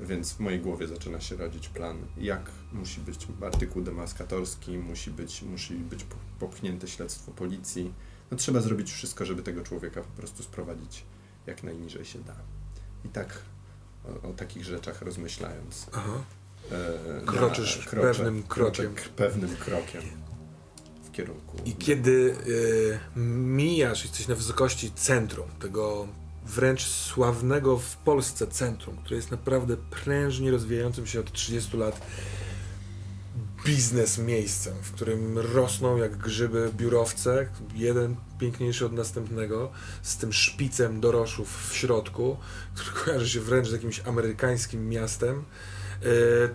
Więc w mojej głowie zaczyna się rodzić plan, jak musi być artykuł demaskatorski, musi być, musi być po- popchnięte śledztwo policji. No, trzeba zrobić wszystko, żeby tego człowieka po prostu sprowadzić jak najniżej się da. I tak o, o takich rzeczach rozmyślając. Aha. E, Kroczysz ja kroczę- pewnym krokiem. k- pewnym krokiem kierunku. I kiedy y, mijasz, jesteś na wysokości centrum, tego wręcz sławnego w Polsce centrum, które jest naprawdę prężnie rozwijającym się od 30 lat biznes miejscem, w którym rosną jak grzyby biurowce, jeden piękniejszy od następnego, z tym szpicem doroszów w środku, który kojarzy się wręcz z jakimś amerykańskim miastem,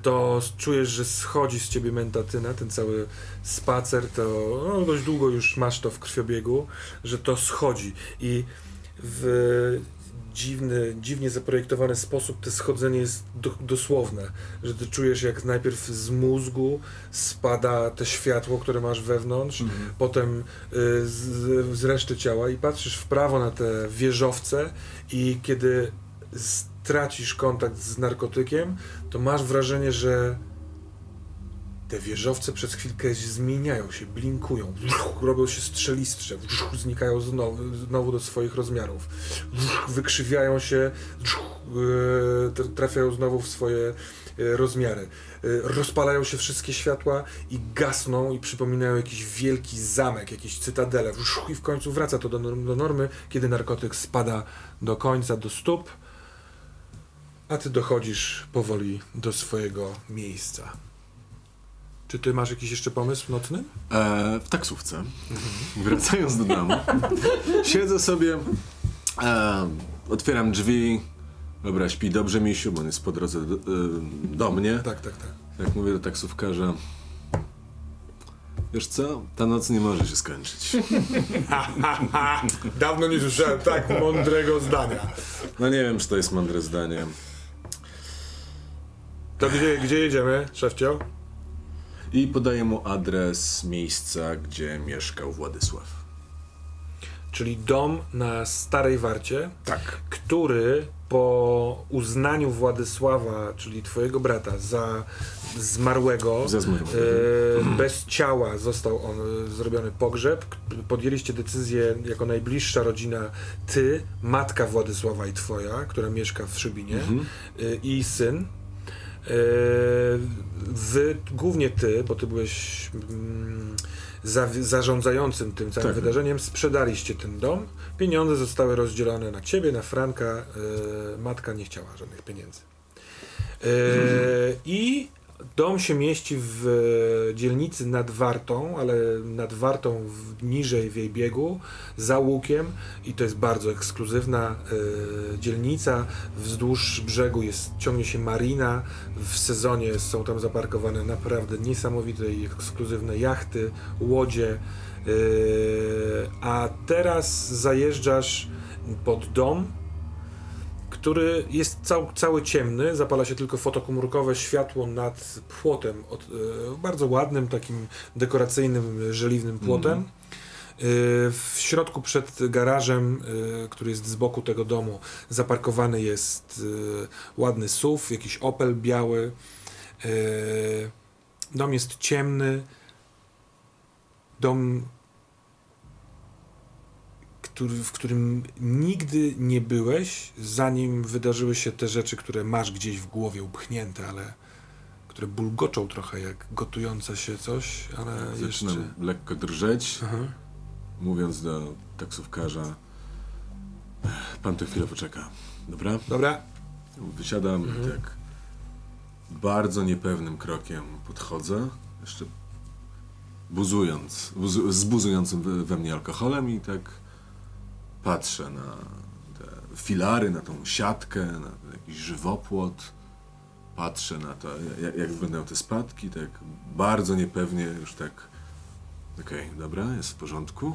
to czujesz, że schodzi z ciebie mentatyna, ten cały spacer, to no, dość długo już masz to w krwiobiegu, że to schodzi i w dziwny, dziwnie zaprojektowany sposób to schodzenie jest do, dosłowne, że ty czujesz jak najpierw z mózgu spada te światło, które masz wewnątrz, Mhm. potem y, z, z reszty ciała i patrzysz w prawo na te wieżowce i kiedy stracisz kontakt z narkotykiem, to masz wrażenie, że te wieżowce przez chwilkę zmieniają się, blinkują, robią się strzelistsze, znikają znowu, znowu do swoich rozmiarów, wykrzywiają się, e, trafiają znowu w swoje e, rozmiary. E, Rozpalają się wszystkie światła i gasną i przypominają jakiś wielki zamek, jakieś cytadele. I w końcu wraca to do normy, kiedy narkotyk spada do końca, do stóp, a ty dochodzisz powoli do swojego miejsca. Czy ty masz jakiś jeszcze pomysł nocny? E, w taksówce, wracając do domu, siedzę sobie, e, otwieram drzwi, dobra, śpi dobrze misiu, bo on jest po drodze do, e, do mnie. Tak, tak, tak. Jak mówię do taksówkarza, wiesz co, ta noc nie może się skończyć. Dawno nie słyszałem tak mądrego zdania. No nie wiem, czy to jest mądre zdanie. To gdzie, gdzie jedziemy, szefcio? I podaję mu adres miejsca, gdzie mieszkał Władysław. Czyli dom na Starej Warcie, Tak. który po uznaniu Władysława, czyli twojego brata, za zmarłego, Za zmarłego. e, bez ciała został on e, zrobiony pogrzeb. Podjęliście decyzję jako najbliższa rodzina, ty, matka Władysława i twoja, która mieszka w Szybinie, Mhm. e, i syn. E, Wy, głównie ty, bo ty byłeś mm, za, zarządzającym tym całym Tak. wydarzeniem, sprzedaliście ten dom. Pieniądze zostały rozdzielone na ciebie, na Franka. E, matka nie chciała żadnych pieniędzy. E, I dom się mieści w e, dzielnicy nad Wartą, ale nad Wartą w, niżej w jej biegu, za łukiem i to jest bardzo ekskluzywna e, dzielnica. Wzdłuż brzegu jest, ciągnie się marina. W sezonie są tam zaparkowane naprawdę niesamowite i ekskluzywne jachty, łodzie. E, a teraz zajeżdżasz pod dom, który jest cał, cały ciemny, zapala się tylko fotokomórkowe światło nad płotem, od, e, bardzo ładnym, takim dekoracyjnym, żeliwnym płotem. E, w środku przed garażem, e, który jest z boku tego domu, zaparkowany jest ładny SUV, jakiś Opel biały. Dom jest ciemny. Dom który, w którym nigdy nie byłeś, zanim wydarzyły się te rzeczy, które masz gdzieś w głowie upchnięte, ale które bulgoczą trochę jak gotujące się coś, ale jeszcze... Zaczynam lekko drżeć, Aha. mówiąc do taksówkarza pan tu chwilę poczeka, dobra? Dobra, Wysiadam i tak bardzo niepewnym krokiem podchodzę, jeszcze buzując, buzu, z buzującym we, we mnie alkoholem i tak patrzę na te filary, na tą siatkę, na jakiś żywopłot. Patrzę na to, jak, jak wyglądają te spadki, tak bardzo niepewnie już tak okej, dobra, jest w porządku,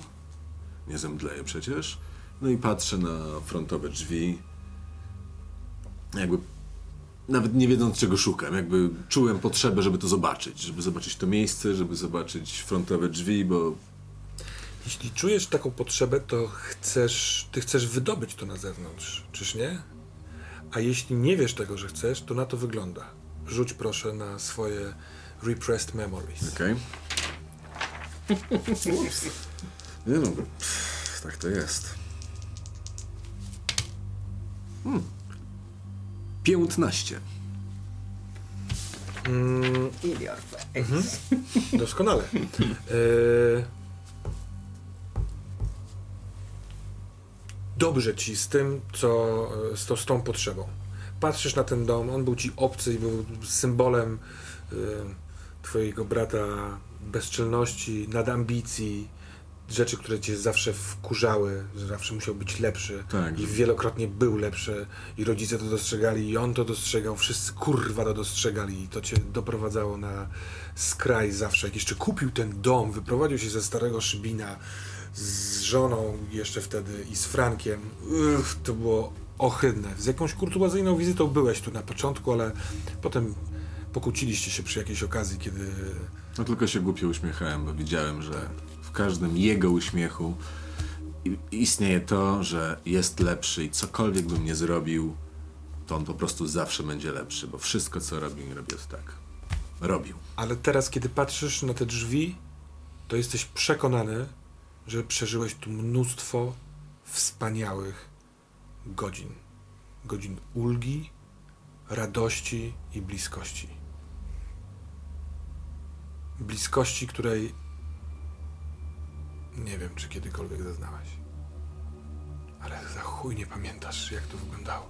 nie zemdleję przecież. No i patrzę na frontowe drzwi, jakby nawet nie wiedząc czego szukam, jakby czułem potrzebę, żeby to zobaczyć, żeby zobaczyć to miejsce, żeby zobaczyć frontowe drzwi, bo jeśli czujesz taką potrzebę, to chcesz, ty chcesz wydobyć to na zewnątrz, czyż nie? A jeśli nie wiesz tego, że chcesz, to na to wygląda. Rzuć proszę na swoje repressed memories. okej. Nie no, pff, tak to jest. Hmm. 15. Mm, In your face. Doskonale. E... Dobrze ci z tym, co z, to, z tą potrzebą. Patrzysz na ten dom, on był ci obcy i był symbolem e, twojego brata bezczelności, nadambicji, rzeczy, które cię zawsze wkurzały, że zawsze musiał być lepszy Tak. i wielokrotnie był lepszy i rodzice to dostrzegali i on to dostrzegał, wszyscy kurwa to dostrzegali i to cię doprowadzało na skraj zawsze. Jak jeszcze kupił ten dom, wyprowadził się ze starego Szybina z żoną jeszcze wtedy i z Frankiem, Uff, to było ohydne. Z jakąś kurtuazyjną wizytą byłeś tu na początku, ale potem pokłóciliście się przy jakiejś okazji, kiedy No tylko się głupio uśmiechałem, bo widziałem, że w każdym jego uśmiechu istnieje to, że jest lepszy i cokolwiek bym nie zrobił, to on po prostu zawsze będzie lepszy, bo wszystko co robi, robi jest tak. Robił. Ale teraz, kiedy patrzysz na te drzwi, to jesteś przekonany, że przeżyłeś tu mnóstwo wspaniałych godzin. Godzin ulgi, radości i bliskości. Bliskości, której nie wiem, czy kiedykolwiek zaznałeś. Ale za chuj nie pamiętasz, jak to wyglądało.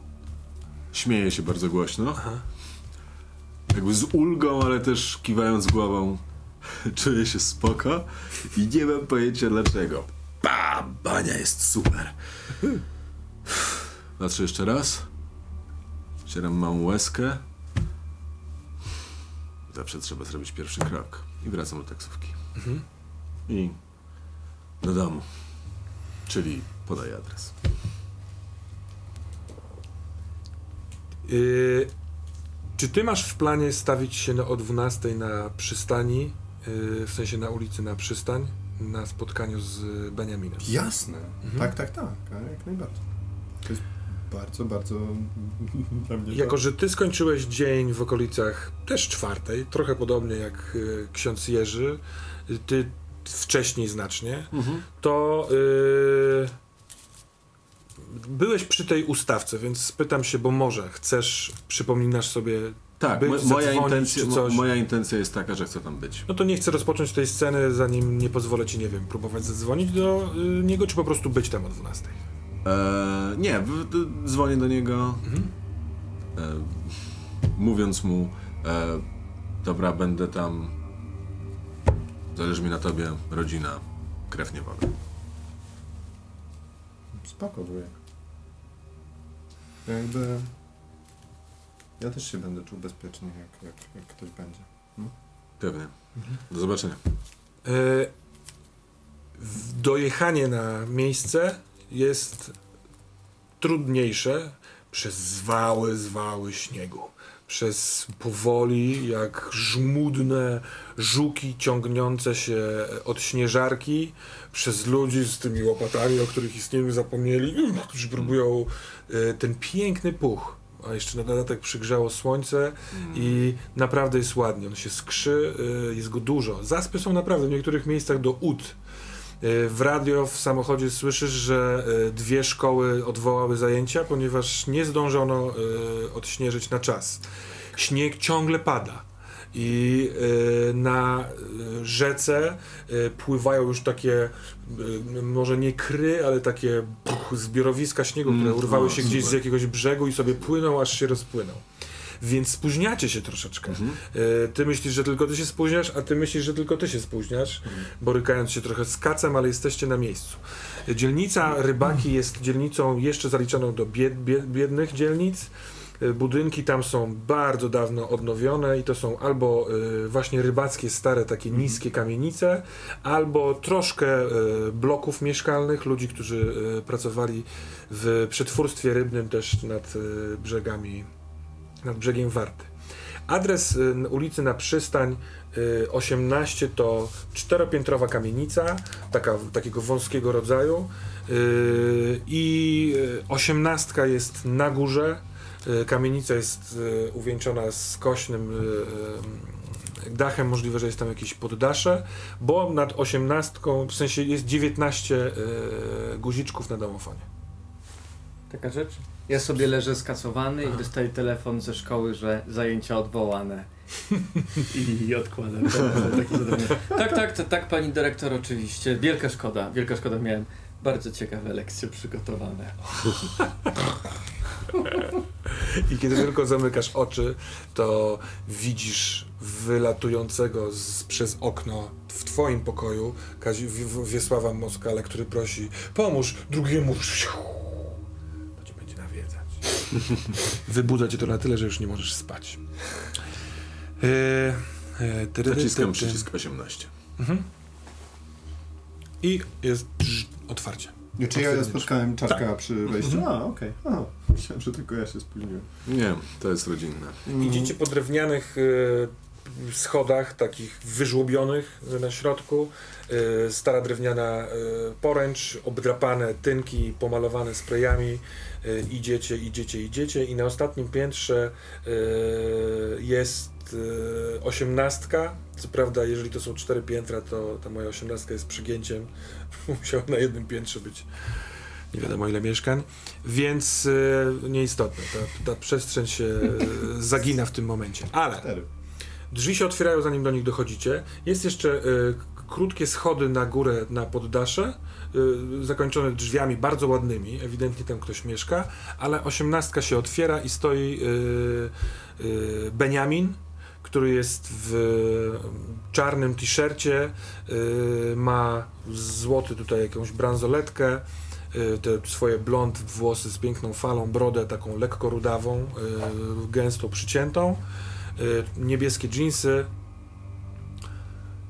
Śmieje się bardzo głośno. Aha. Jakby z ulgą, ale też kiwając głową. Czuję się spoko i nie mam pojęcia dlaczego. Pa, bania jest super. Patrzę jeszcze raz. Ścieram małą łezkę. Zawsze trzeba zrobić pierwszy krok. I wracam do taksówki. I do domu. Czyli podaj adres. Yy, czy ty masz w planie stawić się o 12 na przystani, w sensie na ulicy na przystań, na spotkaniu z Beniaminem? Jasne. Mhm. Tak, tak, tak. a Jak najbardziej. To jest bardzo, bardzo dla mnie Jako, że ty skończyłeś dzień w okolicach też czwartej, trochę podobnie jak yy, ksiądz Jerzy, yy, ty wcześniej znacznie, to yy, byłeś przy tej ustawce, więc spytam się, bo może chcesz, przypominasz sobie Tak, być, moja, intencja, coś? moja intencja jest taka, że chcę tam być. No to nie chcę rozpocząć tej sceny, zanim nie pozwolę ci, nie wiem, próbować zadzwonić do y, niego, czy po prostu być tam o 12. Eee, nie, w, d- dzwonię do niego, e, mówiąc mu, e, dobra, będę tam, zależy mi na tobie, rodzina, krew nie woda. Spoko wujek. Jakby... Ja też się będę czuł bezpiecznie, jak, jak, jak ktoś będzie. Pewnie. Do zobaczenia. W- dojechanie na miejsce jest trudniejsze przez zwały, zwały śniegu. Przez powoli, jak żmudne żuki ciągnące się od śnieżarki, przez ludzi z tymi łopatami, o których istnieniu zapomnieli, którzy próbują y, ten piękny puch. A jeszcze na dodatek przygrzało słońce i naprawdę jest ładnie. On się skrzy, y, jest go dużo. Zaspy są naprawdę w niektórych miejscach do ud. w radio w samochodzie słyszysz, że e, dwie szkoły odwołały zajęcia, ponieważ nie zdążono odśnieżyć na czas. Śnieg ciągle pada. I e, na rzece e, pływają już takie, e, może nie kry, ale takie puch, zbiorowiska śniegu, które Mm, urwały o, się gdzieś z jakiegoś brzegu i sobie płyną, aż się rozpłyną. Więc spóźniacie się troszeczkę. Mhm. Ty myślisz, że tylko ty się spóźniasz, a ty myślisz, że tylko ty się spóźniasz, borykając się trochę z kacem, ale jesteście na miejscu. Dzielnica Rybaki jest dzielnicą jeszcze zaliczoną do bied, bied, biednych dzielnic. E, Budynki tam są bardzo dawno odnowione i to są albo e, właśnie rybackie, stare, takie niskie kamienice, albo troszkę e, bloków mieszkalnych, ludzi, którzy pracowali w przetwórstwie rybnym też nad brzegami, nad brzegiem Warty. Adres ulicy na przystań y, 18 to czteropiętrowa kamienica, taka, takiego wąskiego rodzaju i osiemnastka jest na górze. Y, Kamienica jest y, uwieńczona skośnym y, dachem, możliwe, że jest tam jakieś poddasze, bo nad osiemnastką, w sensie jest 19 y, guziczków na domofonie. Taka rzecz? Ja sobie leżę skasowany i dostaję telefon ze szkoły, że zajęcia odwołane. I odkładam. tak, tak, tak, tak, pani dyrektor, oczywiście. Wielka szkoda, wielka szkoda. Miałem bardzo ciekawe lekcje przygotowane. I kiedy tylko zamykasz oczy, to widzisz wylatującego z, przez okno w twoim pokoju Kazi, w, w, Wiesława Moskale, który prosi pomóż drugiemu. To cię będzie nawiedzać. Wybudza cię to na tyle, że już nie możesz spać. E, e, tyry, Naciskam przycisk 18. Mhm. I jest otwarcie. Nie, czy ja spotkałem czarka Tak. przy wejściu? Mhm. A, okej. A, Myślałem, że tylko ja się spóźniłem. Nie, to jest rodzinne. Idziecie po drewnianych e, schodach, takich wyżłobionych na środku. E, stara drewniana e, poręcz, obdrapane tynki, pomalowane sprayami. E, idziecie, idziecie, idziecie i na ostatnim piętrze e, jest e, osiemnastka. Co prawda, jeżeli to są cztery piętra, to ta moja osiemnastka jest przygięciem. Musiała na jednym piętrze być nie wiadomo ile mieszkań, więc e, nieistotne. Ta, ta przestrzeń się e, zagina w tym momencie. Ale drzwi się otwierają, zanim do nich dochodzicie. Jest jeszcze krótkie schody na górę, na poddasze, zakończone drzwiami bardzo ładnymi. Ewidentnie tam ktoś mieszka, ale osiemnastka się otwiera i stoi Beniamin, który jest w czarnym t-shircie, e, ma złoty tutaj jakąś bransoletkę, y, te swoje blond włosy z piękną falą, brodę taką lekko rudawą, y, gęsto przyciętą, y, niebieskie dżinsy.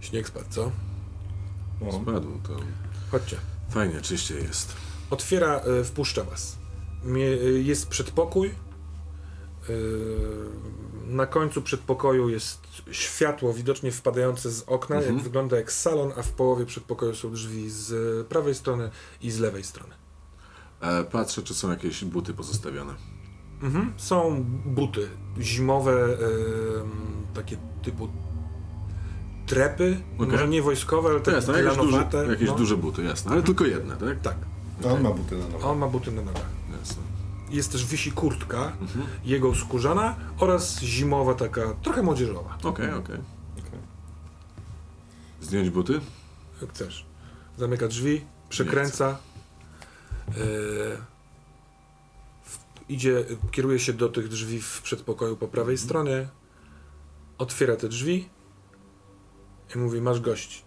Śnieg spadł, co? O, Spadł to. Chodźcie. Fajnie, czyście jest. Otwiera, y, wpuszcza was. Y, jest przedpokój. Na końcu przedpokoju jest światło widocznie wpadające z okna, Mhm. jak wygląda jak salon, a w połowie przedpokoju są drzwi z prawej strony i z lewej strony. E, patrzę, czy są jakieś buty pozostawione. Mhm. Są buty zimowe, em, takie typu trepy, Okej. może nie wojskowe, ale takie jasne, jakieś, jakieś no. duże buty, jasne. Ale tylko jedne, tak? Tak, to on ma buty na a nogach. on ma buty na nogach. Jest też wisi kurtka, Mhm. jego skórzana oraz zimowa taka, trochę młodzieżowa, Okej, okej. Okej. Zdjąć buty? jak chcesz. Zamyka drzwi, przekręca. e, w- idzie, kieruje się do tych drzwi w przedpokoju po prawej stronie. Otwiera te drzwi i mówi: Masz gości.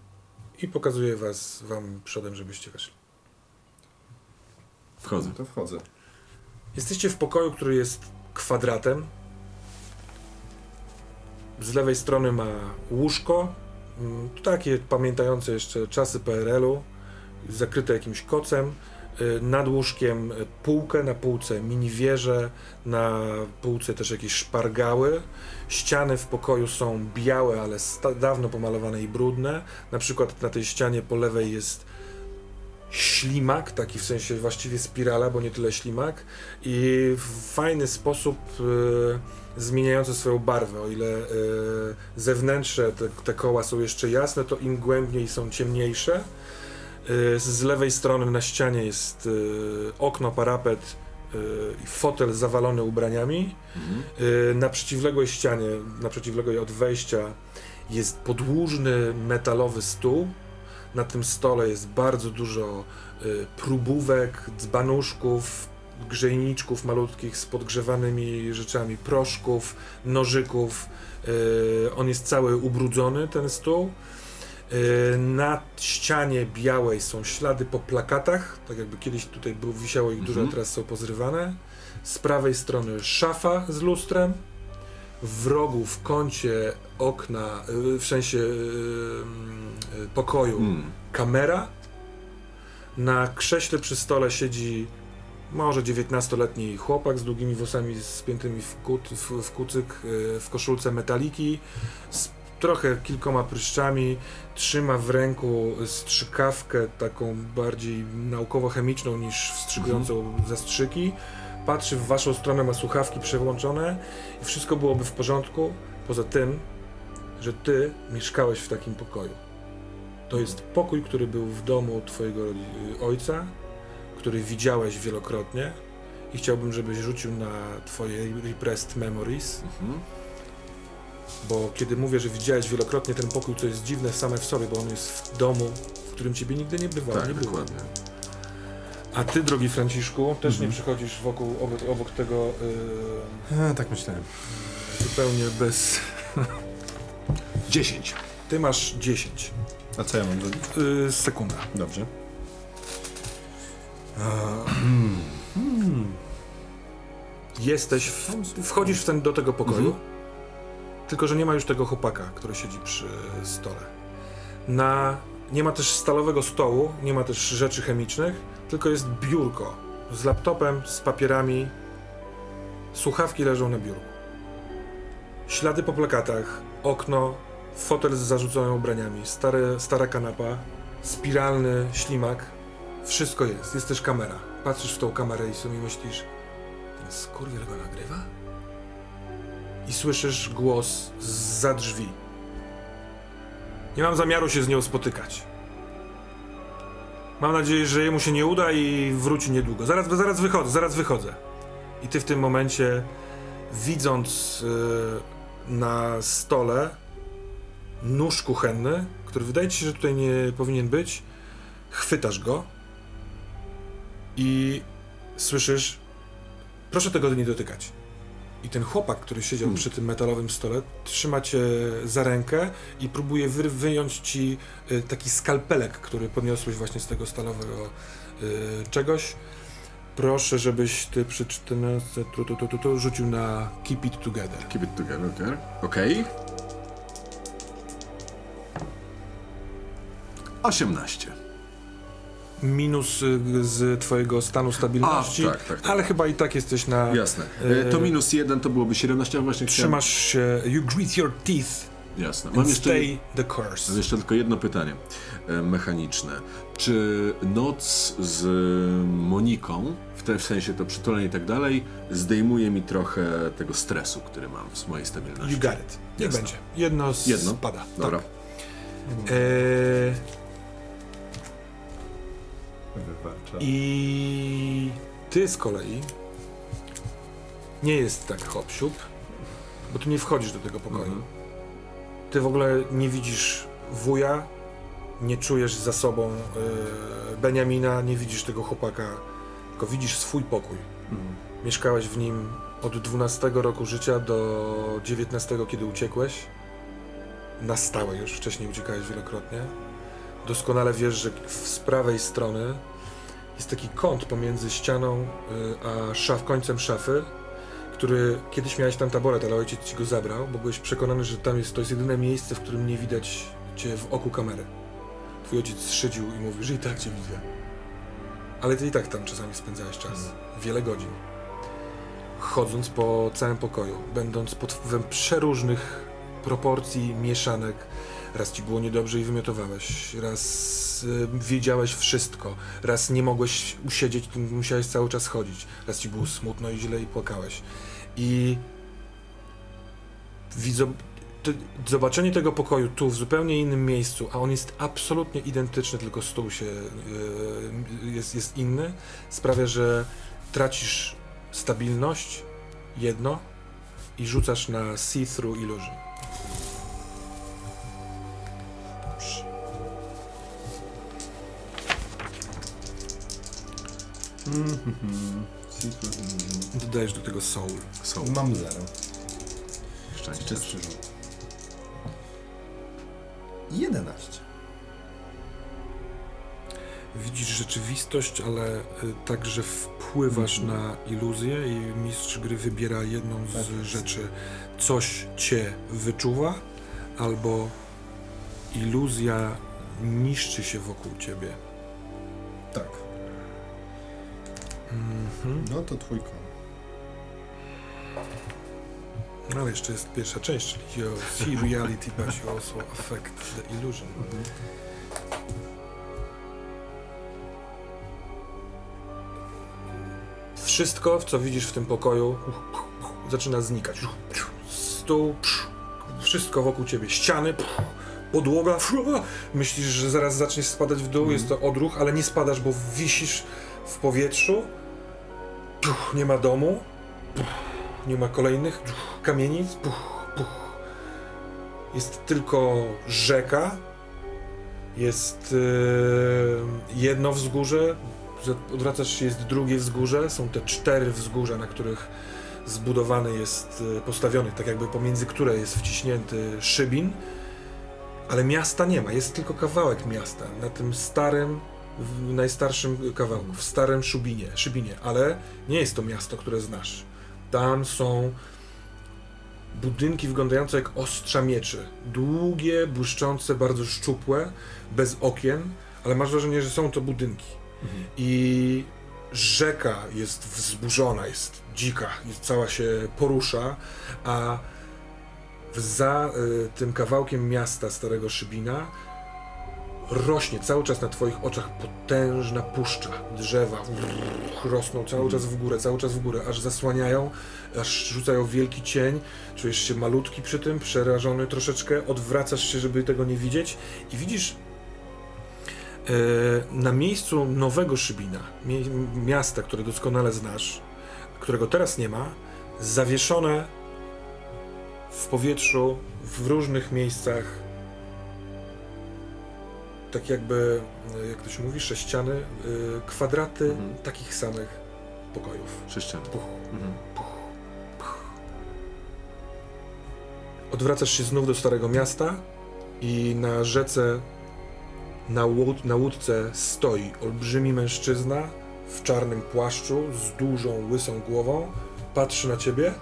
I pokazuje was wam przodem, żebyście weszli. Wchodzę. No to wchodzę. Jesteście w pokoju, który jest kwadratem. Z lewej strony ma łóżko, mm, takie pamiętające jeszcze czasy PRL-u, zakryte jakimś kocem. Y, Nad łóżkiem półkę, na półce mini wieże, na półce też jakieś szpargały. Ściany w pokoju są białe, ale dawno pomalowane i brudne. Na przykład na tej ścianie po lewej jest ślimak, taki w sensie właściwie spirala, bo nie tyle ślimak i w fajny sposób e, zmieniający swoją barwę. O ile e, zewnętrzne te, te koła są jeszcze jasne, to im głębiej są ciemniejsze. Y, Z lewej strony na ścianie jest okno, parapet i fotel zawalony ubraniami. Mhm. Na przeciwległej ścianie, na przeciwległej od wejścia jest podłużny metalowy stół. Na tym stole jest bardzo dużo y, próbówek, dzbanuszków, grzejniczków malutkich z podgrzewanymi rzeczami, proszków, nożyków. Y, On jest cały ubrudzony, ten stół. Y, Na ścianie białej są ślady po plakatach, tak jakby kiedyś tutaj było, wisiało ich dużo, Mhm. teraz są pozrywane. Z prawej strony szafa z lustrem. W rogu, w kącie okna, y, w sensie y, y, pokoju, Mm. kamera. Na krześle przy stole siedzi może 19-letni chłopak z długimi włosami spiętymi w, kut, w, w kucyk, w koszulce metaliki, z trochę kilkoma pryszczami. Trzyma w ręku strzykawkę taką bardziej naukowo-chemiczną niż wstrzykującą zastrzyki. Patrzy w waszą stronę, ma słuchawki przełączone i wszystko byłoby w porządku, poza tym, że ty mieszkałeś w takim pokoju. To jest pokój, który był w domu twojego rodzi- ojca, który widziałeś wielokrotnie i chciałbym, żebyś rzucił na twoje repressed memories, Mhm. bo kiedy mówię, że widziałeś wielokrotnie ten pokój, to jest dziwne same w sobie, bo on jest w domu, w którym ciebie nigdy nie bywało, nie Tak, było. dokładnie. A ty, drogi Franciszku, też Mhm. nie przychodzisz wokół, obok, obok tego A, tak myślałem. yy, zupełnie bez... 10. Ty masz 10. A co ja mam zrobić? Yy, sekunda. Dobrze. Jesteś, w, wchodzisz w ten, do tego pokoju, tylko że nie ma już tego chłopaka, który siedzi przy stole. Na, nie ma też stalowego stołu, nie ma też rzeczy chemicznych, tylko jest biurko z laptopem, z papierami. Słuchawki leżą na biurku. Ślady po plakatach, okno, fotel z zarzuconymi ubraniami, stare, stara kanapa, spiralny ślimak. Wszystko jest. Jest też kamera. Patrzysz w tą kamerę i sobie myślisz, ten skurwiel go nagrywa? I słyszysz głos za drzwi. Nie mam zamiaru się z nią spotykać. Mam nadzieję, że jemu się nie uda i wróci niedługo. Zaraz, zaraz wychodzę, zaraz wychodzę. I ty w tym momencie, widząc y, na stole nóż kuchenny, który wydaje ci się, że tutaj nie powinien być, chwytasz go i słyszysz Proszę tego nie dotykać. I ten chłopak, który siedział przy tym metalowym stole, trzyma cię za rękę i próbuje wy, wyjąć ci y, taki skalpelek, który podniosłeś właśnie z tego stalowego y, czegoś. Proszę, żebyś ty przy 14 tu, tu, tu, tu, tu, rzucił na Keep It Together. Keep it together, okay? Okej. 18. Minus y, z twojego stanu stabilności, A, tak, tak, tak. ale chyba i tak jesteś na... Jasne. E, to E, minus 1 to byłoby 17, a właśnie. Trzymasz się... You grit your teeth Jasne. Mam jeszcze, stay the course. mam jeszcze tylko jedno pytanie e, mechaniczne. Czy noc z Moniką, w, w sensie to przytulenie i tak dalej, zdejmuje mi trochę tego stresu, który mam z mojej stabilności? You got it. Jasne. będzie. Jedno, Jedno? spada. Dobra. Tak. Eee, I ty z kolei nie jest tak hop bo tu nie wchodzisz do tego pokoju. Mhm. Ty w ogóle nie widzisz wuja, nie czujesz za sobą e, Beniamina, nie widzisz tego chłopaka, tylko widzisz swój pokój. Mhm. Mieszkałeś w nim od 12 roku życia do 19, kiedy uciekłeś. Na stałe już, wcześniej uciekałeś wielokrotnie. Doskonale wiesz, że z prawej strony jest taki kąt pomiędzy ścianą y, a szaf, końcem szafy, który kiedyś miałeś tam taboret, ale ojciec ci go zabrał, bo byłeś przekonany, że tam jest, to jest jedyne miejsce, w którym nie widać cię w oku kamery. Twój ojciec szydził i mówił, że i tak cię widzę. Ale ty i tak tam czasami spędzałeś czas. Wiele godzin. Chodząc po całym pokoju, będąc pod wpływem przeróżnych proporcji, mieszanek. Raz ci było niedobrze i wymiotowałeś, raz y, wiedziałeś wszystko, raz nie mogłeś usiedzieć, musiałeś cały czas chodzić, raz ci było smutno i źle i płakałeś. I widzą, zobaczenie tego pokoju tu, w zupełnie innym miejscu, a on jest absolutnie identyczny, tylko stół się yy, jest, jest inny, sprawia, że tracisz stabilność, jedno, i rzucasz na see-through illusion. Dodajesz do tego soul. Są. Mam zero. Szczęście. Rzut. 11. Widzisz rzeczywistość, ale y, także wpływasz na iluzję i mistrz gry wybiera jedną z Tak rzeczy. Coś cię wyczuwa, albo iluzja niszczy się wokół ciebie. Tak. Mhm. No to twój kon. No ale jeszcze jest pierwsza część, czyli you see reality, but you also affect the illusion. Wszystko, co widzisz w tym pokoju, zaczyna znikać. Stół, wszystko wokół ciebie, ściany, podłoga. Myślisz, że zaraz zaczniesz spadać w dół, jest to odruch, ale nie spadasz, bo wisisz w powietrzu. Nie ma domu, nie ma kolejnych kamienic. Jest tylko rzeka. Jest e, jedno wzgórze. Odwracasz się, jest drugie wzgórze. Są te cztery wzgórza, na których zbudowany jest, e, postawiony, tak jakby pomiędzy które jest wciśnięty szybin. Ale miasta nie ma, jest tylko kawałek miasta. Na tym starym, w najstarszym kawałku, w starym szubinie, szybinie, ale nie jest to miasto, które znasz. Tam są budynki wyglądające jak ostrza mieczy. Długie, błyszczące, bardzo szczupłe, bez okien, ale masz wrażenie, że są to budynki. I rzeka jest wzburzona, jest dzika, jest, cała się porusza, a za y, tym kawałkiem miasta Starego Szybina rośnie cały czas na twoich oczach potężna puszcza, drzewa rosną cały czas w górę, cały czas w górę, aż zasłaniają, aż rzucają wielki cień, czujesz się malutki przy tym, przerażony troszeczkę, odwracasz się, żeby tego nie widzieć i widzisz e, na miejscu nowego Szybina, miasta, które doskonale znasz, którego teraz nie ma, zawieszone w powietrzu, w różnych miejscach tak jakby, e, jak to się mówi, sześciany, y, kwadraty Mhm. takich samych pokojów. Sześcian. Puch, Mhm. Odwracasz się znów do Starego Miasta i na rzece, na, łód, na łódce stoi olbrzymi mężczyzna w czarnym płaszczu z dużą, łysą głową, patrzy na ciebie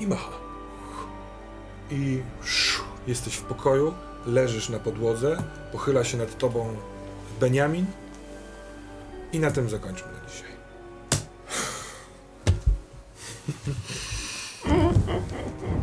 i macha. I szu, jesteś w pokoju, leżysz na podłodze, pochyla się nad tobą Beniamin i na tym zakończmy na dzisiaj.